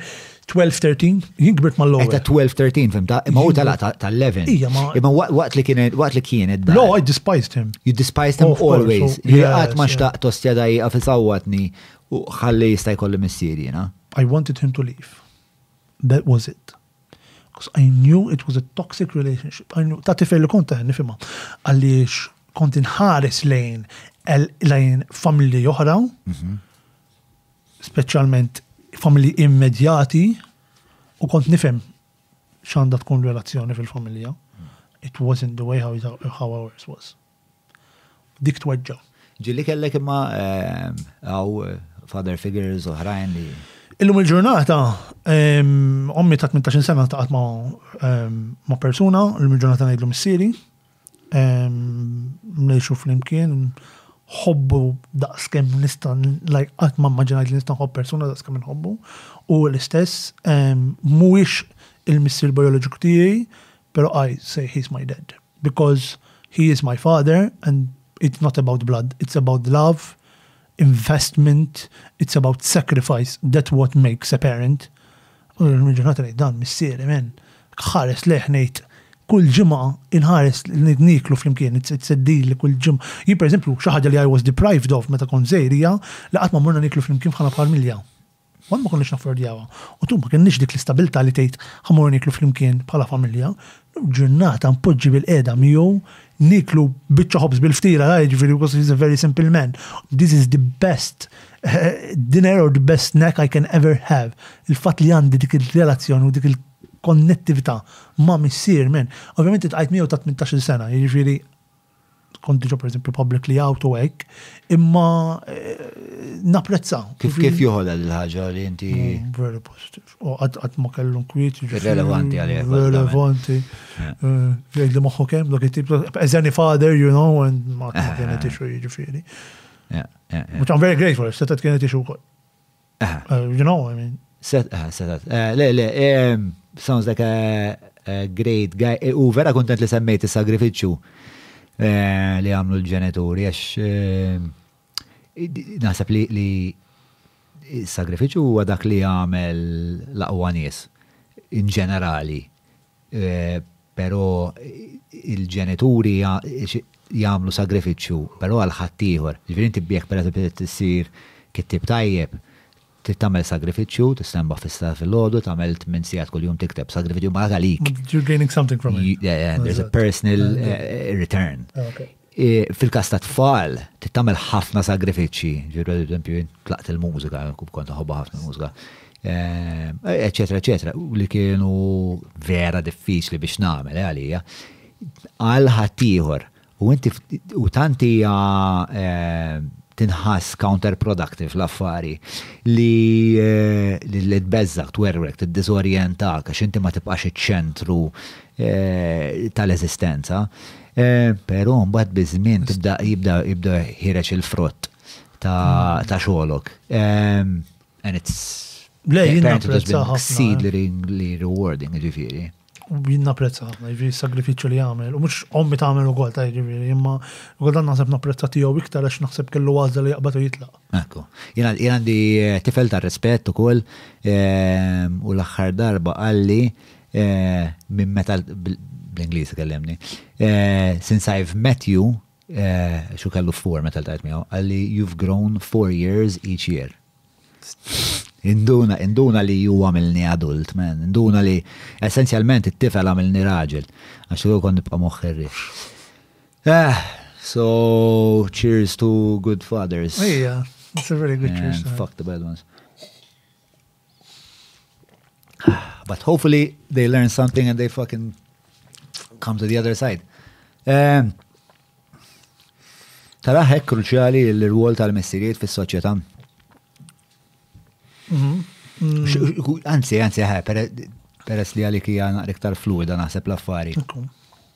12-13, jien kbirt mal lower Ta' 12-13, fim ta' imma u tala ta' 11. Ija, ma. Imma waqt li kienet, waqt li kienet. No, I despised him. You despised him oh, always. Jgħat ma xtaq tostja dajqa fi sawatni U ħalli jista' jkolli missier jiena. I wanted him to leave. That was it. Because I knew it was a toxic relationship. I knew, ta' tifel li kont ta' nifimha. Għaliex kont inħares lejn lejn familji oħra, mhm. speċjalment familji immedjati, u kont nifhem x'għandha tkun relazzjoni fil-familja. It wasn't the way how, how ours was. dik tweġġa'. Ġieli kellek imma għaw father figures oħrajn li. Illum il-ġurnata, ommi ta' 18 sena taqat ma' persuna, illum il-ġurnata ngħidlu missieri, ngħixu flimkien, ħobbu daqs kemm nista' like qatt ma mmaġinajt li nista' nħobb persuna daqs kemm nħobbu. U l-istess mhuwiex il-missier bioloġiku tiegħi, però I say he's my dad. Because he is my father and it's not about blood, it's about love, investment, it's about sacrifice, that's what makes a parent. U llum il-ġurnata ngħid dan missieri men, ħares lejh ngħid kull ġimgħa inħares nieklu flimkien, it's a deal li kull ġimgħa. Jien pereżempju xi ħaġa li I was deprived of meta kont żgħir hija li qatt ma morna nieklu flimkien bħala familja. Qatt ma konniex naffordjawha. U tu ma kellniex dik l-istabilità li tgħid ħa mmorru nieklu flimkien bħala familja. Ġurnata npoġġi bilqiegħda miegħu, nieklu biċċa ħobż bil-ftiela, ha, jiġifieri because he's a very simple man. This is the best dinner or the best snack I can ever have. Il-fatt li għandi dik ir-relazzjoni u dik il-konnettività ma' missier, man. Ovvjament iltqajt miegħu ta' tmintax-il sena, jiġifieri, tkun diġa pereżempju publicly out u hekk, imma eh, napprezza. Kif kif joħodha l ħaġa li inti. Mm, very positive. U qatt ma kellu nkwiet. Relevanti għalek. Relevanti. Fejn eh, li moħħu kemm dak it-tip as any father, you know, and ma kienet eh, ixu jiġifieri. Which I'm very grateful, s-setat kienet ixu wkoll. You know, I mean. Set, eh, setat. Eh, le, le, eh, sounds like a, a great guy. Eh, u vera kontent li semmejt il-sagrifiċu eh, li għamlu l-ġenituri, għax eh, naħseb li, li il-sagrifiċu huwa dak li għamel laqwa nies in ġenerali. Però il-ġenituri jagħmlu sagrifiċċju, però għal ħaddieħor. Jiġifieri inti jekk pereżempju trid issir kittieb tajjeb, trid tagħmel sagrifiċċju, tistembaħ fis-sala filgħodu, tagħmel tmien sigħat kuljum tikteb, sagrifiċċju mbagħad għalik. You're gaining something from it. There's a personal return. Fil-każ tat-tfal, trid tagħmel ħafna sagrifiċċji, ġifieri pereżempju int tlaqt il-mużika, kont nħobbha ħafna l-mużika, eċetera, eċetera, li kienu vera diffiċli biex nagħmel għalija. Għal ħaddieħor, u inti u tant hija tinħass counterproductive l-affari li tbeżżgħek, twerwrek, tiddiżorjentak għax inti ma tibqax iċ-ċentru tal-eżistenza, però mbagħad biż-żmien tibda jibda ħireġ il-frott ta' xogħolok. And it's Lej, li rewarding, ġifieri. U jien napprezza ħafna, ġifieri s-sagrifiċċju li jagħmel. U mhux ommi tagħmel ukoll ta' ġifieri, imma ukoll dan naħseb napprezza tiegħu iktar għax naħseb kellu għażla li jaqbad u jitlaq. Ekku. Jien għandi tifel ta' rispett ukoll u l-aħħar darba qalli Eh, minn meta bl-Ingliż kellemni. Eh, since I've met you, eh, xu kellu four meta l-tajt miegħu, għalli you've grown four years each year. Induna, induna li ju għamilni adult, man. Induna li essenzjalment it-tifel għamilni raġel. Għax li kon nibqa moħħerri. Eh, so, cheers to good fathers. Ija, it's a very good cheers. Fuck the bad ones. But hopefully they learn something and they fucking come to the other side. Ehm, Tara hekk kruċjali l-rwol tal-missirijiet fis-soċjetà. Mhm. Anzi, anzi, ħe, peress li għalik hija naqra iktar fluida naħseb l-affari.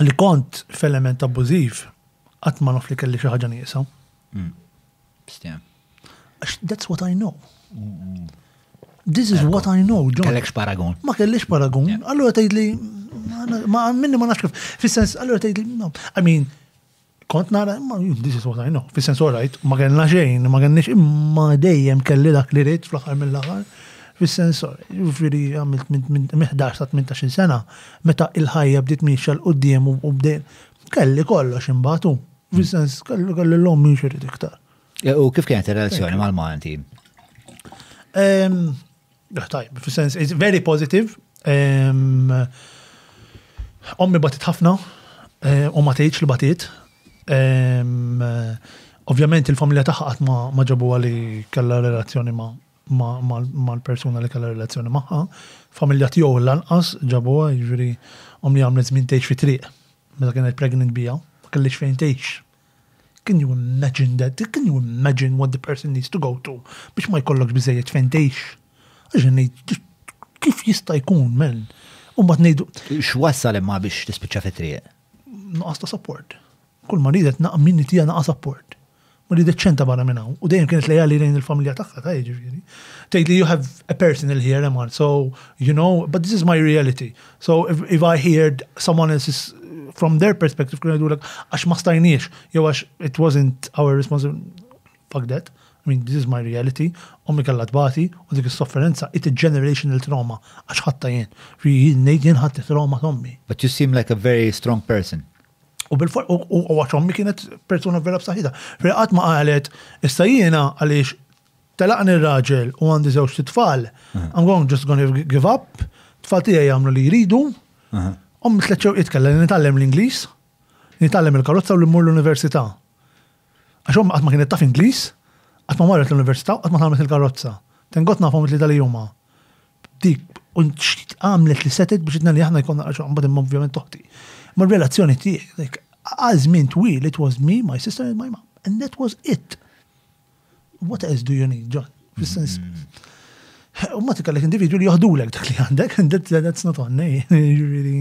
li kont f'element abbużiv, qatt ma naf li kelli xi ħaġa nieqsa. Mm. That's what I know. This is what I know, John. Kellekx paragun. Ma kellix paragun. Allora tgħidli ma minni ma nafx kif. Fis-sens, allora tgħidli no. I mean, Kont nara, ma this is what I know, fis-sens orajt, ma kellna xejn, ma kellniex imma dejjem kelli dak li rrit fl-aħħar mill-aħħar, fis-sens ġifieri għamilt minn 11 sa 18 sena, meta il-ħajja bdiet miexja l quddiem u bdejt kelli kollox imbagħad u fis-sens kelli kelli l-lum mhix irid iktar. U kif kienet ir-relazzjoni mal-Malti? Tajb, fil-sens, it's very positive. Ommi batit ħafna, eh, u ma tgħidx li batit. Ovvjament il-familja tagħha ma ġabu għali kalla relazzjoni ma' mal-persuna li kalla relazzjoni maħħa. Familja tiegħu lanqas ġabu ġviri ommi għamlet żmien tgħix fi triq meta kienet pregnant bija, kellix fejn tgħix. Can you imagine that? Can you imagine what the person needs to go to biex ma jkollokx biżejjed fejn tgħix? Għax ngħid, kif jista' jkun, men? U mbagħad ngħidu. X'wassal imma biex tispiċċa fit-triq? Naqas ta' support. Kull ma ridet naqam minni tija naqas support. Ma ridet ċenta barra minn hawn. U dejjem kienet lejali lejn il-familja tagħha ta' jiġifieri. Tgħidli you have a personal here, Emar, so you know, but this is my reality. So if, if I heard someone else's from their perspective kienu jgħidulek għax ma stajniex jew għax it wasn't our responsibility. Fuck that. I mean, this is my reality, ommi kalla tbati, u dik is-sofferenza, it's a generational trauma, għax ħatta jien. Jien nejt jien ħatta trauma tommi. But you seem like a very strong person. U bil-for, u għax ommi kienet persona vera b'saħida. Fri għat ma għalet, issa jiena għaliex Telaqni r-raġel u għandi żewġ titfal, I'm going just gonna give up, tfal tiegħi jagħmlu li jridu, ommi tliet xewqiet kellha li nitgħallem l-Ingliż, li nitgħallem il-karozza u li mmur l-università. Għax ommi qatt ma kienet taf Ingliż, qatt ma marret l-università u qatt ma tgħallmet il-karozza. Thank God nafhom it-tlieta li huma. Dik, u għamlet li setet biex idna li aħna jkollna għax mbagħad imma ovvjament toħti. Ma relazzjoni tiegħek, għal żmien twil, it was me, my sister and my mom. And that was it. What else do you need, John? Fis-sens. U ma tikallek individwu li joħdulek dak li għandek, that's not on, eh? Ġifieri.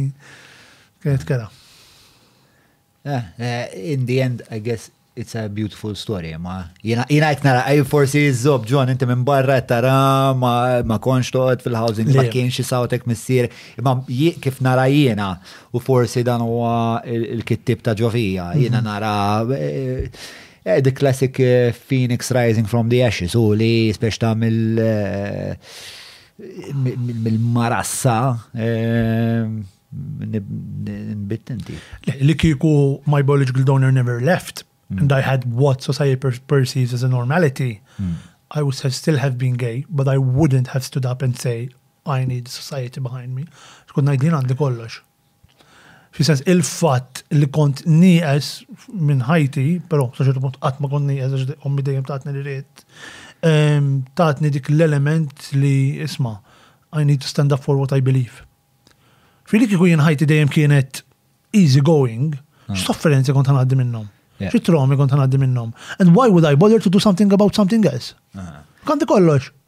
Kienet kera. Eh, eh, in the end, I guess it's a beautiful story, ma jina jgħid nara, I forsi zob ġon, inti minn barra tara ma, ma konx toqgħod fil-housing, ma kienx isawtek missier, imma kif nara jiena u forsi dan huwa il-kittib ta' ġovija, jiena mhm. nara eh, Eh, the classic eh, phoenix rising from the ashes, u li speċta mill- eh, mill- mill-marassa, eh, nib- nbitt inti. Li- Li kieku my biological donor never left and I had what society per- perceives as a normality, I would have still have been gay, but I wouldn't have stood up and say I need society behind me. Tkun ngħid li għandi kollox. F'xi sens il-fatt li kont nieqes minn ħajti, però sa ċertu punt qatt ma kont nieqes għax ommi dejjem tatni li ridt, ehm, tatni dik l-element li isma' I need to stand up for what I believe. Fili kieku jien ħajti dejjem kienet easy going, ah. x'sofferenzi kont ħanaddi minnhom? Xi tromi kont ħanaddi minnhom? And why would I bother to do something about something else? Ah. Kanti kollox.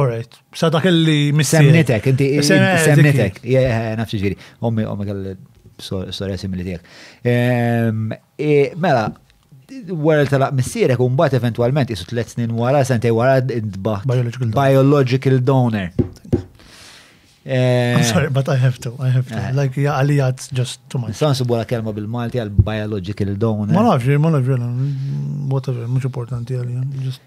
Alright, sa dak li missier. Semnitek, inti semnitek, nafx ġiri, ommi, ommi għal storja simili tijak. Ehm, mela, wara tal missierek un bat eventualment jisu tlet snin wara, sentej wara id-baħt. Biological donor. Eh, I'm sorry, but I have to, I have to. Eh. Like, ja, għalijat just too much. San subu la kelma bil-Malti għal biological donor. Ma nafx, ma nafx, whatever, mux importanti għalijat.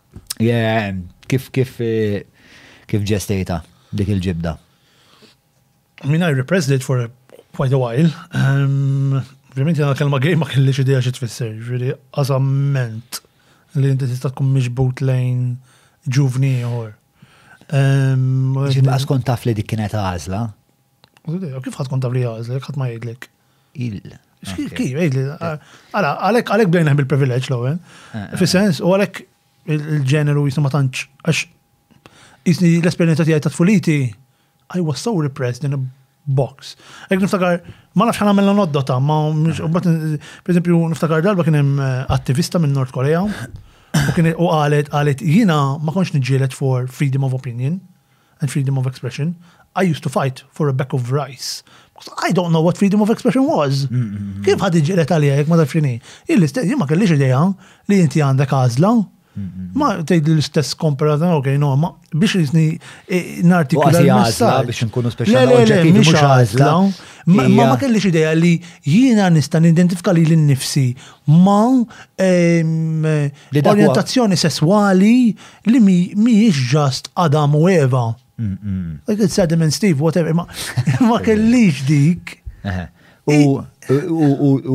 Kif kif kif ġestejta dik il-ġibda? I mean, I repressed it for quite a while. Um, ovvjament jena kelma gej ma kellix idea xi tfisser, ġifieri għażamment li inti tista' tkun miġbut lejn ġuvni ieħor. Um, Ġifieri skont taf li dik kienet għażla. Kif ħadd kont taf li għażla, ħadd ma jgħidlek. Għalek għalek bdejna bil-privileġġ l-ewwel. Eh, eh. Fis-sens, u għalek il-ġeneru jisna ma tantx għax jisni l-esperjenza tiegħi ta' tfuliti I was so repressed in a box. Ek niftakar, ma nafx ħana għamilna nodda ta' ma per esempio, niftakar darba kien hemm eh, attivista minn Nord Korea u kien u qalet qalet jiena ma konx niġġielet for freedom of opinion. and freedom of expression, I used to fight for a bag of rice. I don't know what freedom of expression was. Mm, mm, mm. Kif ħad iġġiret għalija jek ma taf xini? Il-istess, ma kellix ideja li inti għandek għazla. Ma tgħid l-istess komparata, ok, no, ma biex jisni e, nartikula. Għazla biex nkunu speċjali. Mux għazla. Ma ma kellix ideja li jiena nista' nidentifika li l-nifsi ma orientazzjoni sesswali Li mhijiex ġast Adam u Eva. Like it's Adam and Steve, whatever. Ma kellix dik. U u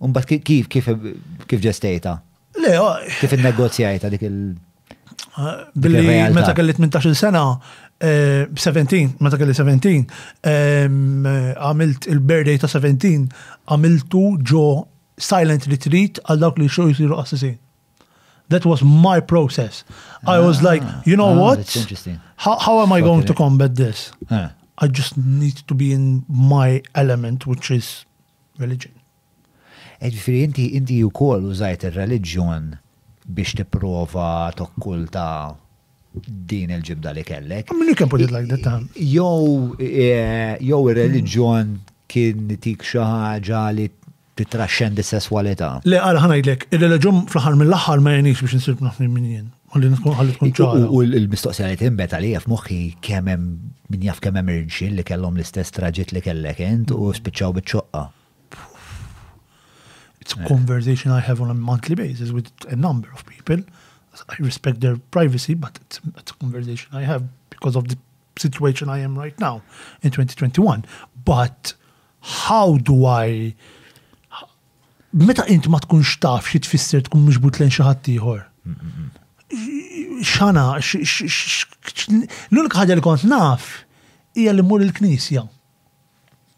u bat kif kif kif ġestejta? Le, kif il-negozjajta dik il- Billi meta kelli 18 sena, 17, eh, meta kelli 17, għamilt il-birthday ta' 17, għamiltu ġo silent retreat għal dawk li xo jisiru qassisin. That was my process. I was like, ah, you know ah, what? That's interesting. How, how am I going to combat this? Ah. I just need to be in my element, which is religion. Ġifiri, inti, inti u kol użajt il-reliġjon biex tiprofa tokkulta din il-ġibda li kellek. Minu kien put it like that time. Jow, eh, jow il-reliġjon kien tik xaħġa li tittraxxendi s-sesswalità. Le, ara, ħa ngħidlek, ir-reliġjon fl-aħħar mill-aħħar ma jgħinix biex insir b'naħfni min jien. Ħalli tkun ħalli tkun ċara. U l-mistoqsija li tinbet għalija f'moħħi kemm hemm min jaf kemm hemm irġiel li kellhom l-istess traġitt li kellek int u spiċċaw biċ-ċoqqa. It's a conversation I have on a monthly basis with a number of people. I respect their privacy, but it's, it's a conversation I have because of the situation I am right now in 2021. But How do I Meta int ma tkunx taf xi tfisser tkun miġbud lejn xi ħadd ieħor. X'għana, l-unika ħaġa li kont naf hija li mmur il-knisja.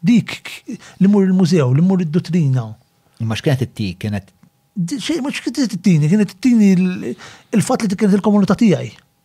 Dik li mmur il-mużew, li mmur id-duttrina. Imma x'kienet ittik, kienet. Xejn ma x'kienet ittini, kienet ittini il-fatt li kienet il-komunità tiegħi.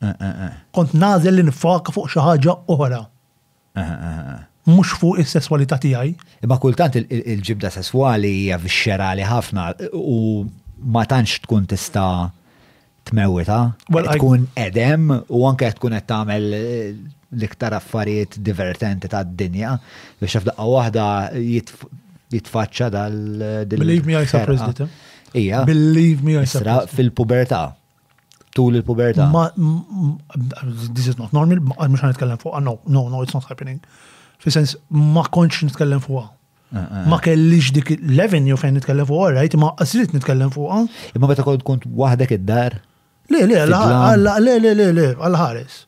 Kont nagħżel li niffoka fuq xi ħaġa oħra. Mhux fuq is-sesswalità tiegħi. Imma kultant il-ġibda sesswali hija vixxerali ħafna u ma tantx tkun tista' tmewwitha. Qed tkun qedem u anke qed tkun qed tagħmel l-iktar affarijiet divertenti tad-dinja biex f'daqqa waħda jitfaċċa dal-. Believe me I suppressed it. Ija. Believe me I suppressed it. Fil-pubertà. Tul il-pubertà. This is not normal, mux għan nitkellem fuqa, no, no, no, it's not happening. Fi sens, ma konċ nitkellem fuqa. Eh, eh. Ma kellix dik l-avenue fejn nitkellem fuqa, rajt, ma qasrit nitkellem fuqa. Imma meta kont kont wahdek id-dar? Le, le, le, le, le, le, għal-ħares.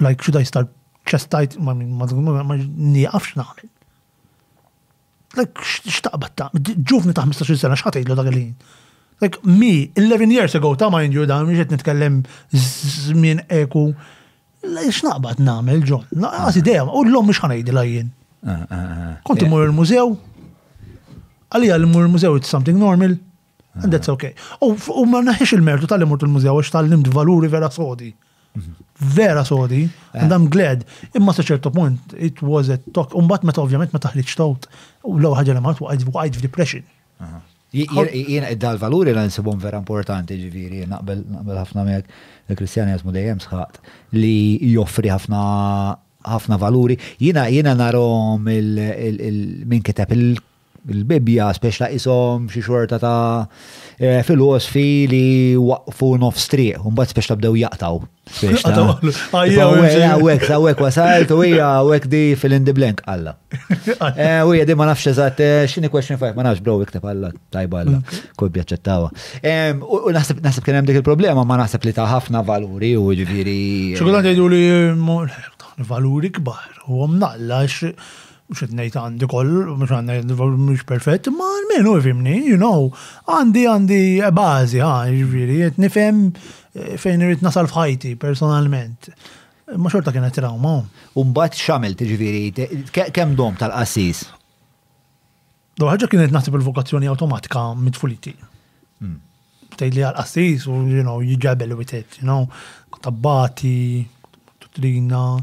Like should I start chest tight ma nieqafx nagħmel. Like x'taqbad ta' ġuvni ta' 15 sena x'ħatejdlu dak il-ħin. Like me 11 years ago ta' mind you dan mhux qed nitkellem żmien eku. X'naqbad nagħmel ġon? Naqas idea, u l-lom mhux ħanejdilha jien. Kont imur il-mużew, għalija l-mur il-mużew it's something normal, And that's okay. U ma naħiex il-mertu tal-li mort il-mużew għax tal-limt valuri vera sodi. Mhm. Vera sodi, eh. and I'm glad. Imma sa ċertu punt, it was a talk. Umbat meta ovvjament meta ħriġ tot, u l-ewwel ħaġa li mart waqgħid f'depression. Jien dal-valuri li nsibhom vera importanti ġifieri, naqbel ħafna miegħek il-Kristjani jasmu dejjem sħat li joffri ħafna ħafna valuri. Jiena jiena narhom il-min kiteb il Il-Bibbja speċta qishom xi xorta ta' eh, filosfi li waqfu nofs triq, u mbagħad speċta bdew jaqtaw. Għawek, għawek wasalt, u hija għawek di fill-in the blank għalla. Eh, u hija di ma nafx eżatt, eh, xini question 5, ma nafx bro, ikteb għalla, tajba għalla, kod bjaċċettawa. U naħseb kien hemm dik il-problema, ma naħseb li ta' ħafna valuri u ġifieri. ċokolat jgħidu li valuri kbar, u għom naqlax mux etnejt għandi koll, mux għanna mux perfett, ma menu ifimni, you know, għandi għandi bazi, ha, ġviri, jett nifem eh, fejn irrit nasal fħajti personalment. Ma xorta kienet trauma. Umbat xamil, ġviri, kem dom tal-qassis? Do ħaġa kienet naħseb il-vokazzjoni awtomatika mit-tfuliti. Hmm. Tgħid li għal-qassis u you know, jiġabel with it, you know, tabbati, tutrina,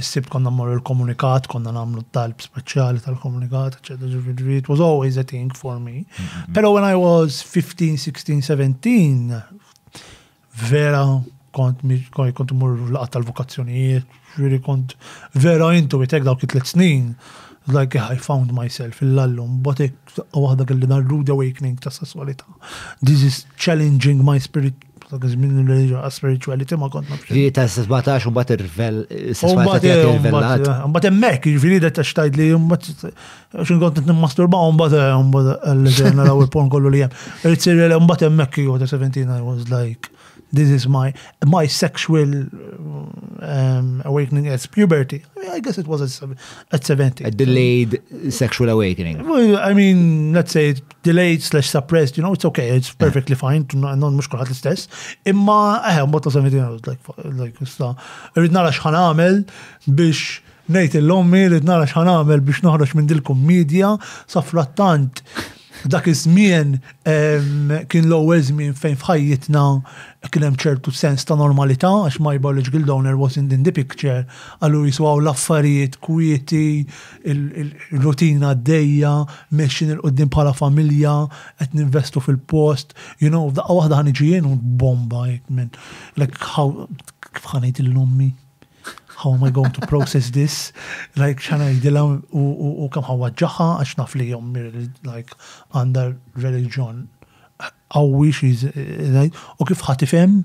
s-sibt konna mmorru l-komunikat, konna nagħmlu talb speċjali tal-komunikat, eċetera, ġifieri, it was always a thing for me. Hmm, hmm, Pero when I was 15, 16, 17, Vera, kont kont imur laqgħat tal-vokazzjonijiet, ġifieri kont vera intu hekk dawk it-tliet snin, like I found myself il-lallum, but hekk waħda kelli dan rude awakening ta' sesswalità. This is challenging my spirit dak iż-żmien spirituality ma kont nafx. Ġi ta' 17 u bat irvel. U bat irvel. Mbagħad hemmhekk, jiġifieri da ta' xtajd li Xin kont nimmasturba un bat un bat l-ġen naraw il-porn kollu li jem. Rrit sirri un bat emmek jo ta' 17 I was like, this is my, my sexual um, awakening as puberty. I guess it was at 17. A delayed sexual awakening. Well, I mean, let's say delayed slash suppressed, you know, it's okay, it's perfectly fine, non mux kolħat l-istess. Imma, eh, un bat ta' 17 I was like, like, sta, rrit nara xħan għamel biex Ngħid lil ommi irid nara x'ħa nagħmel biex noħroġ minn dil-kummidja, safrattant dak iż-żmien kien l-ewwel żmien fejn f'ħajjitna kien hemm ċertu sens ta' normalità għax my biological donor wasn't in the picture, allura qisu hawn l-affarijiet kwieti, ir-rutina għaddejja, mexjin 'il quddiem bħala familja, qed ninvestu fil-post, you know, f'daqqa waħda ħa niġi jien u nbomba hekk minn, like how, kif ħa ngħid lil ommi? How am I going to process this? Like, xan għajdila u kam ħawġaħa għax naf li jom like, għanda religjon għawi xiz, u kif ħatifem,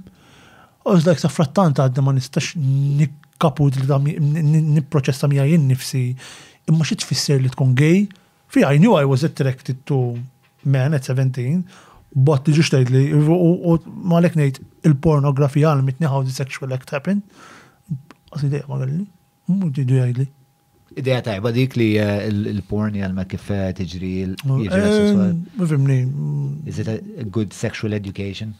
u dak sa frattant għadda ma nistax nikkaput li dam niproċessa mija jinn nifsi, imma xi tfisser li tkun gej, Fi I knew I was attracted to men at seventeen but tiġix tgħidli u għalhekk ngħid il-pornografija għallmitni how the sexual act happened. Qas idea ma kelli. Mhux tiġi jgħidli. Idea tajba dik li eh, l-porn jgħalma kif eh, tiġri l-jiġri eh, sessual. Fimni. Is it a good sexual education?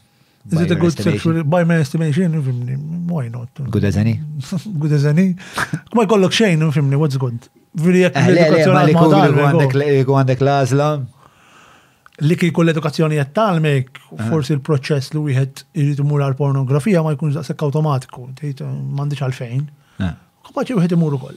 Is it a good sexual, by my estimation, fimni, why not? Good as any? Good as any? Ma jkollok xejn, fimni, what's good? Viri jek eh, l-edukazzjoni għandek l-azla. Li kik l-edukazzjoni jett talmek, eh. forsi il-proċess li wieħed irid imur għal pornografija ma jkunx daqshekk awtomatiku, eh, m'għandix għalfejn. Kapaċi wieħed imur ukoll.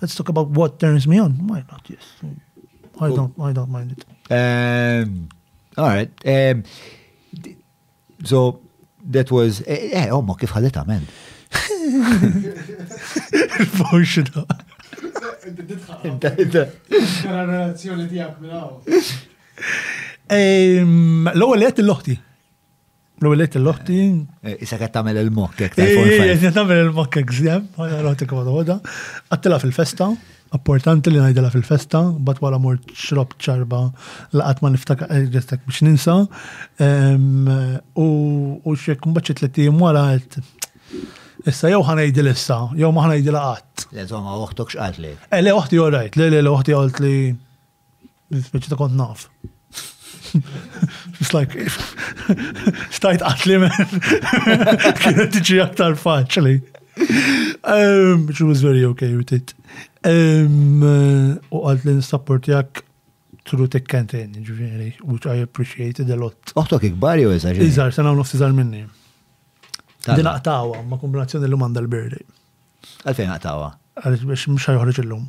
Let's talk about what turns me on. Why not? Yes. I don't, I don't mind it. Um, all right. Um, so that was, eh, eh omma kif ħalita, man. Il-forxu da. Inta, inta. Kara relazzjoni tijak minnaw. L-ewel jett l-loħti. L-ewwel qed l-oħti. Eh, issa qed tagħmel il-mokkek. Qed tagħmel il-mokkek żjem, ħana l-oħti kif għadha. Għattilha fil-festa, importanti li ngħidilha fil-festa, bat wara mur xrob ċarba laqat ma niftaka eh, ġestek biex ninsa. U xek mbagħad tliet ijiem wara Issa jew ħanajdi l-issa, jew ma ħanajdi laqat. Le, zoma, uħtok xqat li. Eh, le, uħti jorajt, le, le, uħti għalt li Speċi ta' kont naf. It's like, stajt għatli men, kienet tiġi aktar faċli. Um, she was very okay with it. Um, u għalt li nisapportjak through thick and thin, ġviri, which I appreciated a lot. Oħtok ikbar jew iżar? Iżar, sena u nofs iżar minni. Din aqtawa, ma kombinazzjoni l-lum għanda l-birdi. Għalfejn aqtawa? Għalix biex mux ħajħorġ l-lum.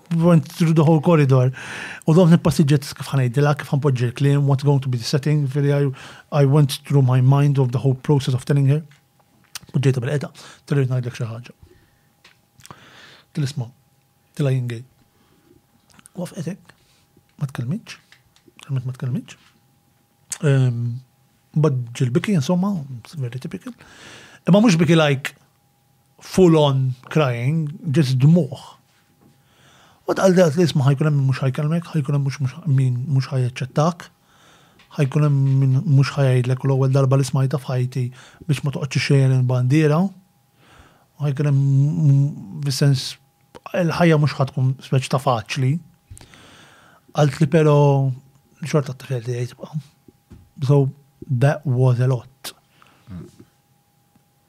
Went through the whole corridor. U dawn il-passiġġet kif ħanajdilha, kif ħanpoġġi l-kliem, what's going to be the setting, veri I, I went through my mind of the whole process of telling her. Poġġejta bil-qeda, tilla ngħidlek xi ħaġa. Tilla isma, tilla jingej. Waf etek, ma tkellmitx, tkellmet ma tkellmitx. Ehm, Bad ġil-biki, insomma, very typical. Imma mhux biki like, full on crying, ġest dmugħ. U tqal li li isma' ħajkun hemm min mhux ħajkellmek, ħajkun hemm min mhux ħajaċċettak, ħajkun hemm min mhux ħajgħidlek u l-ewwel darba li smajta f'ħajti biex ma toqgħodx ixxejjen il-bandiera. U ħajkun hemm fis-sens il-ħajja mhux ħad tkun speċ ta' faċli. Għalt li però xorta ta' xejn li So that was a lot.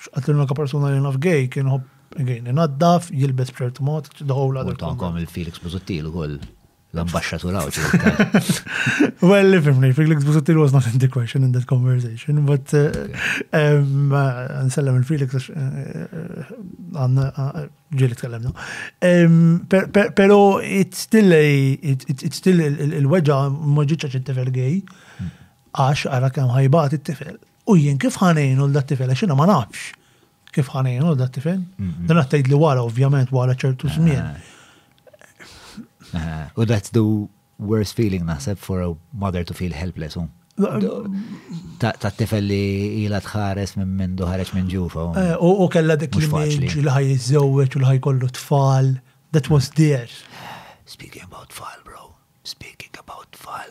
X'qalt lil unaka persuna li naf gay kien iħobb again inaddaf, jilbes b'ċertu mod, the whole other. Tankom il-Felix Busuttil ukoll l-ambasċatur għaw. Well, li fimni, Felix Busuttil was not in the question in that conversation, but uh, um, uh, nsellem il-Felix uh, għanna ġili tkellemna. Um, pero it's still it's still il-weġa maġiċa ċit-tifel gay, hmm. għax għara kem ħajbat it-tifel. U jien kif ħa ngħinu 'l dat-tifel għax jiena ma nafx kif ħa ngħinu 'l dat-tifel. Dan qed tgħidli wara ovvjament wara ċertu żmien. U that's the worst feeling naħseb for a mother to feel helpless. Ta' tifel li ila tħares minn minn duħareċ minn ġufa. Eh, u kella dik li faċli. Li ħaj jizzewweċ u li ħaj kollu tfal. That was there. Speaking about tfal, bro. Speaking about tfal.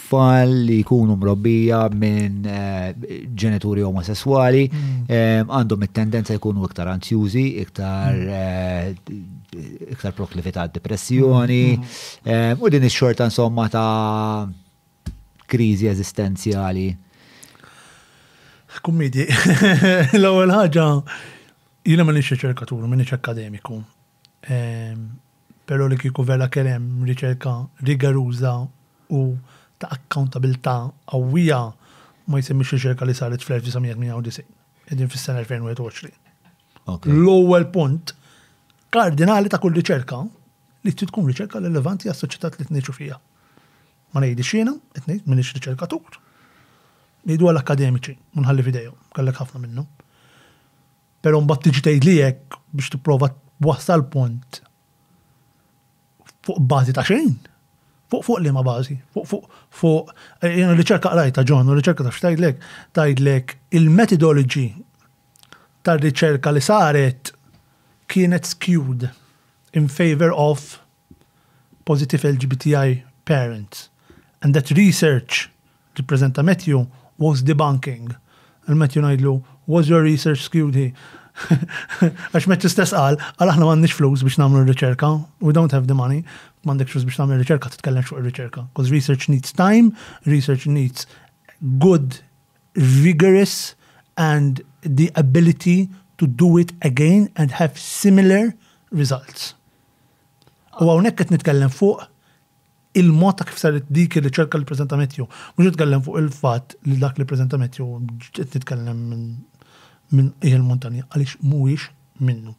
tfal li jkunu mrobbija minn ġenituri omosessuali għandhom it-tendenza jkunu iktar anzjużi, iktar iktar proklività depressjoni, u din ix-xorta insomma ta' kriżi eżistenzjali. Kummidi, l-ewwel ħaġa jiena ma nix riċerkatur, ma nix akademiku. Però li kieku vera kien hemm riċerka rigeruża u ta' accountabilità qawwija ma jsemmix riċerka li saret fl-1998. Qegħdin fis-sena 2021. L-ewwel punt kardinali ta' kull riċerka li trid tkun riċerka rilevanti għas-soċjetà li qed ngħixu fiha. Ma ngħidhiex jiena, qed ngħid, m'iniex riċerkatur. Ngħiduha l-akkademiċi u nħalli f'idejhom, kellek ħafna minnhom. Però mbagħad tiġi tgħidli hekk biex tipprova twassal punt fuq bażi ta' xejn. Fuq fuq liema bażi? Fuq fuq fuq jiena riċerka qrajta John, u riċerka taf x'tgħidlek? Tgħidlek il-methodology tar-riċerka li saret kienet skewed in favour of positive LGBTI parents and that research li ppreżenta Matthew was debunking and Matthew ngħidlu was your research skewed he għax Matthew stess qal għal aħna m'għandniex flus biex nagħmlu r-riċerka we don't have the money m'għandek flus biex tagħmel riċerka titkellem fuq ir-riċerka because research needs time research needs good rigorous and the ability to do it again and have similar results. U hawnhekk qed nitkellem fuq il-mod ta' kif saret dik ir-riċerka li preżenta Matthew. Mhux nitkellem fuq il-fatt li dak li preżenta Matthew qed nitkellem minn qiegħ il-muntanja għaliex mhuwiex minnu.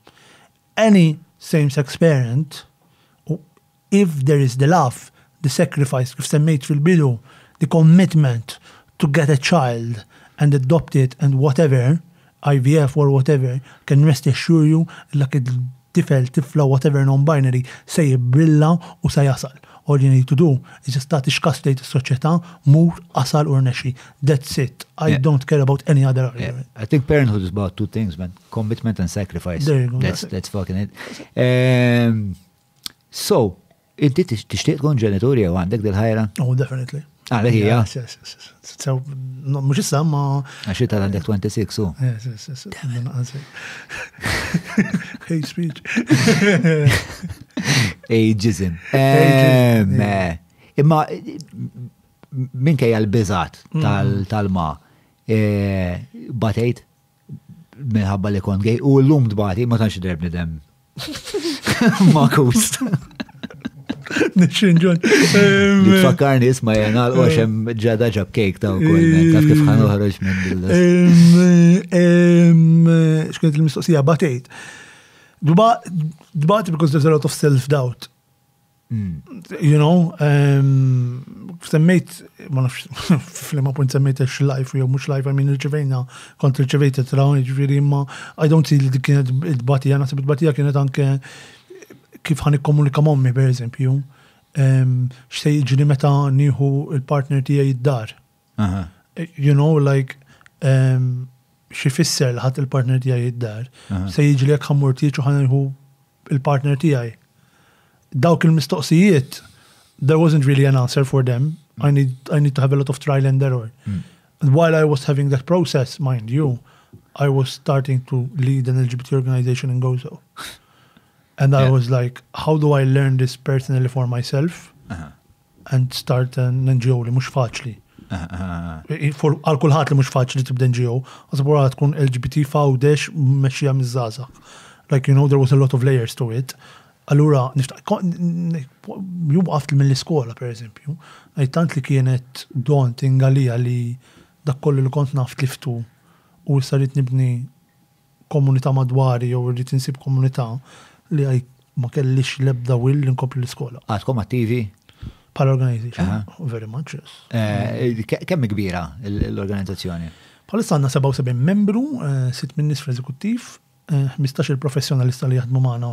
Any same-sex parent, if there is the love, the sacrifice, kif semmejt fil-bidu, the commitment to get a child and adopt it and whatever, IVF or whatever, can rest assure you li dak it-tifel, tifla, whatever non-binary se jibbrilla u se jasal. All you need to do is just tagħti x'każ tgħid is-soċjetà, mur, asal u rnexxi. That's it. I don't care about any other argument. I think parenthood is about two things man, commitment and sacrifice. There you go. That's fucking it. So, inti tixtieq tkun ġenitur jew għandek dil-ħajra? Oh, definitely. Għalek ah, hija? Sew, mhux issa ma. Għax ta' għandek 26 u. Hey speech. Ageism. Imma minkejja l-biżat mm. tal-ma eh, batejt minħabba li kont gej, u l-lum dbati ma tantx drebni dem. Ma kust. Nixinġun. Nitfakkar nis ma jena l xem ġada ġab kejk ta' u koll, taf kif ħan uħroġ minn bil Xkent il-mistoqsija, batejt. Dbati because there's a lot of self-doubt. You know, semmejt, ma nafx, flima punt semmejt ex life, jew mux life, għamin irċivejna, kont irċivejt it-tra, ġviri, ma I don't see li kienet id-batija, nasib id-batija kienet anke kif ħan ikkomunika mommi, per eżempju, xsej ġini meta nieħu il-partner tijaj id-dar. You know, like, um, xi fisser li ħadd il-partner tiegħi id-dar, se jiġri jekk ħammur tieġu ħanħu il-partner tiegħi. Dawk il-mistoqsijiet, there wasn't really an answer for them. Mm. I need, I need to have a lot of trial and error. Mm. And while I was having that process, mind you, I was starting to lead an LGBT organization in Gozo. And I yeah. was like, how do I learn this personally for myself? Uh -huh. And start an NGO li mhux faċli. Għal kulħadd li mhux faċli tibda NGO, għasab wara tkun LGBT fawdex mexxija miż-żgħażagħ. Like, you know, there was a lot of layers to it. Allura, jum għaft mill-iskola, per eżempju, tant li kienet daunting għalija li dak kollu li kont naf tliftu u issa rrid nibni komunità madwari jew irrid insib komunità li għajt ma kellix l-ebda will li nkompli l-iskola. Għadkom attivi? Bħala organization? Very much, yes. Eh, kemm kbira l-organizzazzjoni? Bħalissa għandna 77 membru, eh, sitt minn nies fl-eżekuttiv, 15 eh, il-professjonalista li jaħdmu magħna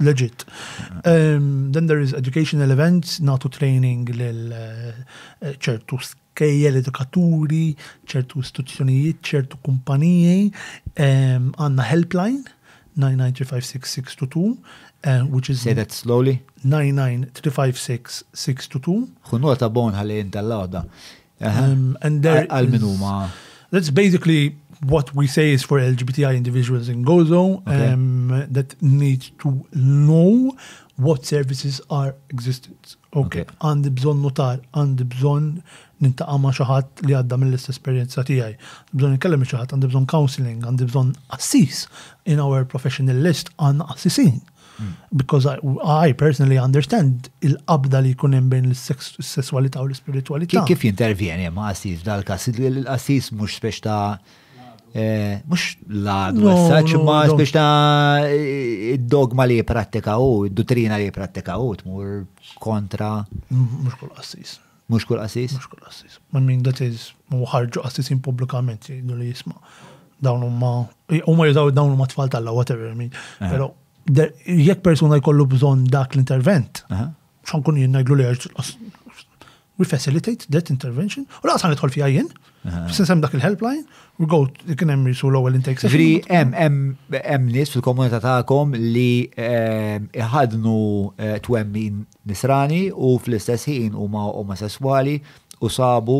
legit. Um, then there is educational events, natu training lil eh, ċertu kejjel edukaturi, ċertu istituzzjonijiet, ċertu kumpaniji, um, għanna helpline 9935622, eh, which is... Say that slowly. 9935622. Xunota bon ħalli jintallaw da. Um, and there Għal min huma? That's basically what we say is for LGBTI individuals in Gozo okay. um, that need to know what services are existent. Okay, għandi bżon notar, għandi bżon nintaqa ma xaħat li għadda mill-istess esperienza tijaj. Bżon nkellem xaħat, għandi bżon counseling, għandi bżon assis in our professional list għanna assisin. Because I, I personally understand il-qabda li jkun hemm bejn is-sesswalità u l-ispiritualità. Kif jintervjeni ma' qassis dal-każ? Il-qassis mhux spex ta' eh, mhux l-għad messaġġ ma' spex ta' id-dogma li jipprattika u, id-dottrina li jipprattika u tmur kontra. Mhux kull qassis. Mhux kull qassis? Mhux kull qassis. I mean that is, u ħarġu qassisin pubblikament jgħidu li jisma' dawn huma huma jużaw dawn huma tfal tal-Alla whatever I mean. Eh. Però jekk persuna jkollu bżonn dak l-intervent, eh. xan kun jien ngħidlu li we facilitate that intervention, u laqas għan idħol fija jien, eh. sinsem dak il-helpline, u go, kien hemm jisu l-ewwel intake session. Ġri hemm nies fil-komunità tagħkom li iħadnu twemmin Nisrani u fl-istess ħin huma omosesswali u sabu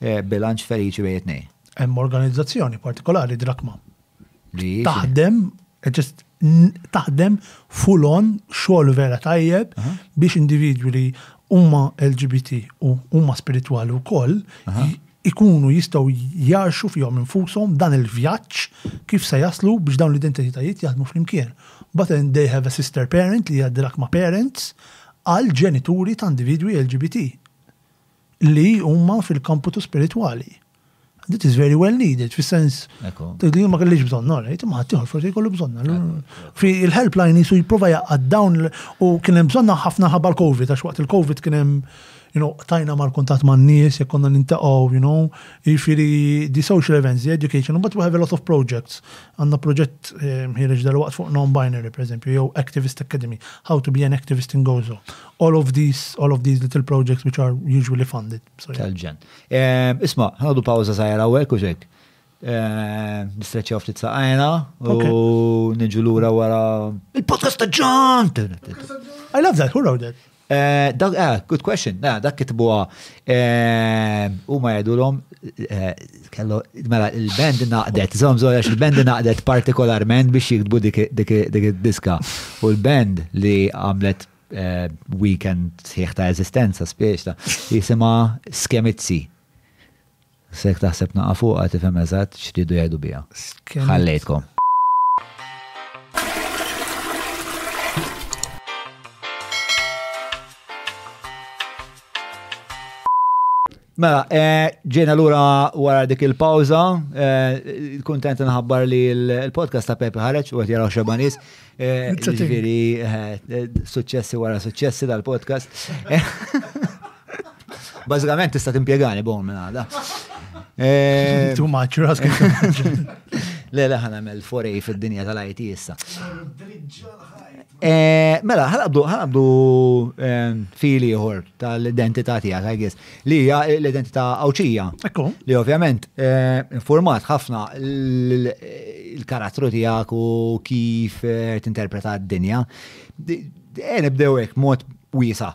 bilanċ feliċi bejn it-tnejn. Hemm organizzazzjoni partikolari, Drakma, li taħdem taħdem full on xogħol vera tajjeb biex individwi li huma LGBT u huma spiritwali wkoll ikunu jistgħu jgħarxu fihom infushom dan il-vjaġġ kif se jaslu biex dawn l-identitajiet jaħdmu flimkien. But then they have a sister parent li hija d-drakma parents għal ġenituri ta' individwi LGBT li huma fil-komputu spiritwali. And it is very well needed, fis-sens li ma kellix bżonn, all right, imma ħaddieħor forsi jkollu bżonn. Fi il-helpline jisu jipprova jaqgħad dawn u kien hemm bżonn ħafna ħabba l-COVID għax waqt il-COVID kien hemm you know, qtajna mal-kuntatt man-nies, jekk konna nintaqgħu, you know, jiġifieri the social events, the education, but we have a lot of projects. Għandna proġett eh, ħireġ dal-waqt fuq non-binary, per eżempju, jew Activist Academy, how to be an activist in Gozo. All of these, all of these little projects which are usually funded. Tal-ġen. Eh, isma, ħadu pawza sajra għek u xek. Eh, nistreċċaw ftit saqajna u niġu lura wara il-podcast ta' ġan. I love that, who wrote that? Dak, good question. Dak kitbuha huma jgħidulhom kellu mela il-band naqdet, żomm żomm għax il-band naqdet partikolarment biex jiktbu dik id-diska. U l-band li għamlet weekend sħiħ ta' eżistenza spiex ta' jisimha Skemizzi. Se jekk taħseb naqa' fuqha tifhem eżatt x'riedu jgħidu biha. Ħallejtkom. Mela, eh, ġejna lura wara dik il-pawza, eh, kuntent nħabbar li l-podcast ta' Pepe ħareġ u għet jaraw xabanis, eh, ġifiri successi wara successi dal-podcast. Bażikament tista' timpjegani bon minn għada. Eh, Too much, Le, le, ħana mel forej fil-dinja tal-IT issa. Eh, mela, ħalabdu, ħalabdu eh, fili ieħor tal-identità tiegħek, I guess, li hija l-identità għawċija. Ekku. Li ovvjament informat ħafna l-karattru tiegħek u kif tinterpreta d-dinja. E nibdew hekk mod wiesa'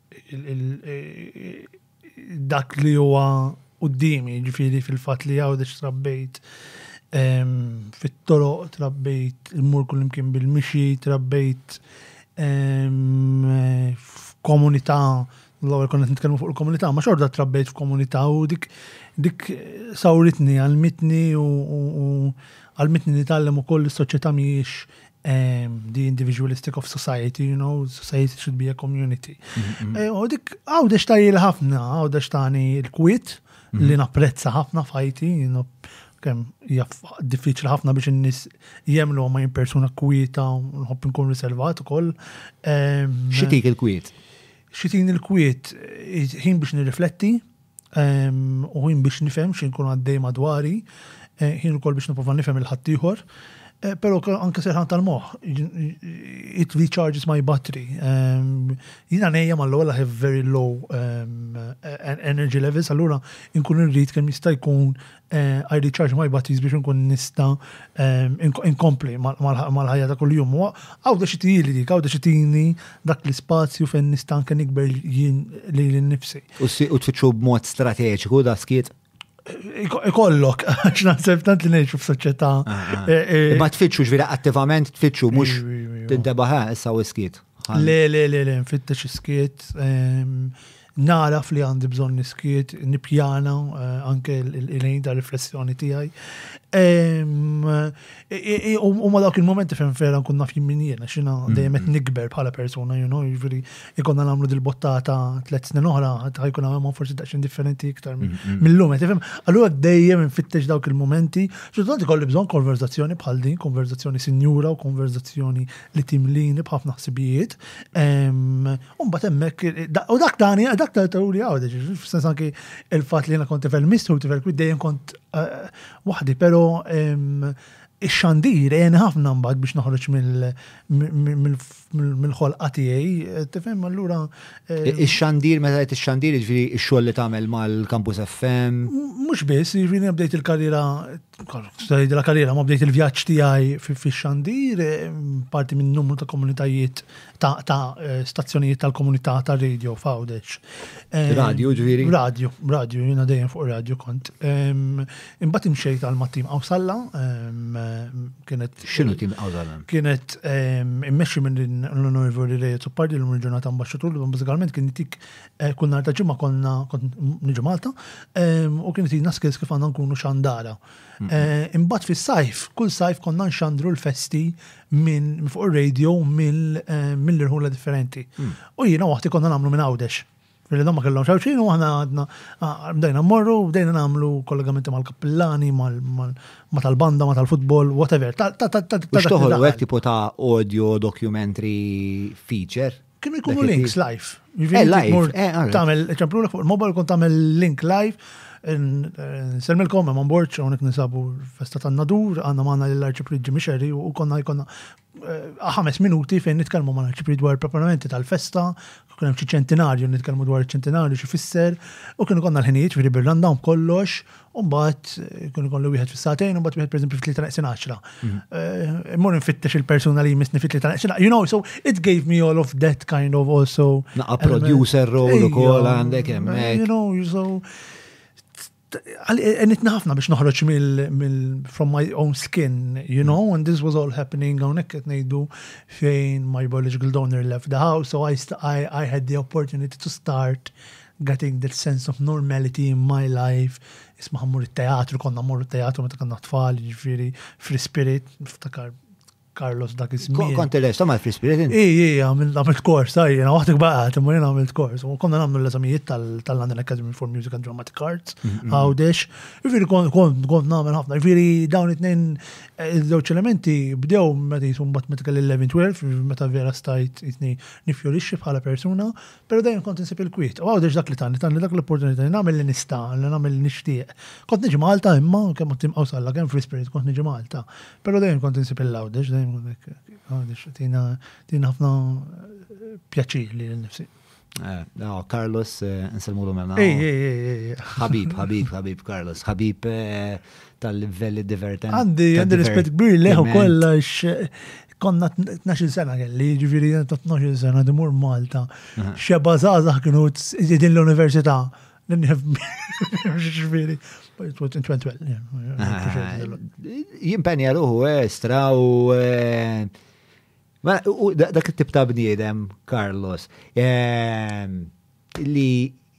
dak li huwa qudiemi, ġifiri fil-fat li għawdex trabbejt fit-toroq, trabbejt il-mur kullimkien bil-mixi, trabbejt f'komunità, l-għol konna nitkellmu fuq il-komunità, ma xorta trabbejt f'komunità u dik dik sawritni, għalmitni u għalmitni nitgħallem ukoll is-soċjetà mhijiex the individualistic of society, you know, society should be a community. Mm-hmm. Eh, u dik għawdex ta' ħafna, għawdex tani l-kwit mm-hmm. li napprezza ħafna fajti, you know, kem jaff diffiċli ħafna biex n-nis jemlu ma jimpersuna kwita, nħobb nkun riservat u koll. Xitik il-kwit? Xitin il-kwit, ħin biex nirrifletti, u ħin biex nifhem xi nkun għaddej madwari, ħin ukoll biex nipprova nifhem il-ħaddieħor. Eh, Pero anke serħan tal-moħ, it recharges my battery. Ehm, jina nejja ma l-għola have very low ehm, e-, energy levels, allura inkun irrit kem jista' jkun I recharge my batteries biex nkun nista inkompli mal-ħajja ta' kull-jum. Għaw da xitili dik, għaw da xitini dak l-spazju fejn nista anke nikber jien li l-nifsi. U tfittxu b'mod strateġiku da skiet? Ikollok, għax naħseb tant li nejxu f'soċjetà. Ma tfittxu ġviri attivament tfittxu, mux tintebaħa issa u skiet. Le, le, le, le, nfittex skiet. nagħraf li għandi bżonn niskiet, nipjana anke l-ħin ta' riflessjoni tiegħi. U ma dawk il-momenti fejn vera nkun naf jimmin jiena, xina mm-hmm. dejjem qed nikber bħala persuna, you know, jiġri ikonna nagħmlu dil-bottata tliet snin oħra, ħajkun għamma forsi daqsxejn differenti iktar mm-hmm. mill-lum, qed ifhem. Allura dejjem infittex dawk il-momenti, x'tant ikolli bżonn konverzazzjoni bħal din, konverzazzjoni sinjura u konverzazzjoni li timlini b'ħafna ħsibijiet. Umbat emmek, u dak tani, dak ta' u li għawdeġ, f-sens anki il-fat li jena kont tifel mistru, tifel kwid dejjem kont eh, wahdi, pero ix-xandir għen ħafna mbagħad biex noħroġ mill-ħolqa tiegħi, eh, tifhem allura. Eh, ix-xandir meta qed ix-xandir jiġri x-xogħol li tagħmel mal-Campus FM. Mhux biss, jiġri bdejt il-karriera la karriera ma bdejt il-vjaġġ tiegħi fix-xandir, parti minn numru ta' komunitajiet ta', ta eh, stazzjonijiet tal-komunità ta' radio f'Għawdex. Eh, radio ġviri? Radio, radio, jina dejjem fuq radio kont. Imbagħad imxejt għal mat-tim Awsalla, kienet. X'inhu tim Awsalla? Kienet immexxi minn l-Onorevoli Rejet Suppardi l il-ġurnata ambasċatur, bażikalment kien tik eh, kull nhar ta' ġimgħa konna kont niġu Malta u kien tina skills kif għandna nkunu xandara. Imbagħad fis-sajf, kull sajf konna nxandru l-festi minn fuq ir-radio mill-irħula differenti. U jiena waħti konna nagħmlu minn għawdex. Billi ma kellhom xawxin u aħna għadna bdejna mmorru, bdejna nagħmlu kollegamenti mal-kappillani, ma tal-banda, ma tal-futbol, whatever. Toħol u għek tipo ta' audio documentary feature? Kienu jkunu links live. Eh, live. Eh, tamel, ċemplu l fuq il-mobile kun tamel link live. Nselmilkom hemm borċ hawnhekk nisabu festa tan-nadur, għandna magħna l arċiprid Jimmy Sherry u konna jkollna eh, ħames minuti fejn nitkellmu ma' arċiprid dwar preparamenti tal-festa, kien hemm xi ċentinarju nitkellmu dwar iċ-ċentinarju xi fisser, u kienu konna l-ħinijiet ġifieri birrandhom kollox, Umbat, kun ikollu wieħed fis-satejn, umbat wieħed pereżempju fit-tlieta naqsin għaxra. Mhm. Eh, Mur nfittex il-persuna li jmissni fit-tlieta naqsin You know, so it gave me all of that kind of also. Naqa producer role u kol għandek hemmhekk. You know, so għanitna ħafna biex noħroġ mill from my own skin, you mm. know, and this was all happening għonek qed ngħidu fejn my biological donor left the house, so I, I, I had the opportunity to start getting that sense of normality in my life, isma ħammur it-teatru, konna mmorru t-teatru meta konna tfal, ġifiri, free spirit, niftakar Carlos dak iż-żmien. Kont il ma free spirit? Iji, iji, għamil għamilt kors, għaj, jena għatik baqat, imma jena għamilt kors. U konna għamlu l-eżamijiet tal-London Academy for Music and Dramatic Arts, mm-hmm. għawdex. Ġifiri, kont kont namel ħafna. Ġifiri, dawn it-nejn, eh, żewġ elementi bdew meta jisum bat meta kelli 11-12, meta vera stajt jitni nifjorixxi bħala persuna, Pero dejjem kont insib il-kwiet. U Għawdex dak li tani, tani dak l-opportunità li nagħmel li nista', li nagħmel li nixtieq. Kont niġi Malta imma, kemm għodt imqgħud Alla, kemm Free Spirit, kont niġi Malta. Pero dejjem kont insib il-Għawdex, dejjem kont hekk. Għawdex tina ħafna pjaċir li l-nifsi. Eh, no, Carlos, eh, nselmulu menna. Ej, ej, ej, Habib, Habib, Habib, Carlos. Habib eh, tal-livelli divertenti. Għandi, għandi rispet kbir leħu kolla konna 12 sena kelli, ġifiri 12 sena dimur Malta. Xeba zazah kienu din l-università. Ġifiri, 2012. Jimpenja ruħu estra eh, u eh, dak it-tip ta' bniedem, Carlos, eh, li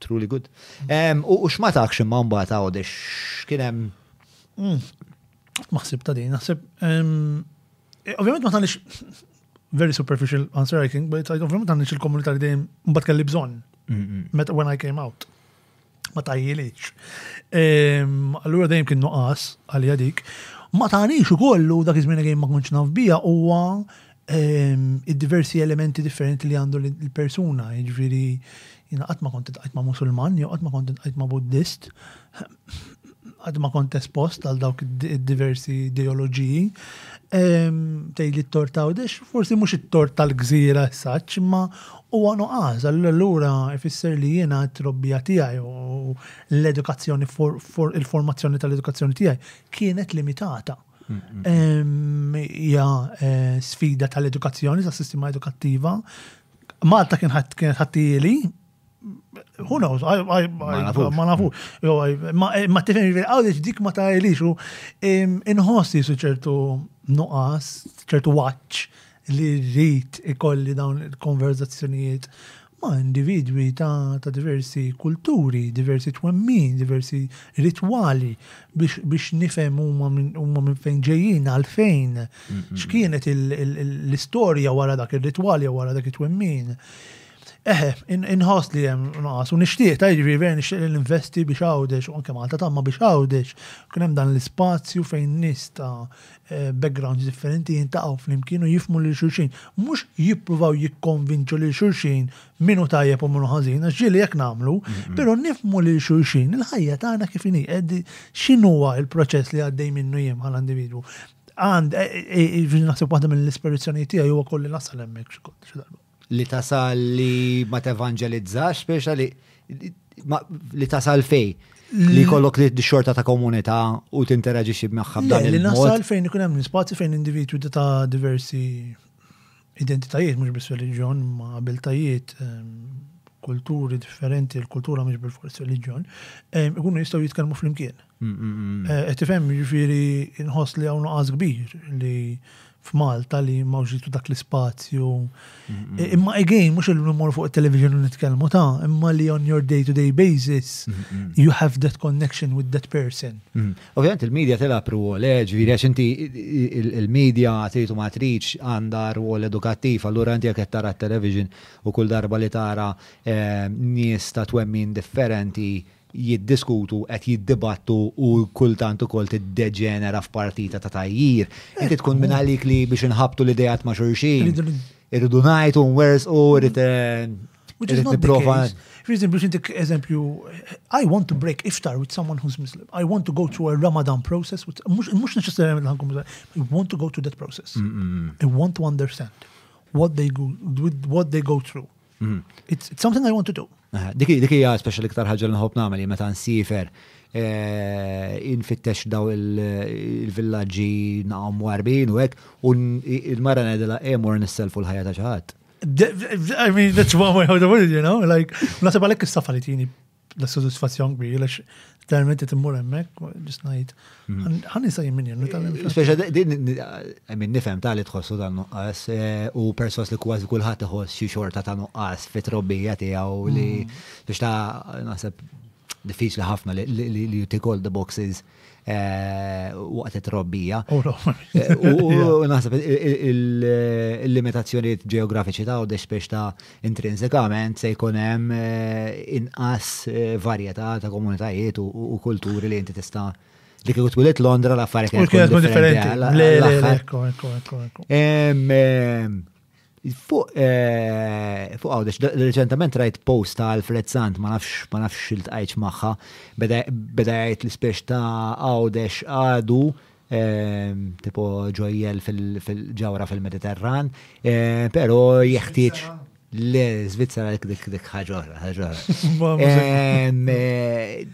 Truly good. U x'ma taħx imma mbagħad għawde x'kien hemm. Mm. Maħsib ta' din, naħseb. Eh, ovvjament ma tagħniex very superficial answer I think, but ovvjament tagħniex il-komunità li dejjem mbagħad kelli bżonn. Meta when I came out. Ma tajjilix. Allura dejjem kien nuqqas għalija dik. Ma tagħniex ukollu dak iż-żmien ma kontx naf bija huwa id-diversi elementi differenti li għandu l-persuna, jiġifieri jiena qatt ma kont intqajt ma' Musulman, jew qatt ma kont intqajt ma' Buddist, qatt ma kont espost għal dawk id-diversi ideoloġiji. Tej li t-tort ta' Għawdex, forsi mhux it-tort tal-gżira s-saċ, imma huwa nuqqas, allura ifisser li jiena t-trobbija tiegħi u l-edukazzjoni, il-formazzjoni tal-edukazzjoni tiegħi kienet limitata. hija eh, sfida tal-edukazzjoni, tas-sistema edukattiva. Malta kien kienet ħattili, who knows, ma nafu, ma tifem jivir, għaw li dik ma ta' ilixu, inħossi su ċertu nuqas, ċertu watch li rrit ikolli dawn il-konverzazzjonijiet ma' individwi ta' ta' diversi kulturi, diversi twemmin, diversi ritwali biex biex nifhem huma minn huma minn fejn ġejjin, għalfejn, x'kienet l-istorja wara dak ir-ritwal jew wara dak it-twemmin. Eħe, inħoss li hemm naqas u nixtieq ta' jiġri vera nixtieq li ninvesti biex Għawdex u anke Malta tagħma biex Għawdex kien hemm dan l-ispazju fejn nies ta' backgrounds differenti jiltaqgħu flimkien u jifhmu lil xulxin. Mhux jippruvaw jikkonvinċu lil xulxin min hu tajjeb u min hu ħażin, għax ġieli hekk nagħmlu, però nifhmu lil xulxin il-ħajja tagħna kif inhi, x'inhuwa l-proċess li għaddej minnu jien bħala individwu. Għand, naħseb waħda mill-ispirazzjonijiet tiegħi huwa wkoll li nasal hemmhekk xi darba. Li tasal li ma tevanġelizzax, speċa li li tasal fej. Li kollok li xorta ta' komunità u tinteraġixxi magħha b'dan il-mod. Li nasal fejn ikun hemm spazju fejn individwi ta' diversi identitajiet mhux biss reliġjon, ma' abiltajiet, ehm, kulturi differenti, l-kultura mhux bil-forsi reliġjon, ehm, ikunu jistgħu jitkellmu flimkien. Qed tifhem, jiġifieri nħoss li hawn nuqqas kbir li f'Malta li ma ġitu dak l-ispazju. Imma again, mhux il-numor fuq it-television nitkellmu ta' imma li on your day-to-day basis you have that connection with that person. Ovvijament il-medja tilgħab rwol, eh, ġifieri għax inti il-medja trid u ma tridx għandha rwol edukattiv, allura inti jekk qed tara t-television u kull darba li tara nies ta' twemmin differenti jiddiskutu, qed jiddibattu u kultant ukoll tiddeġenera f'partita ta' tgħajjir. Inti tkun minn għalik li biex inħabtu l-idejat ma' xulxin. Irridu ngħidu nwersqu, irrid nipprova. Reason biex intik eżempju, I want to break iftar with someone who's Muslim. I want to go through a Ramadan process. Mhux neċessarjament ħankum I want to go through that process. I want to understand what they go through. Mhm. It's something I want to do. Dik hija speċjal iktar ħaġa li nħobb nagħmel meta nsifer eh, infittex daw il-villaġġi naqgħu mwarbin u hekk u l-mara ngħidilha hemm wara nisselfu l-ħajja ta' xi ħadd. I mean, that's one way how to put it, you know? Like, nasib għalhekk is-safalitini la soddisfazzjon kbir, għax verament qed immur hemmhekk, ġis ngħid. Mm. Ħan nisa jien minn Speċa din minn nifhem ta' li tħossu ta' nuqqas eh, u perswas li kważi kulħadd iħoss xi xorta ta' nuqqas fit trobbija tiegħu li mm. biex ta' naħseb diffiċli ħafna li you tick all the boxes waqt it-trobbija. U naħseb il-limitazzjonijiet ġeografiċi ta' għodex biex ta' intrinsikament se jkun hemm inqas varjetà ta' komunitajiet u kulturi li inti tista' li kieku twilet Londra l-affarijiet kienu differenti. Fuq Għawdex, reċentament rajt post ta' Alfred Sant, ma nafx ma nafx xiltqajċ magħha, beda jgħid l-ispeċ ta' Għawdex għadu ehm, tipo ġojjel fil-ġawra fil-Mediterran, ehm, pero jeħtieġ Le, Svizzera dik dik dik ħaġora, ħaġora. Ehm, eh,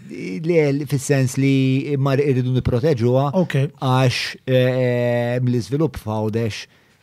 le, fil-sens li mar irridu niproteġuha għax ehm, l-iżvilupp f'Għawdex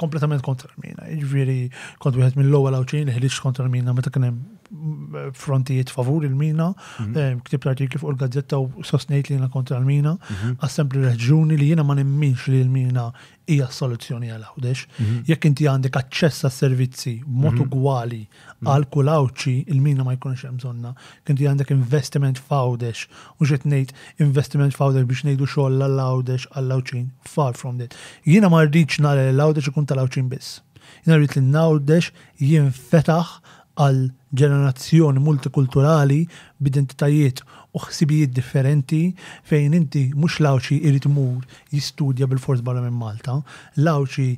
kompletament kontra l-mina. Ġviri, kont wieħed mill-ewwel għawċin li ħliġ kontra l-mina meta kien hemm mm, frontijiet favur il-mina, mhm. eh, ktibt artikli fuq il-gazzetta u sostnejt li jiena kontra l-mina, mhm. għas-sempli li reġuni li jiena ma nimminx li l-mina hija soluzzjoni għal għawdex. Mhm. Jekk inti għandek aċċess għas servizzi mod ugwali Għal kull Għawdxi, il-mina ma jkunx hemm bżonnha. Inti għandek investiment f'Għawdex, mhux qed ngħid investiment f'Għawdex biex ngħidu xogħol għal Għawdex, għall-Għawdxin. Far from that. Jiena ma rridx nara lil Għawdex ikun tal-Għawdxin biss. Jiena rrid li Għawdex jinfetaħ għal ġenerazzjoni multikulturali b'identitajiet u ħsibijiet differenti fejn inti mhux l-Għawdxi jrid imur jistudja bil-fors barra minn Malta. L-Għawdxi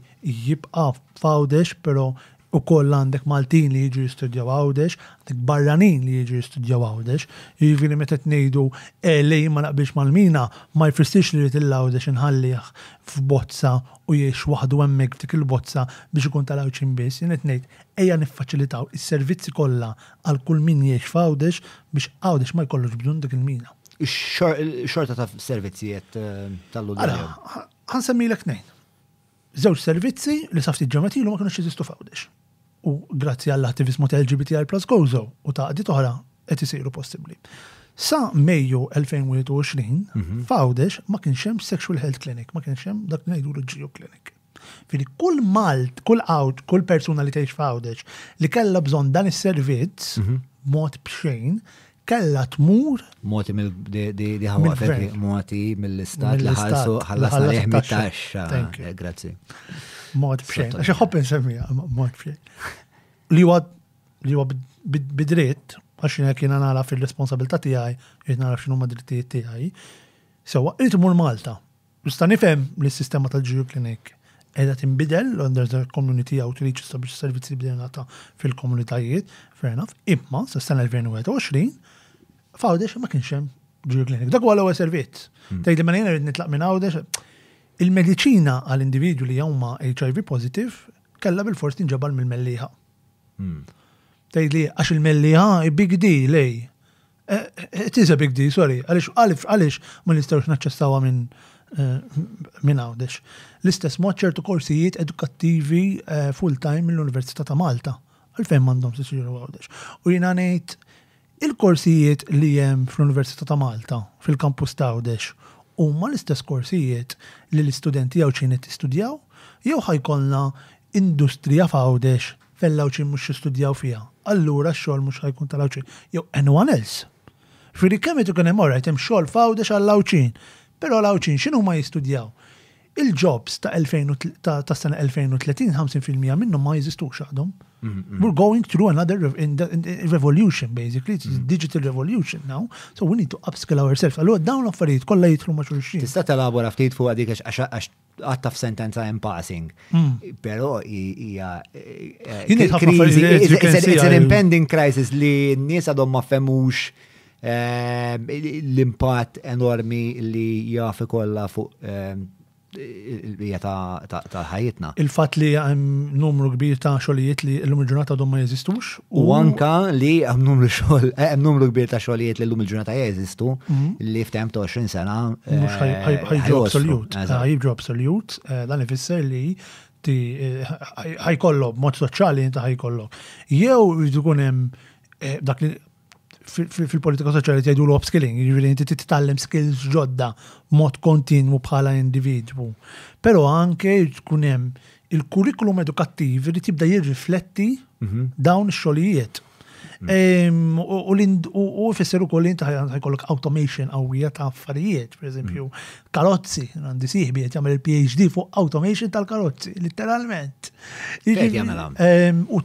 jibqa' f'Għawdex però Ukoll għandek Maltin li jiġu jistudjaw Għawdex, għandek barranin li jiġu jistudjaw Għawdex. Jiġifieri meta qed ngħidu li jien ma naqbilx mal-mina, ma jfissirx li rrid il-Għawdex inħallih f'bozza u jgħix waħdu hemmhekk f'dik il-bozza biex ikun tal-Għawdxin biss. Jien qed ngħid ejja niffaċilitaw is-servizzi kollha għal kull min jgħix f'Għawdex biex Għawdex ma jkollux bżonn dik il-mina. X'xorta ta' servizzi qed tgħallu dwarhom? Ara, ħa nsemmilek tnejn. żewġ servizzi li sa ftit ġranet ilu ma kinux jeżistu f'Għawdex u grazzi għall-attiviżmu ta' LGBTI Plus Gozo u ta' għaqdiet oħra qed isiru possibbli. Sa Mejju 2021, mhm. f'Għawdex ma kienx hemm Sexual Health Clinic, ma kienx hemm dak li ngħidulu Geo Clinic. Fili kull Malt, kull għawd, kull persuna li tgħix f'Għawdex li kellha bżonn dan is-servizz, mhm. mod b'xejn, kellha tmur moti mill di ħawafek moti mill-istat li ħalsu ħallasna lih mit-taxxa. Eh, grazzi. Mod bxejn. Għax iħobb insemmija mod bxejn. Li huwa li huwa bidritt għax jiena kien nara fil-responsabilità tiegħi, jien nara x'inhu ma' drittijiet tiegħi. Sewwa irid imur Malta. Nista' nifhem li s-sistema tal-Geo Clinic qiegħda tinbidel under the community outreach sabiex is-servizzi jibdew jingħata fil-komunitajiet, fair enough, imma sas-sena 2021 f'Għawdex ma kienx hemm Geo Clinic. Dak huwa l-ewwel servizz. Hmm. Tgħidli mela jiena rrid nitlaq minn Għawdex. Il-mediċina għal individwi li huma HIV positive kella bil-fors tinġabal mill-melliħa. Hmm. Tgħidli għax il-melliħa big D lej. It is a big deal, sorry, għaliex għaliex għaliex ma nistgħux naċċessawha minn minn Għawdex. L-istess mod ċertu korsijiet edukattivi full-time mill-Università ta' Malta. Għalfejn m'għandhom sisiru Għawdex. U jiena ngħid il-korsijiet li hemm fl-Università ta' Malta fil-kampus ta' Għawdex huma l-istess korsijiet li l-istudenti Għawdxin qed jistudjaw jew ħajkollna industrija f'Għawdex fil-Għawdxin mhux jistudjaw fiha, allura x-xogħol mhux ħa jkun tal-Għawdxin, jew anyone else. Jiġifieri kemm irid ikun hemm orajt hemm xogħol f'Għawdex għall-Għawdxin, però l-Għawdxin x'inhuma jistudjaw? Il-jobs ta' 2000 ta' tas-sena 2030 50 fil-mija minnhom ma jeżistux għadhom. We're going through another revolution basically, it's digital revolution now, so we need to upskill ourselves. Allura dawn l-affarijiet kollha jidħlu ma' xulxin. Tista' telabora ftit fuq dik għax għatta f'sentenza in passing. Hmm. Pero hija. Eh, it's an impending crisis li n-nies għadhom ma femux eh, l-impatt enormi li jafi kollha fuq eh, il-bija ta' ħajitna. Il-fat li għem numru kbir ta' xolijiet li l-lum il-ġurnata dom ma jeżistux, U anka li hemm numru xogħol, eh, hemm numru kbir ta' xogħolijiet li llum il-ġurnata jeżistu mhm. li f'temp ta' 20 sena. Eh, Mhux ħajġu absolut, ħajġu absolut, eh, dan ifisser li ħajkollok mod soċjali inti ħajkollok. Jew jridu kun hemm dak li fil-politika soċjali tgħidu l-upskilling, jiġifieri inti titgħallem skills ġodda mod kontinwu bħala individwu. Però anke tkun hemm il-kurrikulum edukattiv irid jibda jirrifletti mhm. dawn ix-xogħlijiet. Mhm. U jfisser ukoll li inti ħajkollok automation qawwija ta' affarijiet, pereżempju mhm. karozzi, għandi sieħbi qed jagħmel il-PhD fuq automation tal-karozzi, literalment. Jagħmel U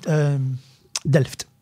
Delft.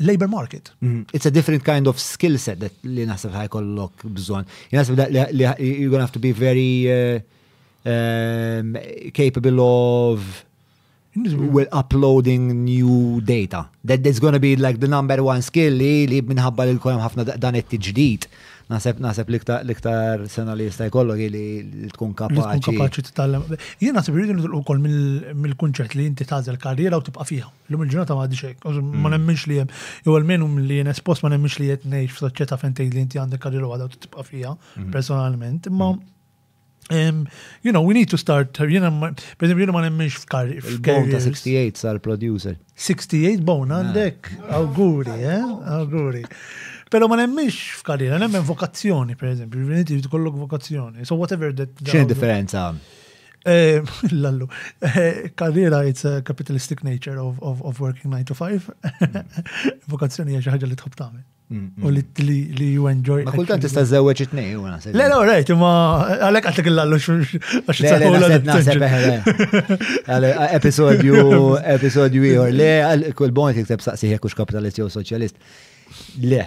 labor market. Mm. It's a different kind of skill set that li naħseb ħaj kollok bżon. Naħseb li you're gonna have to be very uh, um, capable of mm. well, uploading new data. That is gonna be like the number one skill li li minħabba li l-kolem ħafna dan it ġdid Naseb naseb liktar sena li jista' jkollok li tkun kapaċi. Tkun kapaċi titgħallem. Jien naħseb irridu nidħlu wkoll mill-kunċett li inti tażel karriera u tibqa' fiha. Lum il-ġurnata ma għadix hekk, ma mm. nemminx li hemm. Jew almenu li jien espost ma nemminx li qed ngħix f'soċjetà fejn tgħid li inti għandek karriera waħda u tibqa' fiha mm. personalment, imma mm. Um, you know, we need to start, jena, per esempio, jena ma nemmix f'karri. Il-bon ta' 68 sar producer. 68 bon, għandek, auguri, eh, auguri. Pero ma nemmix f'karriera, nemmen vokazzjoni, per eżempju, ġviniti kollok vokazzjoni. So whatever that. X'in differenza? Lallu, karriera it's a capitalistic nature of, of, of working 9 to 5. Vokazzjoni hija xi ħaġa li tħobb tagħmel. U li, li, li you enjoy. Ma kultant tista' żewweġ it-tnej, u naħseb. Le, le, rejt, imma għalhekk għatlek il-lallu għax naħseb naħseb eħle. Episodju, episodju ieħor, le, kull bon jikteb saqsieħ jekk hux kapitalist jew soċjalist. Le,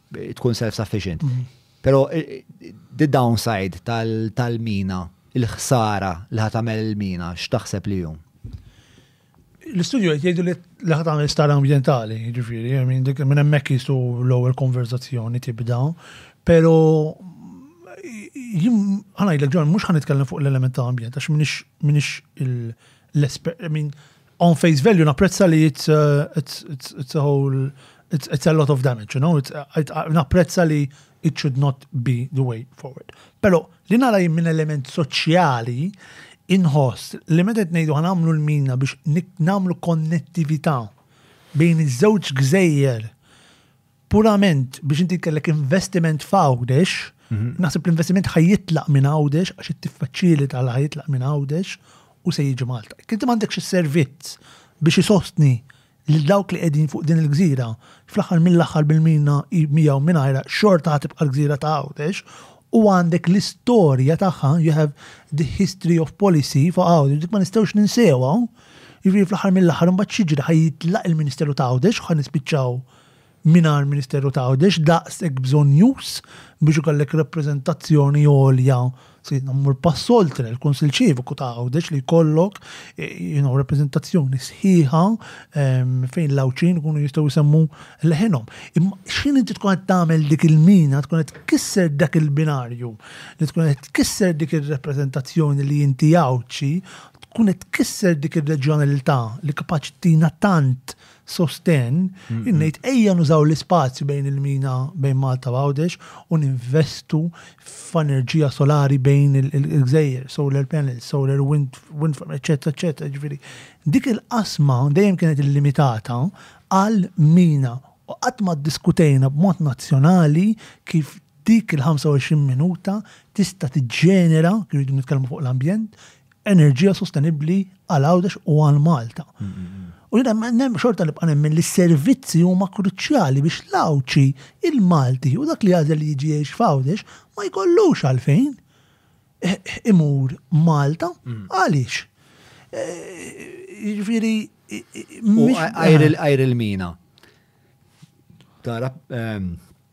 tkun self-sufficient. Mhm. Pero eh, the downside tal-mina, il-ħsara li ħatamel il-mina, x'taħseb li jum? L-istudju għet jgħidu li l-ħatan l-istar ambientali, ġifiri, minn emmek jistu l-ewel konverzazzjoni tibda, pero għana jgħidlek ġon, mux għan itkellem fuq l-element ta' ambjent, għax minix l-espert, minn On face value napprezza li it's, uh, it's, it's, it's a whole, it's, it's a lot of damage, you know, it's, it, napprezza li it should not be the way forward. Pero li nara jim minn element soċjali inħoss li meta ngħidu ħanamlu l-mina biex namlu konnettività bejn iż-żewġ gżejjer purament biex inti kellek investiment f'Għawdex, mhm. naħseb l-investiment ħajjitlaq minn Għawdex għax tiffaċilita l ħajjitlaq minn Għawdex u se jiġi Malta. Kinti m'għandekx is-servizz biex isostni li dawk li qegħdin fuq din il-gżira fl-aħħar mill-aħħar bil-mina miegħu mingħajra xorta ħatibqa' l-gżira ta' Għawdex u għandek l-istorja tagħha you have the history of policy fuq Għawdex dik ma nistgħux ninsewa. Jiġri fl-aħħar mill-aħħar imbagħad xiġri ħajjitlaq il-Ministeru ta' Għawdex ħan nispiċċaw mingħajr Ministeru ta' Għawdex daqshekk bżonnjuż biex ikollek rappreżentazzjoni għolja, sejna mmur pass oltre, il-Kunsill Ċiviku ta' Għawdex li jkollok rappreżentazzjoni sħiħa fejn l-Għawdxin ikunu jistgħu jsemmu leħinhom. Imma x'ħin inti tkun qed tagħmel dik il-mina, tkun qed tkisser dak il-binarju, li tkun qed tkisser dik ir-rappreżentazzjoni li inti Għawdxi, tkun qed tkisser dik ir-reġjonalità li kapaċi ttina tant, sostenn, ngħid ejja nużaw l-ispazju bejn il-mina bejn Malta u Għawdex u ninvestu f'enerġija solari bejn il-gżejjer, solar panels, solar wind, wind farm, eċetera, eċetera. Ġifieri, dik il-qasma dejjem kienet illimitata għal mina u qatt ma ddiskutejna b'mod nazzjonali kif dik il-25 minuta tista' tiġġenera, irridu nitkellmu fuq l-ambjent, enerġija sostenibbli għal Għawdex u għal Malta. U jina nem xorta li bqanem minn li servizzi huma kruċjali biex l-Għawdxi, il-Malti u dak li għazel li jiġi jgħix f'Għawdex ma jkollux għalfejn eh, imur Malta mm. għaliex. Ġifiri. Għajr il-mina. Tara, ehm,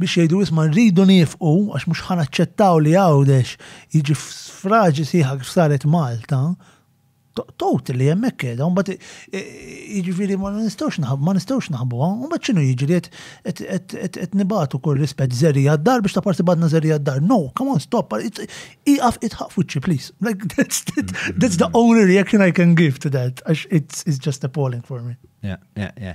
biex jgħidu isma' rridu niefqu għax mhux ħa naċċettaw li Għawdex jiġi f'sfraġi sħiħa kif saret Malta, totally hemmhekk qiegħda, u mbagħad jiġifieri ma nistgħux naħbu, ma nistgħux naħbuha, u mbagħad x'inhu jiġri qed nibatu kull rispett żeri għad-dar biex ta' parti badna żeri għad-dar. No, come on, stop, iqaf itħaq fuċċi, please. Like, that's, that's the only reaction I can give to that, għax it's, it's just appalling for me. Yeah, yeah, yeah.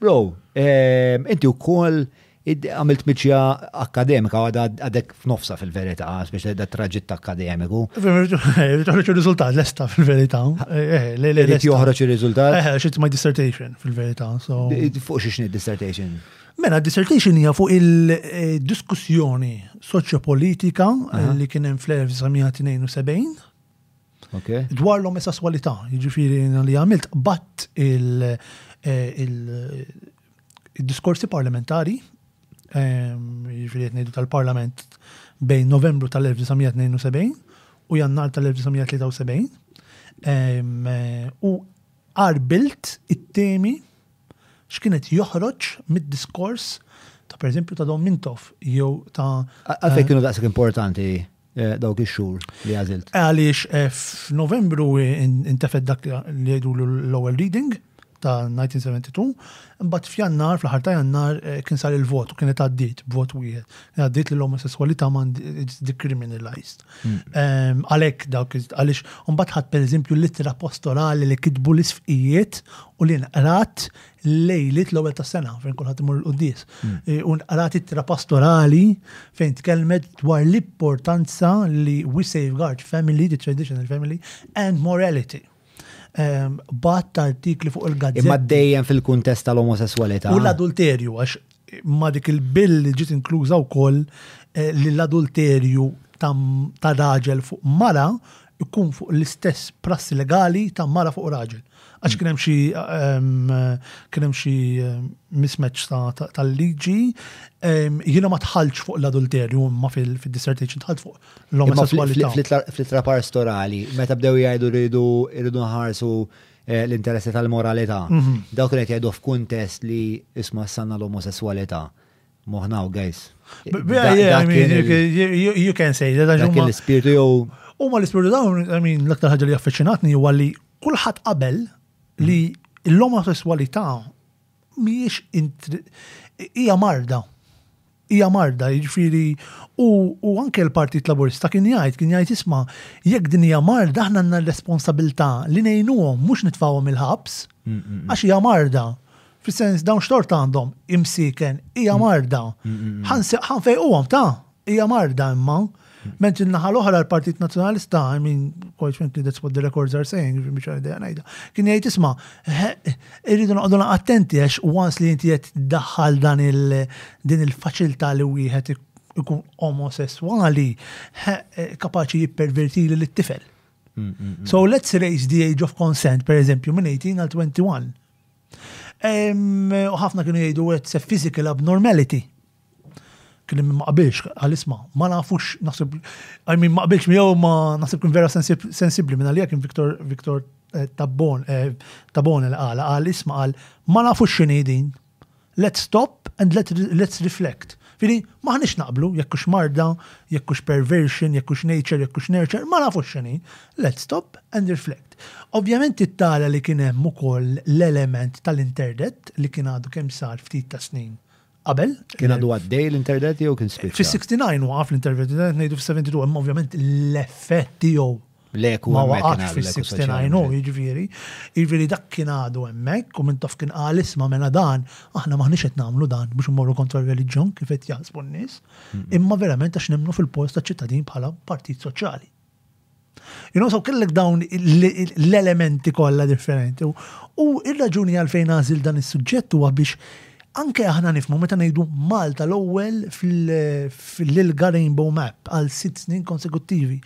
Bro, inti wkoll għamilt miċja akademika għadek f'nofsa fil-verità, biex da traġitt akademiku. Toħroġ il-riżultat l-esta fil-verità. Eh, eh, le, le, le. Joħroġ il-riżultat? Eh, xit my dissertation fil-verità. Fuq xiex dissertation? Mela, dissertation hija fuq il-diskussjoni soċjopolitika li kien hemm fl-1972 Dwar l-omosessualità, jiġifieri li għamilt qbatt il-diskorsi parlamentari, ehm, jiġifieri qed ngħidu tal-Parlament bejn Novembru tal-1972 u Jannar tal-1973 ehm, u qarbilt it-temi X'kien qed joħroġ mid-diskors ta' pereżempju ta' Don Mintoff jew ta' Għalfejn kienu daqshekk importanti eh, dawk ix-xhur li għażilt? Għaliex eh, f'Novembru eh, intefed dak li jgħidu l-ewwel reading ta' 1972, imbagħad f'Jannar, fl-aħħar ta' Jannar eh, kien sar il-vot u kienet għaddiet b'vot wieħed. Kien għaddiet li l-omosessualità ma għandix decriminalized. Hmm. Għalek dawk, għalix, unbat ħat per eżempju l-littra apostolali li kitbu l-isfijiet u li nqrat lejlit l ewwel ta' sena fejn kulħadd imur l-qudies. Hmm. E, u nqrat ittra pastorali fejn tkellmet dwar l-importanza li we safeguard family, the traditional family, and morality. bat artikli fuq il-gazzetta. Imma dejjem fil-kuntest tal-omosessualità. U l-adulterju, għax ma dik il-bill li ġiet inkluża wkoll eh, li l-adulterju ta' raġel fuq mara ikun fuq l-istess prassi legali ta' mara fuq raġel. Għax kien hemm xi ehm, kien hemm xi ehm, mismatch tal-liġi, ehm, jiena ma tħallx fuq l-adulterju imma fil-dissertation tħallt fuq l-omosessualità. Fl-ittra pastorali, meta bdew jgħidu rridu rridu nħarsu eh, l-interessi tal-moralità, mhm. dawk li qed jgħidu f'kuntest li isma' s-sanna l-omosessualità. Moħna u guys. You can say that. Dak l-ispirtu jew. U ma l-ispirtu dawn, I mean, l-aktar ħagġa li affeċinatni huwa li kulħadd qabel li l-omosessualità mhijiex hija marda. Hija marda, jiġifieri u anke l-Partit Laburista kien jgħid, kien jgħid isma' jekk din hija marda aħna għandna responsabilità li ngħinuhom mhux nitfgħuhom il-ħabs għax hija marda. Fis-sens dawn xtort għandhom imsiken hija marda. Ħanfejquhom ta' Hija marda imma, mentri n-naħa l-oħra l-Partit Nazzjonalista, I mean, quite frankly, that's what the records are saying, biex għal idea ngħidha. Kien jgħid isma', irridu noqogħdu attenti għax once li inti qed daħħal dan il din il-faċilità li wieħed ikun omosessuali, kapaċi jippervertili lit-tifel. Mm, mm, mm. So let's raise the age of consent, per eżempju, minn 18 għal 21. U ħafna kienu jgħidu it's a physical abnormality. Kien ma qabilx, għal isma, ma nafux, naħseb, I mean, ma qabilx miegħu ma naħseb kien vera sensibli minn għalija kien Viktor Viktor eh, Tabon, eh, Tabon li għala, għal isma għal ma nafux xini din. Let's stop and let, let's reflect. Fini, maħnix naqblu, jekkux marda, jekkux perversion, jekkux nature, jekkux nurture, ma nafux xini. Let's stop and reflect. Ovvjament it-tala li kien hemm ukoll l-element tal-internet li kien għadu kemm sar ftit ta' snin qabel. Kien għadu għaddej l-internet jew kien spiċċa? Fis-69 waqaf l-internet, ngħidu fis-72, imma ovvjament l-effett tiegħu l-eku ma waqax fis-69 u jiġifieri. Jiġifieri dak kien għadu hemmhekk u minn taf kien qal isma' mela dan, aħna maħniex qed nagħmlu dan biex immorru kontra r-reliġjon kif qed jaħsbu n-nies, imma verament għax nemmnu fil-post ta' ċittadin bħala partit soċjali. You know, so kellek dawn l-elementi kollha differenti. U ir-raġuni għalfejn għażil dan is-suġġett huwa biex anke aħna nifmu meta ngħidu Malta l-ewwel fil-Lilga Rainbow Map għal sitt snin konsekuttivi.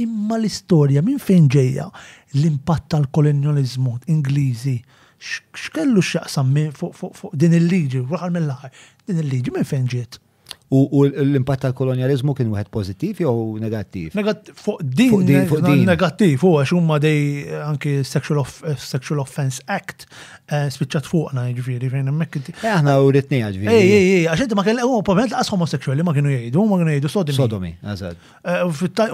Imma l-istorja minn fejn ġejja l-impatt tal-kolonjaliżmu Ingliżi x'kellu x'jaqsam fuq din il-liġi, raħal mill-aħħar. Din il-liġi minn fejn ġiet? U l-impatt tal-kolonializmu kien wieħed pożittiv jew negattiv? Fuq din negattiv u għax huma dej anki Sexual eh, Offense Act eh, spiċċat fuqna jiġifieri fejn hemmhekk. Eh, aħna u ritni ġifieri. Ej, ej, ej, għax inti ma kellek u probabbilment laqas homosexuali ma kienu jgħidu, ma kienu jgħidu sodomi. Sodomi, eżatt.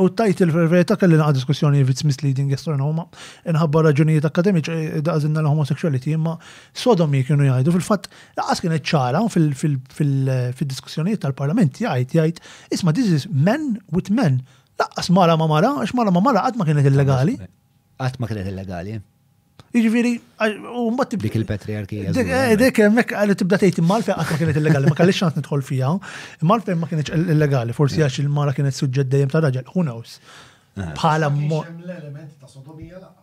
U tajt il-verità kelli naqa' diskussjoni viz misleading jestorna huma inħabba raġunijiet akademiċi daqżinna l-homosexuality imma sodomi kienu jgħidu fil-fatt Lanqas kienet ċara fil-diskussjonijiet tal-Parlament jgħid jgħid isma' this is men with men. Lanqas mara ma mara, għax mara ma mara qatt ma kienet illegali. Qatt ma kienet illegali. Jiġifieri, u mbagħad tibda. Dik il-patriarkija. Eh, dik hemmhekk għal tibda tgħid imma fejn qatt ma kienet illegali, ma kellix xans nidħol fiha. Imma fejn ma kienx illegali, forsi għax il-mara kienet suġġett dejjem ta' raġel, who knows. Eh. Bħala mod. L-element ta' sodomija laqas.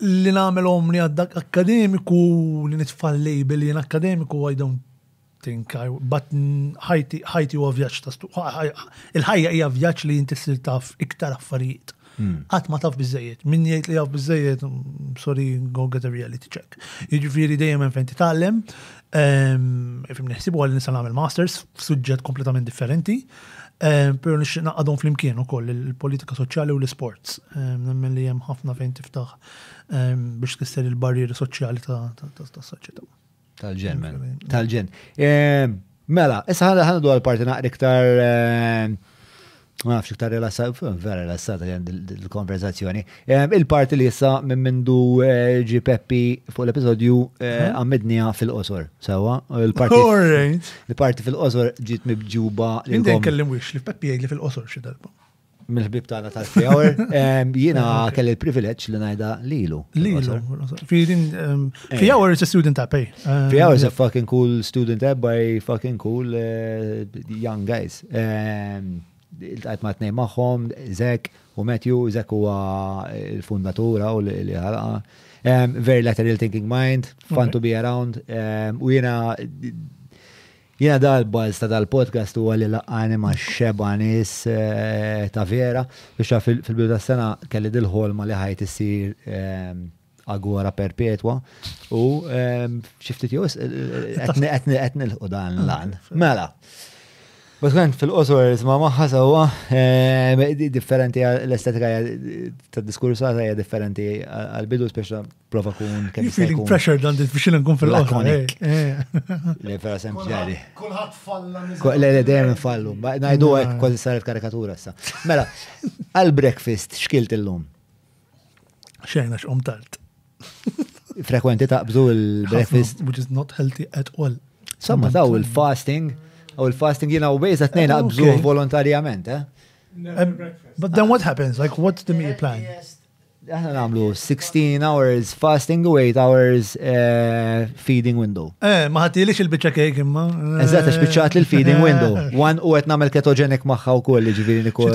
Li nagħmel għomli għad-dak akkademiku u li nitfa' l-label jien akkademiku I don't think I but ħajti huwa vjaġġ ta' stu. Il-ħajja hija vjaġġ li inti ssir taf iktar affarijiet. Hmm. Qatt ma taf biżejjed. Min jgħid li jaf biżejjed, mm, sorry, go get a reality check. Jiġifieri dejjem hemm fejn titgħallem. Ehm, Fim neħsibu għal nisa nagħmel masters f'suġġett kompletament differenti, Eh, pero nixtieq naqadhom flimkien ukoll il-politika soċjali u l-isports. Eh, nemmen li hemm ħafna fejn tiftaħ eh, biex kisser il-barrieri soċjali tas-soċjetà. Tal-ġen, tal-ġen. Mela, issa ħana ħana dwar parti naqri iktar ma nafx iktar rilassata, vera rilassata il-konverzazzjoni. Il-parti li jissa minn mindu eh, ġi Peppi fuq l-episodju eh, għamidnija fil-qosor, sewa. Il-parti fil-qosor ġiet mibġuba. Indejn kellim wix li Peppi jgħid li fil-qosor xi darba. Mill-ħbib tagħna tal-free hour, jiena kelli l-privileġġ li ngħidha lilu. Lilu. Free hour is a student app. Eh? Free hour is a fucking cool student app by fucking cool young guys. Iltqajt ma' tnejn magħhom, Zek u Matthew, Zek huwa l-fundatur u li ħalqa. Very lateral thinking mind, fun to be around. U jiena jiena dal-buzz ta' dal-podcast huwa li laqani ma' xeba nies eh, ta' vera. Biex fil-bidu tas-sena kelli dil-ħolma li ħajt issir agora perpetwa u ehm, xiftit jus qed nilħu dan lan. Mela. Bas kont fil-qosor isma' magħha sewwa ehm, differenti l-estetika ta' diskursata għata hija differenti għal-bidu speċa prova kun kemm se jkun. pressure dan dit biex nkun fil-qosor. Eh, eh. Le vera sempliċi. Kulħadd falla. Le le dejjem fallu. Ngħidu hekk kważi saret karikatura sa. Mela, għal-breakfast xkilt illum. Xejn għax qom tard. Frekwenti taqbżu il-breakfast. Which is not healthy at all. Samma daw il-fasting, u il-fasting jina u bejza t-nejn għabżu volontarjament, eh? But then what happens? Like, what's the meal plan? Aħna namlu 16 hours fasting u 8 hours eh, feeding window. Eh, ma ħatilix il-bicċa kejk imma. Eżat, għax bicċat li l-feeding window. One u għet namel ketogenic maħħa u koll, ġiviri nikol.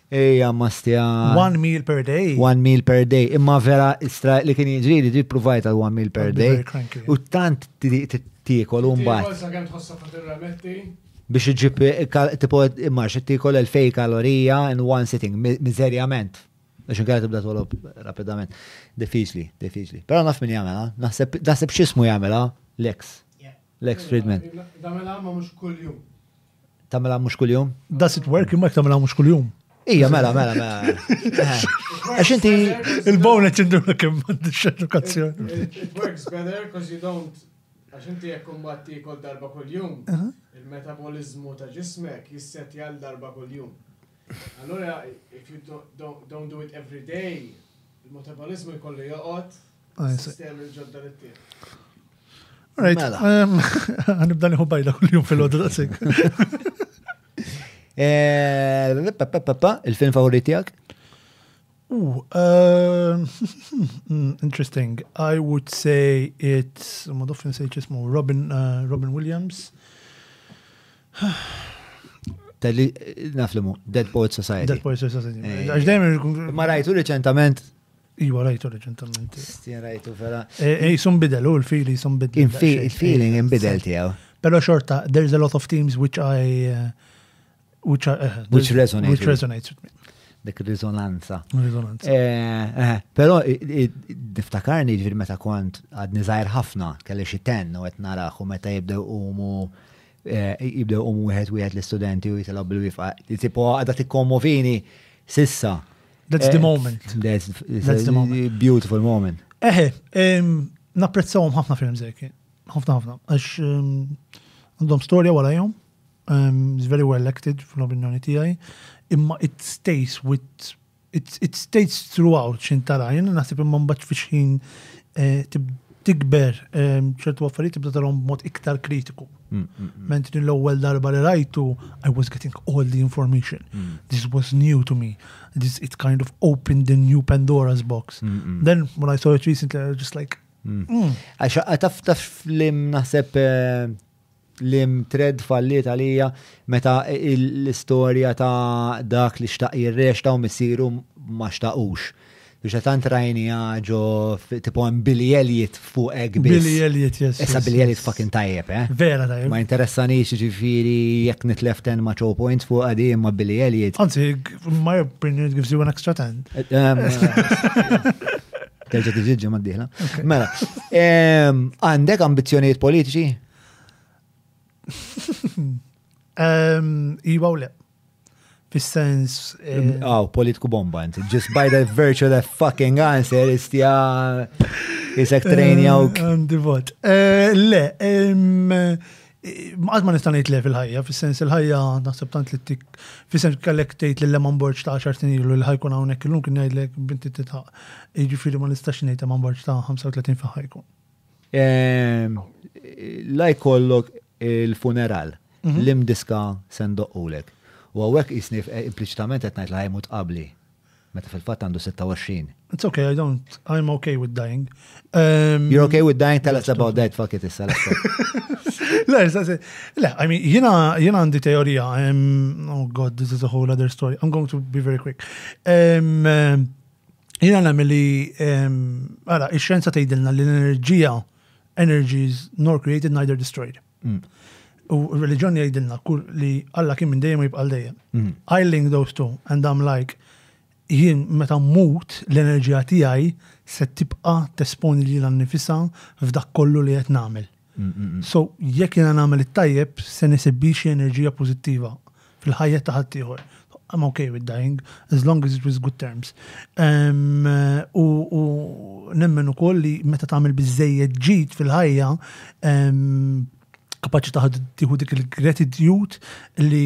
Ejja, ma stja. One meal per day. One meal per day. Imma vera, istra li kien jiġri li ġi provajt għal one meal per day. U tant tikol un bat. Biex iġib, tipo, immarx, tikol 2000 kalorija in one sitting, mizerjament. Biex nkara tibda tolob rapidament. Diffiċli, diffiċli. Pero naf min jamela, naħseb xismu jamela, Lex. Lex Fridman. Tagħmilha ma mhux kuljum. Tagħmilha mhux kuljum? Does it work imma tagħmilha mhux kuljum? Ija, mela, mela, mela. Għax inti. Il-bone qed induna kemm m'għandix edukazzjoni. It works better because you don't Għax inti jekk kumbat tikol darba kuljum, il-metabolizmu ta' ġismek jisset jgħal darba kuljum. Allora, if you don't, don't do it every day, il-metabolizmu jkollu joqgħod Rajt, mela. ehm, għanibda niħu bajda kull-jum fil-ħodu da' sik. Eh, il-film favorit tijak? Ooh, uh, interesting. I would say it's, ma doffin say ċismu, Robin, uh, Robin Williams. Tali, naflimu, Dead Poets Society. Dead Poets Society. Eh. Għax dejjem Ma rajtu reċentament Iwa rajtu reċentament. Stin rajtu vera. E, e, jisum bidel, u l-fili jisum bidel. Il-feeling imbidel tijaw. Pero xorta, there's a lot of teams which I. Uh, which, are, uh, which resonates. Which resonates with me. Dik risonanza. Risonanza. Eh, eh, pero niftakarni ġvir meta kont għadni zaħir ħafna, kelli xi ten u qed naraħ u meta jibdew umu eh, jibdew umu wieħed wieħed l-istudenti u jitilgħu bil-wifqa. Tipo għadha tikkommovini sissa That's the eh, moment. That's, that's the moment. Beautiful moment. Eħe, napprezzawhom ħafna film zeki. Ħafna ħafna. Għax għandhom storja wara jom. It's very well acted fl-opinjoni tiegħi. Imma it stays with it stays throughout xin tarajn, naħseb imma mbagħad fix ħin eh, tikber ċertu affarijiet tibda tarhom b'mod iktar kritiku. Mm, mm, mm. Mentri l-ewwel darba li rajtu, I was getting all the information. This was new to me. This it kind of opened the new Pandora's box. Then when I saw it recently, I was just like, Għaxa, taf taf flim naħseb eh, L-im tred falliet għalija meta l-istorja ta' dak li xtaq jirrexta u missiru ma xtaqux. Biex ta' tant rajni għagħo tipo għem Billy Elliot fuq ek biss. Billy Elliot, yes. Issa Billy Elliot fucking tajjeb, eh? Vera tajjeb. Ma interessani ġifiri jek nitlef ten ma ċo points fuq għadi ma Billy Elliot. Anzi, my opinion it gives you an extra ten. Eh, eh, Terġa tiġiġi ma d-dihla. Mela, għandek ambizjoniet politiċi? Iwa u le. Fis-sens. Aw, eh, politiku bomba, inti. Just by the virtue of the fucking answer, istja. Isek trejni għawk. Għandi vot. Eh, le, Għad ma nista' ngħid le fil-ħajja, fis-sens il-ħajja naħseb tant li tik fis-sens kellek tgħid lil lemon borġ ta' 10 snin ilu li ħajkun hawnhekk illum kien ngħidlek binti titaq. Jiġifieri ma nistax ngħid lemon borġ ta' 35 fi ħajkun. Ehm, la jkollok il-funeral, mhm. l-imdiska sendoqqulek. U għawek jisni eh, impliċitament qed ngħid ħajmut qabli. Meta fil-fatt għandu 26. It's okay, I don't, I'm okay with dying. Um, You're okay with dying, tell us about that, fuck it, issa. Le, le, I mean, jina, jina għandi teorija, um, oh god, this is a whole other story, I'm going to be very quick. Um, um, Jena nemmen li, għara, ehm, ix-xenza tgħidilna li l-enerġija, energies nor created neither destroyed. Mm. U r-reliġjon jgħidilna kull li Alla kien minn dejjem jibqa' dejjem. Mm. I link those two and I'm like jien meta mmut l-enerġija tiegħi se tibqa' tesponi li l-nifisa f'dak kollu li qed nagħmel. So, jekk jiena nagħmel it-tajjeb, se nisib bih xi enerġija pożittiva fil-ħajja ta' ħaddieħor. I'm okay with dying, as long as it was good terms. U nemmen ukoll li meta tagħmel biżejjed ġid fil-ħajja, kapaċi taħdu tieħu dik il-gratitude li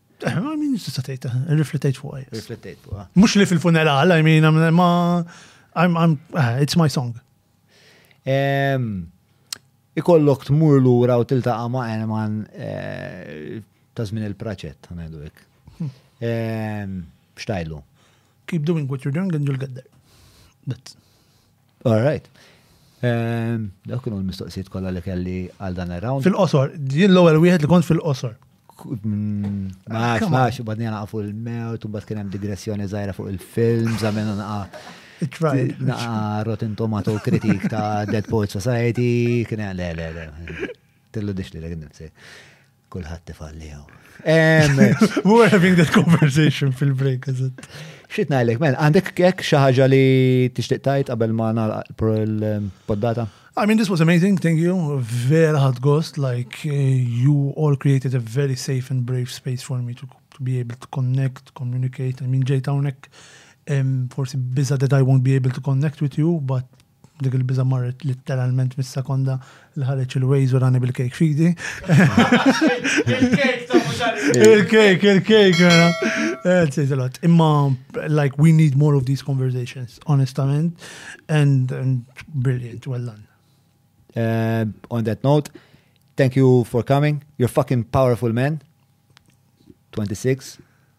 Ma min tista' tgħid, riflettejt fuq. Riflettejt fuq. Mhux li fil-funeral, I mean, ma I'm, I'm, ah, it's my song. Ikollok tmur lura u tiltaqa' ma' Elman eh, ta' żmien il-praċett, ngħidu hekk. Xtajlu. Keep doing what you're doing and you'll get there. That's. All right. Ehm, Daw kienu l-mistoqsijiet kollha li kelli għal dan ir-round. Fil-qosor, din l-ewwel wieħed li kont fil-qosor. Mm, Max, max, u badni għana fuq il-mewt, u bad kien hemm digressjoni zaħira fuq il-film, zamena naqa. Naqa Rotten Tomato kritik ta' Dead Poet Society, kien le, le, le. Tillu dix li l-għin nifsi. Kulħadd tifallijaw. We were having that conversation fil-break, eżatt. Xit ngħidlek, men, għandek kek xi ħaġa li tixtieq tajt qabel ma nagħlaq il-poddata? I mean, this was amazing, thank you. Vera ħad gost, like, eh, you all created a very safe and brave space for me to, to be able to connect, communicate. I mean, ġejt hawnhekk forsi biża that I won't be able to connect with you, but Dik il-biża' marret litteralment mis-sekonda li ħareġ il-Waze u rani bil-kejk fidi. Il-kejk ta' mutari. Il-kejk, il-kejk, vera. Eh, tgħid a lot. Imma like we need more of these conversations, onestament, and, and brilliant, well done. Uh, on that note, thank you for coming. You're fucking powerful man. 26.